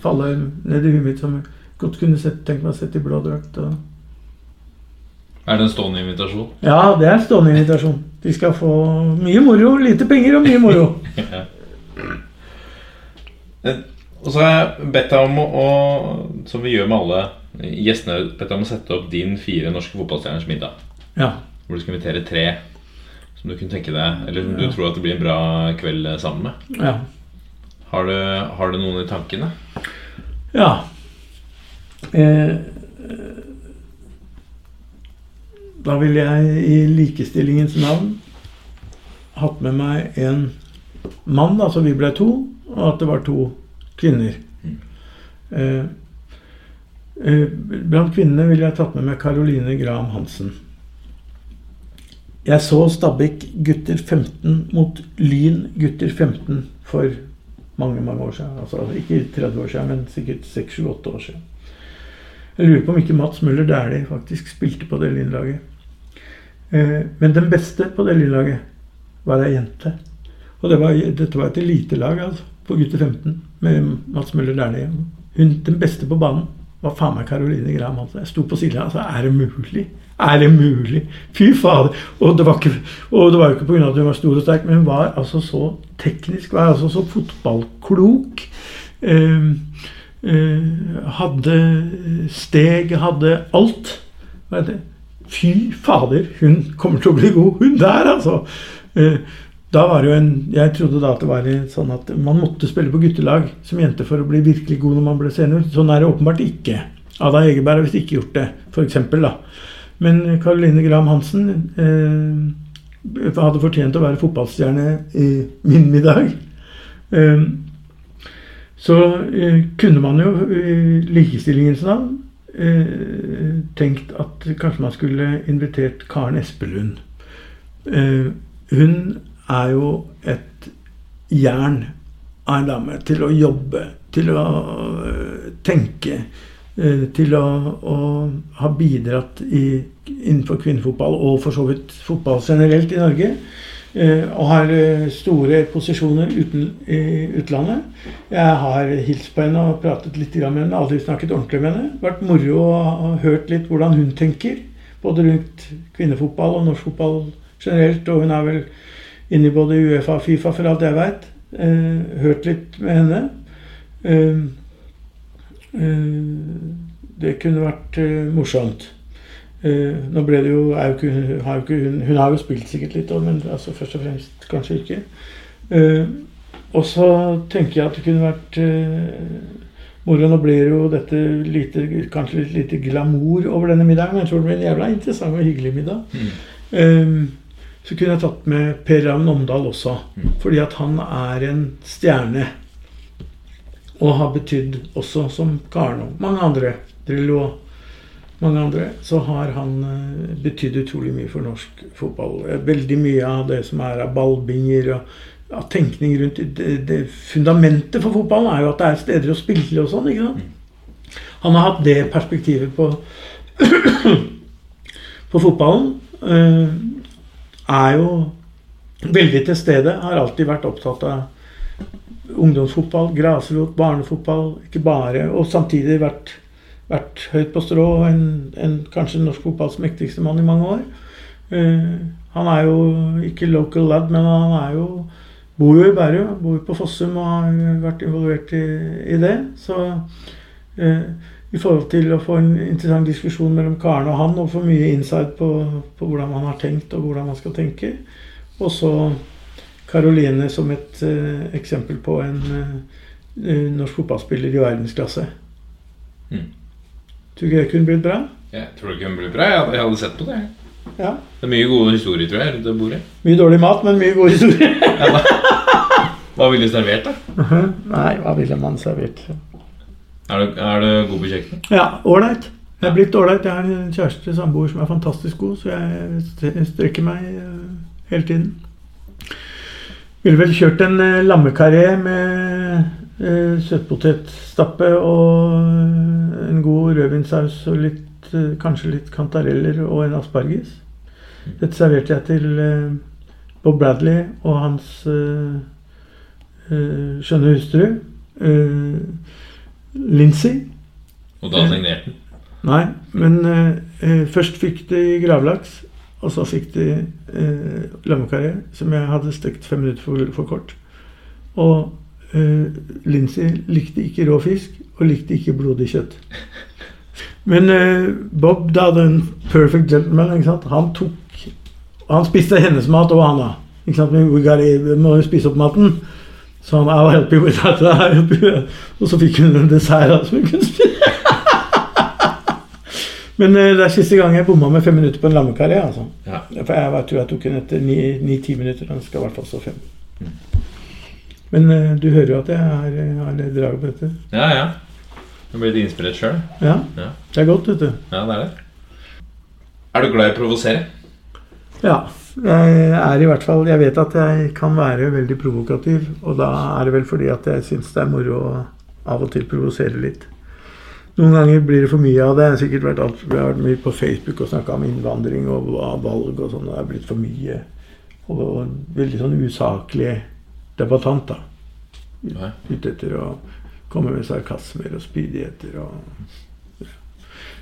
faller ned i huet mitt, som jeg godt kunne sett, tenkt meg å sette i blå drakt. Er det en stående invitasjon? ja, det er en stående invitasjon. De skal få mye moro. Lite penger og mye moro. ja. Og så har jeg bedt deg om å, som vi gjør med alle gjestene, bedt deg om å sette opp din fire norske fotballstjerners middag. Ja. Hvor du skal invitere tre som du kunne tenke deg Eller som Ja. du tror at det blir en bra kveld eh, sammen med. ja. Har du, har du noen i tankene? Ja. Eh, da ville jeg i likestillingens navn hatt med meg en mann, altså vi ble to, og at det var to kvinner. Eh, eh, blant kvinnene ville jeg tatt med meg Caroline Graham Hansen. Jeg så Stabæk gutter 15 mot Lyn gutter 15 for mange mange år siden. Altså ikke 30 år siden, men sikkert 6-7-8 år siden. Jeg lurer på om ikke Mats Møller Dæhlie faktisk spilte på det Lyn-laget. Eh, men den beste på det lille laget var ei jente. Og det var, dette var et elitelag altså, på gutter 15 med Mats Møller Dæhlie. Den beste på banen var faen meg Caroline Graham Altså. Jeg sto på siden og sa er det mulig? Er det mulig? Fy fader! Og det var, ikke, og det var ikke pga. at hun var stor og sterk, men hun var altså så teknisk, var altså så fotballklok. Eh, eh, hadde steg, hadde alt. Hva heter det? Fy fader, hun kommer til å bli god, hun der, altså! Eh, da var det jo en, Jeg trodde da at det var sånn at man måtte spille på guttelag som jente for å bli virkelig god når man ble senior. Sånn er det åpenbart ikke. Ada Egeberg har visst ikke gjort det, f.eks. da. Men Caroline Graham Hansen eh, hadde fortjent å være fotballstjerne i min middag. Eh, så eh, kunne man jo i likestillingens navn eh, tenkt at kanskje man skulle invitert Karen Espelund. Eh, hun er jo et jern av en dame til å jobbe, til å øh, tenke, øh, til å, å ha bidratt i, innenfor kvinnefotball og for så vidt fotball generelt i Norge. Øh, Og har øh, store posisjoner uten, i utlandet. Jeg har hilst på henne og pratet litt med henne, aldri snakket ordentlig med henne. Vært moro og hørt litt hvordan hun tenker. Både rundt kvinnefotball og norsk fotball generelt. Og hun er vel inne i både Uefa og Fifa, for alt jeg veit. Eh, hørt litt med henne. Eh, eh, det kunne vært eh, morsomt. Eh, nå ble det jo, ikke, har jo ikke hun, hun har jo spilt sikkert litt, òg, men altså først og fremst kanskje ikke. Uh, og så tenker jeg at det kunne vært moro. Nå blir jo dette lite, kanskje litt lite glamour over denne middagen, men jeg tror det blir en jævla interessant og hyggelig middag. Mm. Så kunne jeg tatt med Per Ravn Omdal også. Mm. Fordi at han er en stjerne. Og har betydd også, som Karen og mange andre, Drillo og mange andre, så har han eh, betydd utrolig mye for norsk fotball. Eh, Veldig mye av det som er av ballbinger og av tenkning rundt det, det Fundamentet for fotballen er jo at det er steder å spille og sånn. ikke sant? Han har hatt det perspektivet på, på fotballen. eh, er jo veldig til stede. Har alltid vært opptatt av ungdomsfotball, grasrot, barnefotball. Ikke bare. Og samtidig vært, vært høyt på strå. En, en, kanskje norsk fotballs mektigste mann i mange år. Uh, han er jo ikke local lad, men han er jo bor jo i Bærum. Bor på Fossum og har vært involvert i, i det. Så uh, i forhold til å få en interessant diskusjon mellom Karen og han, og få mye insight på, på hvordan man har tenkt, og hvordan man skal tenke. Og så Karoline som et uh, eksempel på en norsk fotballspiller i verdensklasse. Mm. Tror du det kunne blitt bra? Jeg tror det kunne blitt bra. Jeg hadde, jeg hadde sett på det. Ja. Det er mye gode historier, tror jeg, rundt det bordet. Mye dårlig mat, men mye gode historier. Ja, hva, hva ville du servert, da? Nei, hva ville man servert? Er du, er du god på kjøkkenet? Ja, ålreit. Jeg er blitt ålreit. Jeg har en kjæreste, samboer, som er fantastisk god, så jeg st- strekker meg eh, hele tiden. Ville vel kjørt en eh, lammekaré med eh, søtpotetstappe og eh, en god rødvinsaus og litt, eh, kanskje litt kantareller og en asparges. Dette serverte jeg til eh, Bob Bradley og hans eh, eh, skjønne hustru. Eh, Lindsay. Og da signerte den. Nei, men først fikk de gravlaks, og så fikk de eh, lammekarri, som jeg hadde stekt fem minutter for, for kort. Og eh, Lincy likte ikke rå fisk, og likte ikke blodig kjøtt. Men uh, Bob, da, den perfect gentleman, han tok Han spiste hennes mat, og han da. Ikke sant? Vi må jo spise opp maten. Så han I'll help you with that. I'll help you. Og så fikk hun en dessert da, som hun kunne spise. Men eh, det er siste gang jeg bomma med fem minutter på en lammekarri. Altså. Ja. For jeg tror jeg tok den etter ni-ti minutter. Den skal i hvert fall stå fem. Men eh, du hører jo at jeg har, eh, litt drag på dette. ja, ja. Du ble litt inspirert sjøl. Ja, Ja. det er godt, vet du. ja, det er det. Er du glad i å provosere? Ja. Jeg er i hvert fall Jeg vet at jeg kan være veldig provokativ, og da er det vel fordi at jeg syns det er moro å av og til provosere litt. Noen ganger blir det for mye av det. Jeg har sikkert vært, alt, jeg har vært mye på Facebook og snakka om innvandring og valg og sånn. Det er blitt for mye. Og, og veldig sånn usaklig debattant, da. Ja. Ute etter å komme med sarkasmer og spydigheter og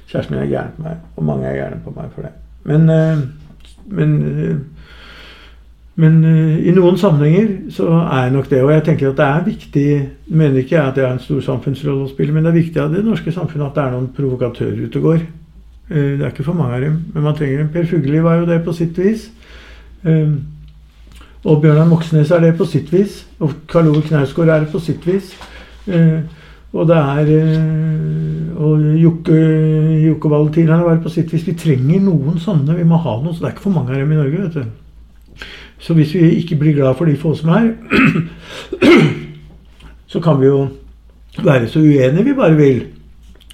kjæresten min er gæren på meg, og mange er gærne på meg for det. Men, eh, men, eh, men eh, i noen sammenhenger så er nok det. Og jeg tenker at det er viktig jeg mener ikke jeg at det er en stor samfunnsrolle å spille, men det er viktig av det norske samfunnet at det er noen provokatører ute og går. Det er ikke for mange av dem, men man trenger dem. Per Fugelli var jo det på sitt vis. Og Bjørnar Moxnes er det på sitt vis. Og Karl Ove Knausgård er det på sitt vis. Eh, Og det er eh, Og Jokke, Jokke Valentin er det på sitt vis. Vi trenger noen sånne. Vi må ha noen. Så det er ikke for mange av dem i Norge, vet du. Så hvis vi ikke blir glad for de få som er, så kan vi jo være så uenige vi bare vil.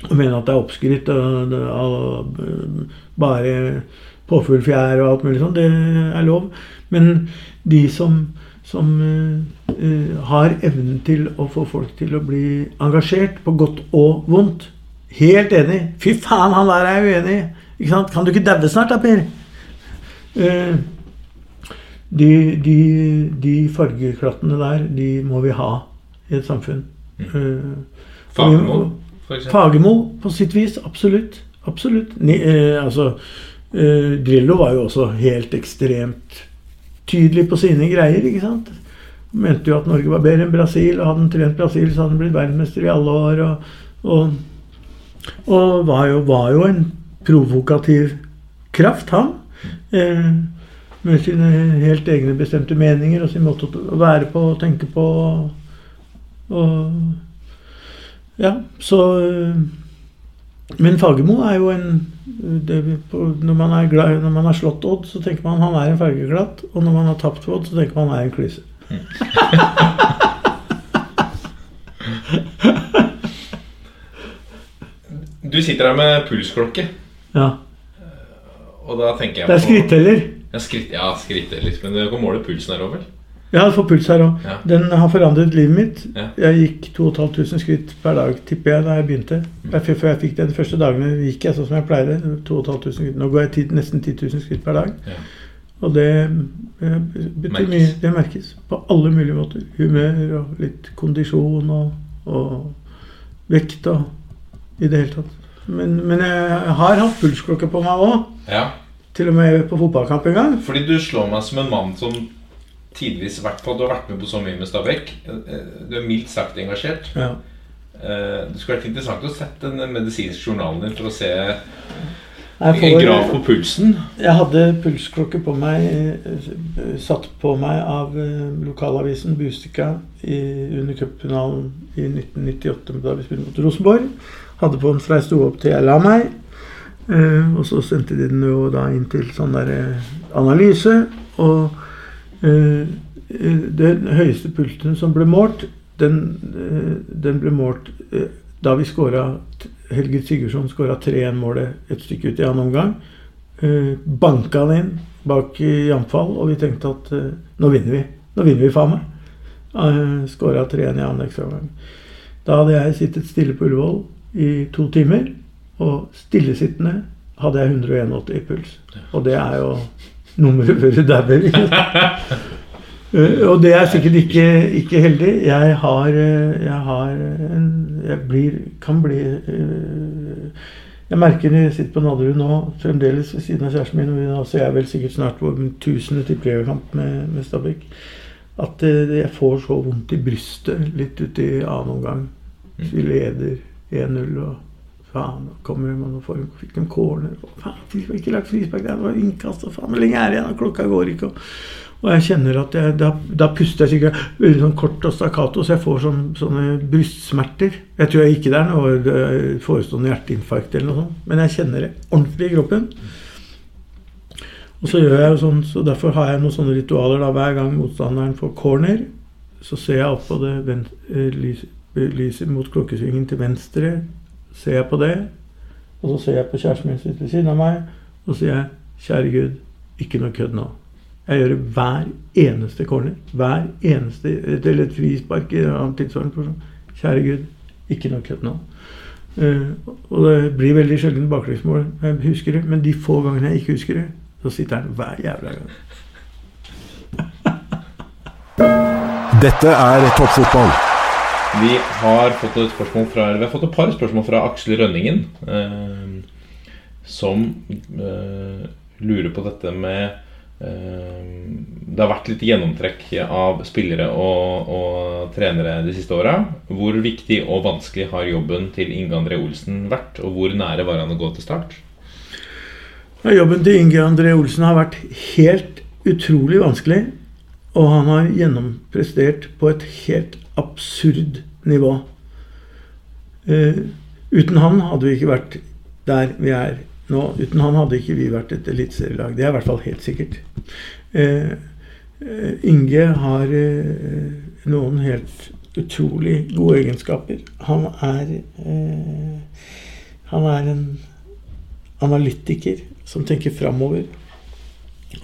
Og mene at det er oppskrytt og, og, og bare påfuglfjær og alt mulig sånt. Det er lov. Men de som, som eh, har evnen til å få folk til å bli engasjert på godt og vondt Helt enig. Fy faen, han der er uenig. Ikke sant? Kan du ikke daue snart da, Per? Uh, de, de, de fargeklattene der, de må vi ha i et samfunn. Uh, Fagermo, eksempel. Fagermo på sitt vis, absolutt. Absolutt. Ni, altså, Drillo var jo også helt ekstremt tydelig på sine greier, ikke sant? Mente jo at Norge var bedre enn Brasil, og hadde han trent Brasil, så hadde han blitt verdensmester i alle år. Og, og, og var, jo, var jo en provokativ kraft, han. Eh, med sine helt egne bestemte meninger og sin måte å være på og tenke på. Og, ja, så øh, Men Fagermo er jo en når, man er glad, når man har slått Odd, så tenker man han er en fargeklatt. Og når man har tapt Odd, så tenker man han er en klyse. Du sitter her med pulsklokke, Ja. og da tenker jeg Det er skritteller. Ja, skritt, ja, skritteller. Men du kan måle pulsen her vel? Jeg har fått puls her òg. Ja. Den har forandret livet mitt. Ja. Jeg gikk 2500 skritt per dag, tipper jeg, da jeg begynte. Mm. Før jeg fikk det de første dagene, gikk jeg sånn som jeg pleide. 2500 skritt. Nå går jeg tid, nesten 10 000 skritt per dag. Ja. Og det eh, betyr Merkes. mye. Det merkes på alle mulige måter. Humør og litt kondisjon og, og vekt og i det hele tatt. Men, men jeg har hatt pulsklokke på meg òg. ja. Til og med på fotballkamp en gang. Fordi du slår meg som en mann som tidvis vært på. Du har vært med på så mye med Stabæk. Eh, Du er mildt sagt engasjert. Ja. Eh, Det skulle vært interessant å sette den medisinske journalen din for å se en graf på pulsen. jeg hadde pulsklokke på meg, eh, satt på meg av eh, lokalavisen Bustika i, under cupfinalen i 1998 da vi spilte mot Rosenborg. Hadde på den fra jeg sto opp til jeg la meg. Eh, og så sendte de den jo da inn til sånn der eh, analyse. Og eh, eh, den høyeste pulsen som ble målt, den, eh, den ble målt eh, da vi skåra Helge Sigurdsson skåra 3-1-målet et stykke ut i annen omgang. Eh, banka han inn bak i Jamfall, og vi tenkte at eh, nå vinner vi. Nå vinner vi faen meg. Skåra 3-1 i annen ekstraomgang. Da hadde jeg sittet stille på Ullevål i to timer, og stillesittende hadde jeg 181 i puls. Og det er jo nummeret før du dauer. og det er sikkert ikke, ikke heldig. Jeg har, eh, jeg har en Jeg blir Kan bli eh, Jeg merker når jeg sitter på Nadderud nå, fremdeles ved siden av kjæresten min, og nå ser er vel sikkert snart vår tusende tippeliggerkamp med, med Stabæk, at eh, jeg får så vondt i brystet litt uti annen omgang. Vi leder 1-0 og faen, nå kommer de og får, fikk de corner. Faen, har ikke lagt frispark der, det var innkast, faen, hvor lenge er det igjen? og Klokka går ikke. og og jeg kjenner at jeg, da, da puster jeg sikkert sånn kort og stakkato, så jeg får sånn, sånne brystsmerter. Jeg tror jeg ikke det er noe forestående hjerteinfarkt eller noe sånt, men jeg kjenner det ordentlig i kroppen. Og så gjør jeg jo sånn, så derfor har jeg noen sånne ritualer da hver gang motstanderen får corner. Så ser jeg opp på det eh, lys, mot klokkesvingen til venstre. Ser jeg på det, og så ser jeg på kjæresten min som sitter ved siden av meg, og så sier jeg 'Kjære Gud, ikke noe kødd nå'. Jeg gjør det hver eneste corner. Hver eneste Eller et frispark i en annen tilsvarende person. Kjære Gud, ikke noe kødd nå. Uh, og det blir veldig sjelden baklengsmål. Jeg husker det. Men de få gangene jeg ikke husker det, så sitter han hver jævla gang. Dette er toppfotball. Vi har fått et spørsmål fra Vi har fått et par spørsmål fra Aksel Rønningen. Eh, som eh, lurer på dette med eh, Det har vært litt gjennomtrekk av spillere og, og trenere de siste åra. Hvor viktig og vanskelig har jobben til Inge André Olsen vært, og hvor nære var han å gå til start? Jobben til Inge André Olsen har vært helt utrolig vanskelig. Og han har gjennomprestert på et helt absurd nivå. Uh, uten han hadde vi ikke vært der vi er nå. Uten han hadde ikke vi vært et eliteserielag. Det er i hvert fall helt sikkert. Uh, Inge har noen helt utrolig gode egenskaper. Han er Han er en analytiker som tenker framover.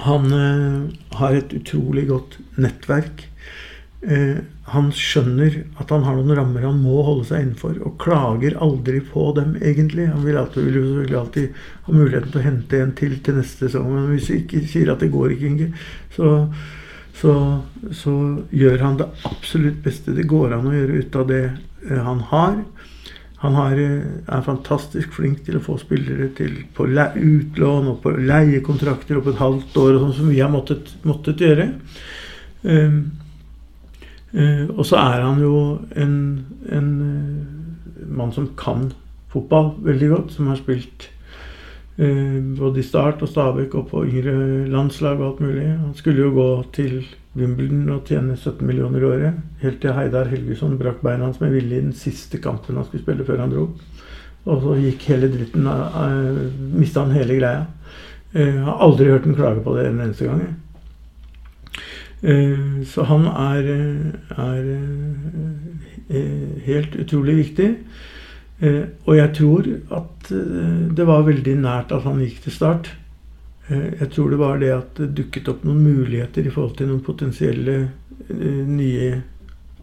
Han eh, har et utrolig godt nettverk. Eh, han skjønner at han har noen rammer han må holde seg innenfor, og klager aldri på dem, egentlig. Han vil alltid, vil alltid ha muligheten til å hente en til til neste sesong. Men hvis vi ikke sier at det går ikke, Inge, så, så, så gjør han det absolutt beste det går an å gjøre ut av det eh, han har. Han har, eh, er fantastisk flink til å få spillere til på utlån og på leiekontrakter og på et halvt år, og sånn som vi har måttet, måttet gjøre. Um, og så er han jo en, en uh, mann som kan fotball veldig godt, som har spilt uh, både i Start og Stabæk og på yngre landslag og alt mulig. Han skulle jo gå til Wimbledon og tjene 17 millioner i året. Helt til Heidar Helgesson brakk beina hans med vilje i den siste kampen han skulle spille før han dro. Og så gikk hele dritten av Mista han hele greia. Jeg har aldri hørt ham klage på det en eneste gang. Uh, så han er, er uh, helt utrolig viktig. og jeg tror at det var veldig nært at han gikk til start. Eh, jeg tror det var det at det dukket opp noen muligheter i forhold til noen potensielle eh, nye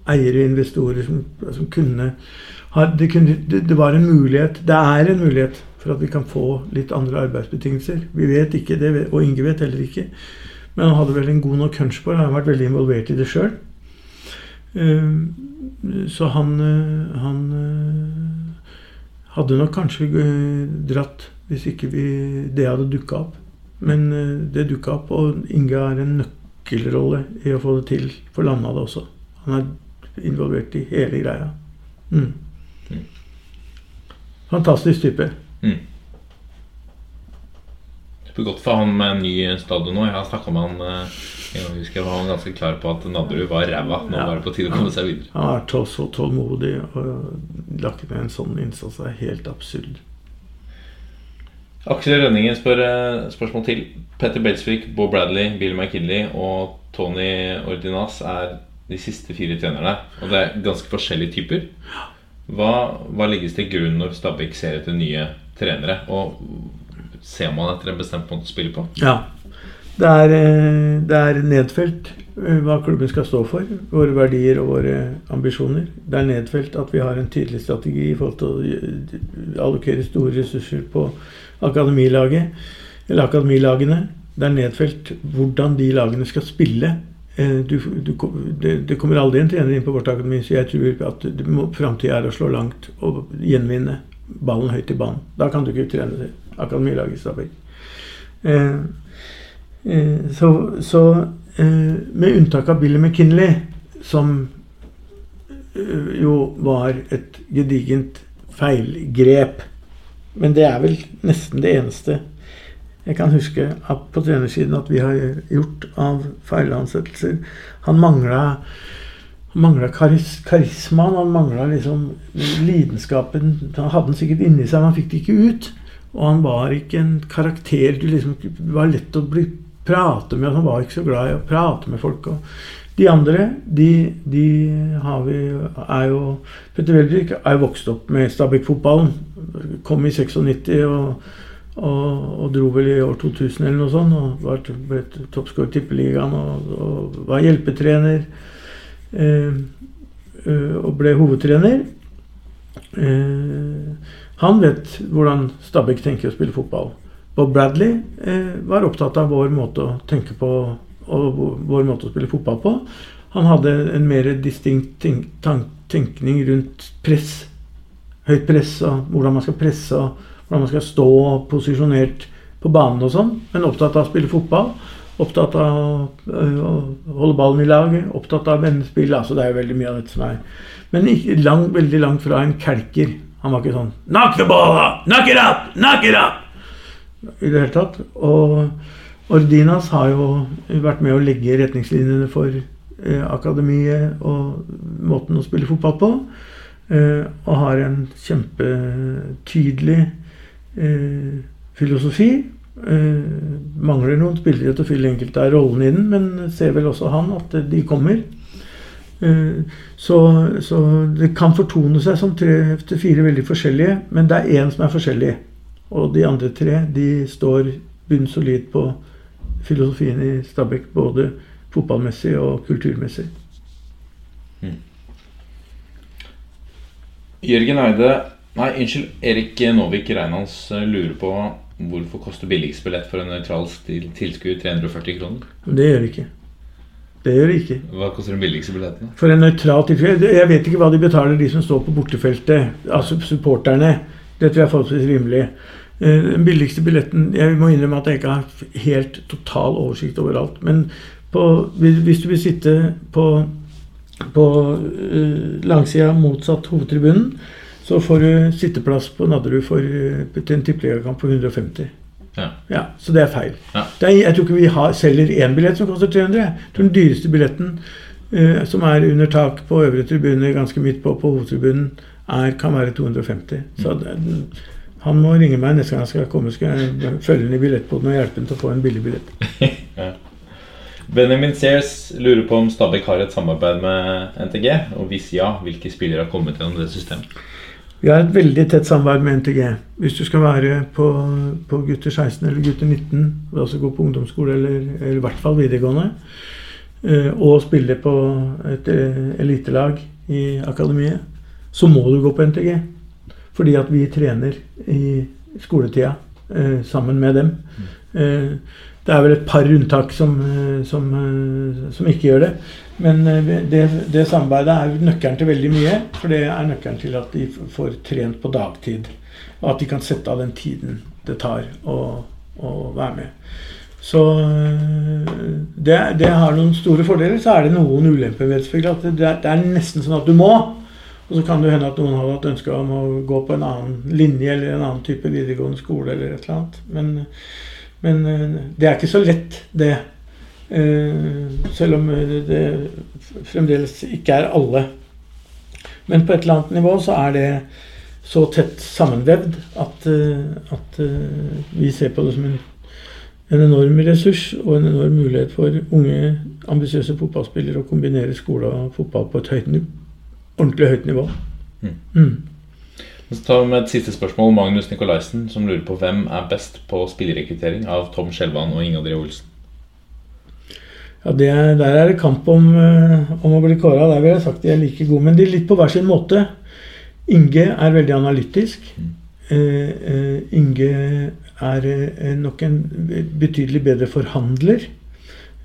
eiere, og investorer, som, som kunne ha det, kunne det, var en mulighet. Det er en mulighet for at vi kan få litt andre arbeidsbetingelser. Vi vet ikke det, og Inge vet heller ikke. Men han hadde vel en god nok hunch på det. Han har vært veldig involvert i det sjøl. Eh, så han, han hadde nok kanskje dratt hvis ikke vi, det hadde dukka opp. Men eh, det dukka opp, og Inge har en nøkkelrolle i å få det til for landa det også. Han er involvert i hele greia. Mm. mm. Fantastisk type. Mm. Godt for han med en ny stadion nå. Jeg har snakka med han jeg husker jeg var ganske klar på at Nadderud var ræva. Nå ja. var det på tide å komme seg videre. Han har vært så tålmodig og lagt ned en sånn innsats. Det er helt absurd. Aksel Rønningen spør eh, spørsmål til. Petter Belsvik, Bo Bradley, Bill McKinley og Tony Ordinas er de siste fire trenerne. Og det er ganske forskjellige typer. Hva, hva legges til grunn når Stabæk ser etter nye trenere? Og ser man etter en bestemt måte å spille på? Ja. Det er, eh, det er nedfelt eh, hva klubben skal stå for. Våre verdier og våre ambisjoner. Det er nedfelt at vi har en tydelig strategi i forhold til å allokere store ressurser på akademilaget, eller akademilagene. Det er nedfelt hvordan de lagene skal spille. Eh, du, du, det, det, kommer aldri en trener inn på vårt akademi, så jeg tror at framtida er å slå langt og gjenvinne ballen høyt i banen. Da kan du ikke trene akademilaget i Stabæk. Eh, eh, så, så eh, med unntak av Billy McKinley, som eh, jo var et gedigent feilgrep men det er vel nesten det eneste jeg kan huske at på trenersiden at vi har gjort av feilansettelser. Han mangla mangla karis, karismaen, han mangla liksom lidenskapen. Han hadde den sikkert inni seg, men han fikk det ikke ut. Og han var ikke en karakter du liksom var lett å bli prate med. Han var ikke så glad i å prate med folk. Og de andre, de, de har vi er jo Petter Weldrik er jo vokst opp med Stabæk-fotballen. Kom i 96 og, og, og, dro vel i år 2000 eller noe sånt. Og var, ble toppskårer i Tippeligaen og, og, var hjelpetrener. Eh, og ble hovedtrener. Eh, han vet hvordan Stabæk tenker å spille fotball. Bob Bradley eh, var opptatt av vår måte å tenke på og vår måte å spille fotball på. Han hadde en mer distinkt tenk tenkning rundt press. Høyt press og hvordan man skal presse og hvordan man skal stå posisjonert på banen og sånn, men opptatt av å spille fotball. Opptatt av å holde ballen i lag, opptatt av vennespill. Altså det er jo veldig mye av dette som er Men ikke lang, veldig langt fra en kelker. Han var ikke sånn Knock the ball up! Knock it up! Knock it up! I det hele tatt. Og Ordinas har jo vært med å legge retningslinjene for eh, akademiet og måten å spille fotball på. Eh, og har en kjempetydelig eh, filosofi. Eh, mangler noen spillere til å fylle enkelte av rollene i den, men ser vel også han at de kommer. Eh, så, så, det kan fortone seg som tre til fire veldig forskjellige, men det er én som er forskjellig. Og de andre tre de står bunnsolid på filosofien i Stabæk, både fotballmessig og kulturmessig. Jørgen Eide Nei, unnskyld. Erik Novik Reinans eh, lurer på hvorfor koster billigst billett for en nøytral tilskuer 340 kroner? Det gjør det ikke. Det gjør det ikke. Hva koster den billigste billetten? For en nøytral tilfelle Jeg vet ikke hva de betaler, de som står på bortefeltet. Altså supporterne. Det tror jeg er forholdsvis rimelig. Eh, Den billigste billetten Jeg må innrømme at jeg ikke har helt total oversikt overalt. Men på, hvis du vil sitte på, på uh, langsida motsatt hovedtribunen, så får du sitteplass på Nadderud for, eh, til en tippeligakamp på 150. Ja. Ja, Så det er feil. Ja. Det er, jeg tror ikke vi har, selger én billett som koster 300. Jeg tror den dyreste billetten, uh, som er under tak på øvre tribune, ganske midt på, på hovedtribunen, er, kan være 250. Så den, han må ringe meg neste gang jeg skal komme. Skal jeg følge ham i billettboden og hjelpe ham til å få en billig billett. Benjamin Sears lurer på om Stabæk har et samarbeid med NTG, og hvis ja, hvilke spillere har kommet gjennom det systemet? Vi har et veldig tett samarbeid med NTG. Hvis du skal være på, på gutter 16 eller gutter 19, vil altså gå på ungdomsskole eller, eller i hvert fall videregående, eh, og spille på et eh, elitelag i akademiet, så må du gå på NTG. Fordi at vi trener i skoletida eh, sammen med dem. Det er vel et par unntak som, eh, som, eh, som ikke gjør det. Men eh, det, det samarbeidet er nøkkelen til veldig mye. For det er nøkkelen til at de får trent på dagtid. Og at de kan sette av den tiden det tar å, å være med. Så det, det har noen store fordeler. Så er det noen ulemper ved det. det, er, nesten sånn at du må. Og så kan det hende at noen har hatt ønske om å gå på en annen linje eller en annen type videregående skole eller et eller annet. Men, men øh, det er ikke så lett, det. Eh, selv om øh, det fremdeles ikke er alle. Men på et eller annet nivå så er det så tett sammenvevd at, eh, at eh, vi ser på det som en, en enorm ressurs og en enorm mulighet for unge, ambisiøse fotballspillere å kombinere skole og fotball på et høyt, ordentlig høyt nivå. Mm. Mm. Så tar vi med et siste spørsmål. Magnus Nikolaisen som lurer på hvem er best på spillerekruttering av Tom Skjelvan og Inge André Olsen. Ja, det, er- Der er det kamp om, eh, om å bli kåra. Der vil jeg sagt de er like gode. Men de er litt på hver sin måte. Inge er veldig analytisk. Eh, eh, Inge er nok en betydelig bedre forhandler.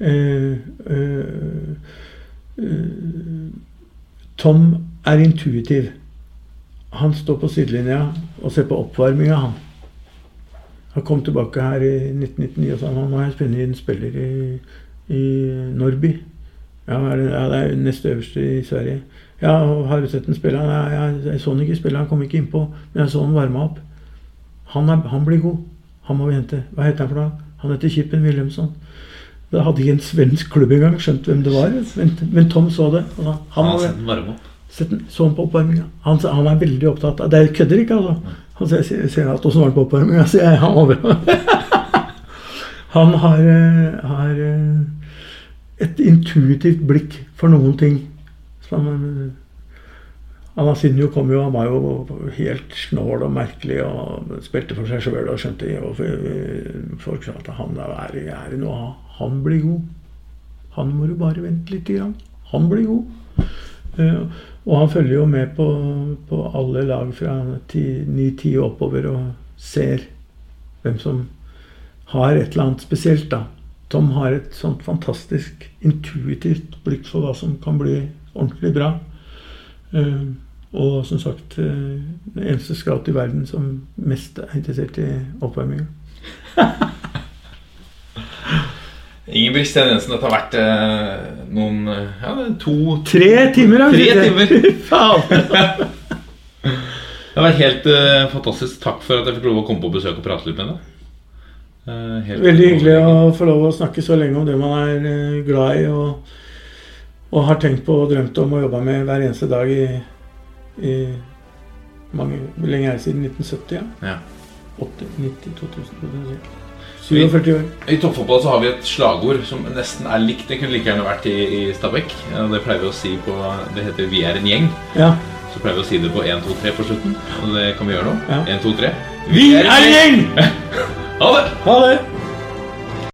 Eh, eh, eh, Tom er intuitiv. Han står på sidelinja og ser på oppvarminga, han. Han kom tilbake her i 1999 og sa nå må jeg spenne inn spiller i, i Norby. Ja, det, ja, det er nest øverste i Sverige. Ja, har du sett den spille? Ja, jeg, jeg så han ikke spille, han kom ikke innpå. Men jeg så han varma opp. Han, er, han blir god. Han må vi hente. Hva heter han for noe? Han heter Kippen Wilhelmsson. Da hadde ikke en svensk klubb engang skjønt hvem det var. Men, men Tom så det. Og sa, han må så han på oppvarminga. Han, han er veldig opptatt av Det er kødder ikke, altså. Han sier, sier, sier at åssen var det på oppvarminga? sier jeg. Han var han har, eh, har eh, et intuitivt blikk for noen ting. Som, eh, Alasinho kom jo, han var jo helt snål og merkelig og spilte for seg sjøl og skjønte og Folk sa at han er, er i noe. Han blir god. Han må du bare vente litt. Han blir god. Og han følger jo med på, på alle lag fra 9-10 og oppover og ser hvem som har et eller annet spesielt. da. Tom har et sånt fantastisk intuitivt blikk for hva som kan bli ordentlig bra. Eh, Og som sagt eh, den eneste scout i verden som mest er interessert i oppvarminga. Ingebrigt Sten Jensen, dette har vært eh, noen eh, ja, to Tre timer, har Tre timer. Faen! Det har vært helt eh, fantastisk. Takk for at jeg fikk lov å komme på besøk og prate litt med deg. Eh, Veldig hyggelig å få lov å snakke så lenge om det man er eh, glad i og, og har tenkt på og drømt om å jobbe med hver eneste dag i, i mange, lenge er det siden 1970? Ja? Ja. 80, 90, 2000, 2000 47 år. I toppfotball så har vi et slagord som nesten er likt. Det kunne like gjerne vært i, i Stabæk. Det pleier vi å si på Det heter 'Vi er en gjeng'. Ja. Så pleier vi å si det på 1, 2, 3 på slutten. Og det kan vi gjøre nå. Ja. 1, 2, 3. Vi er en gjeng! Ha det! Ha det!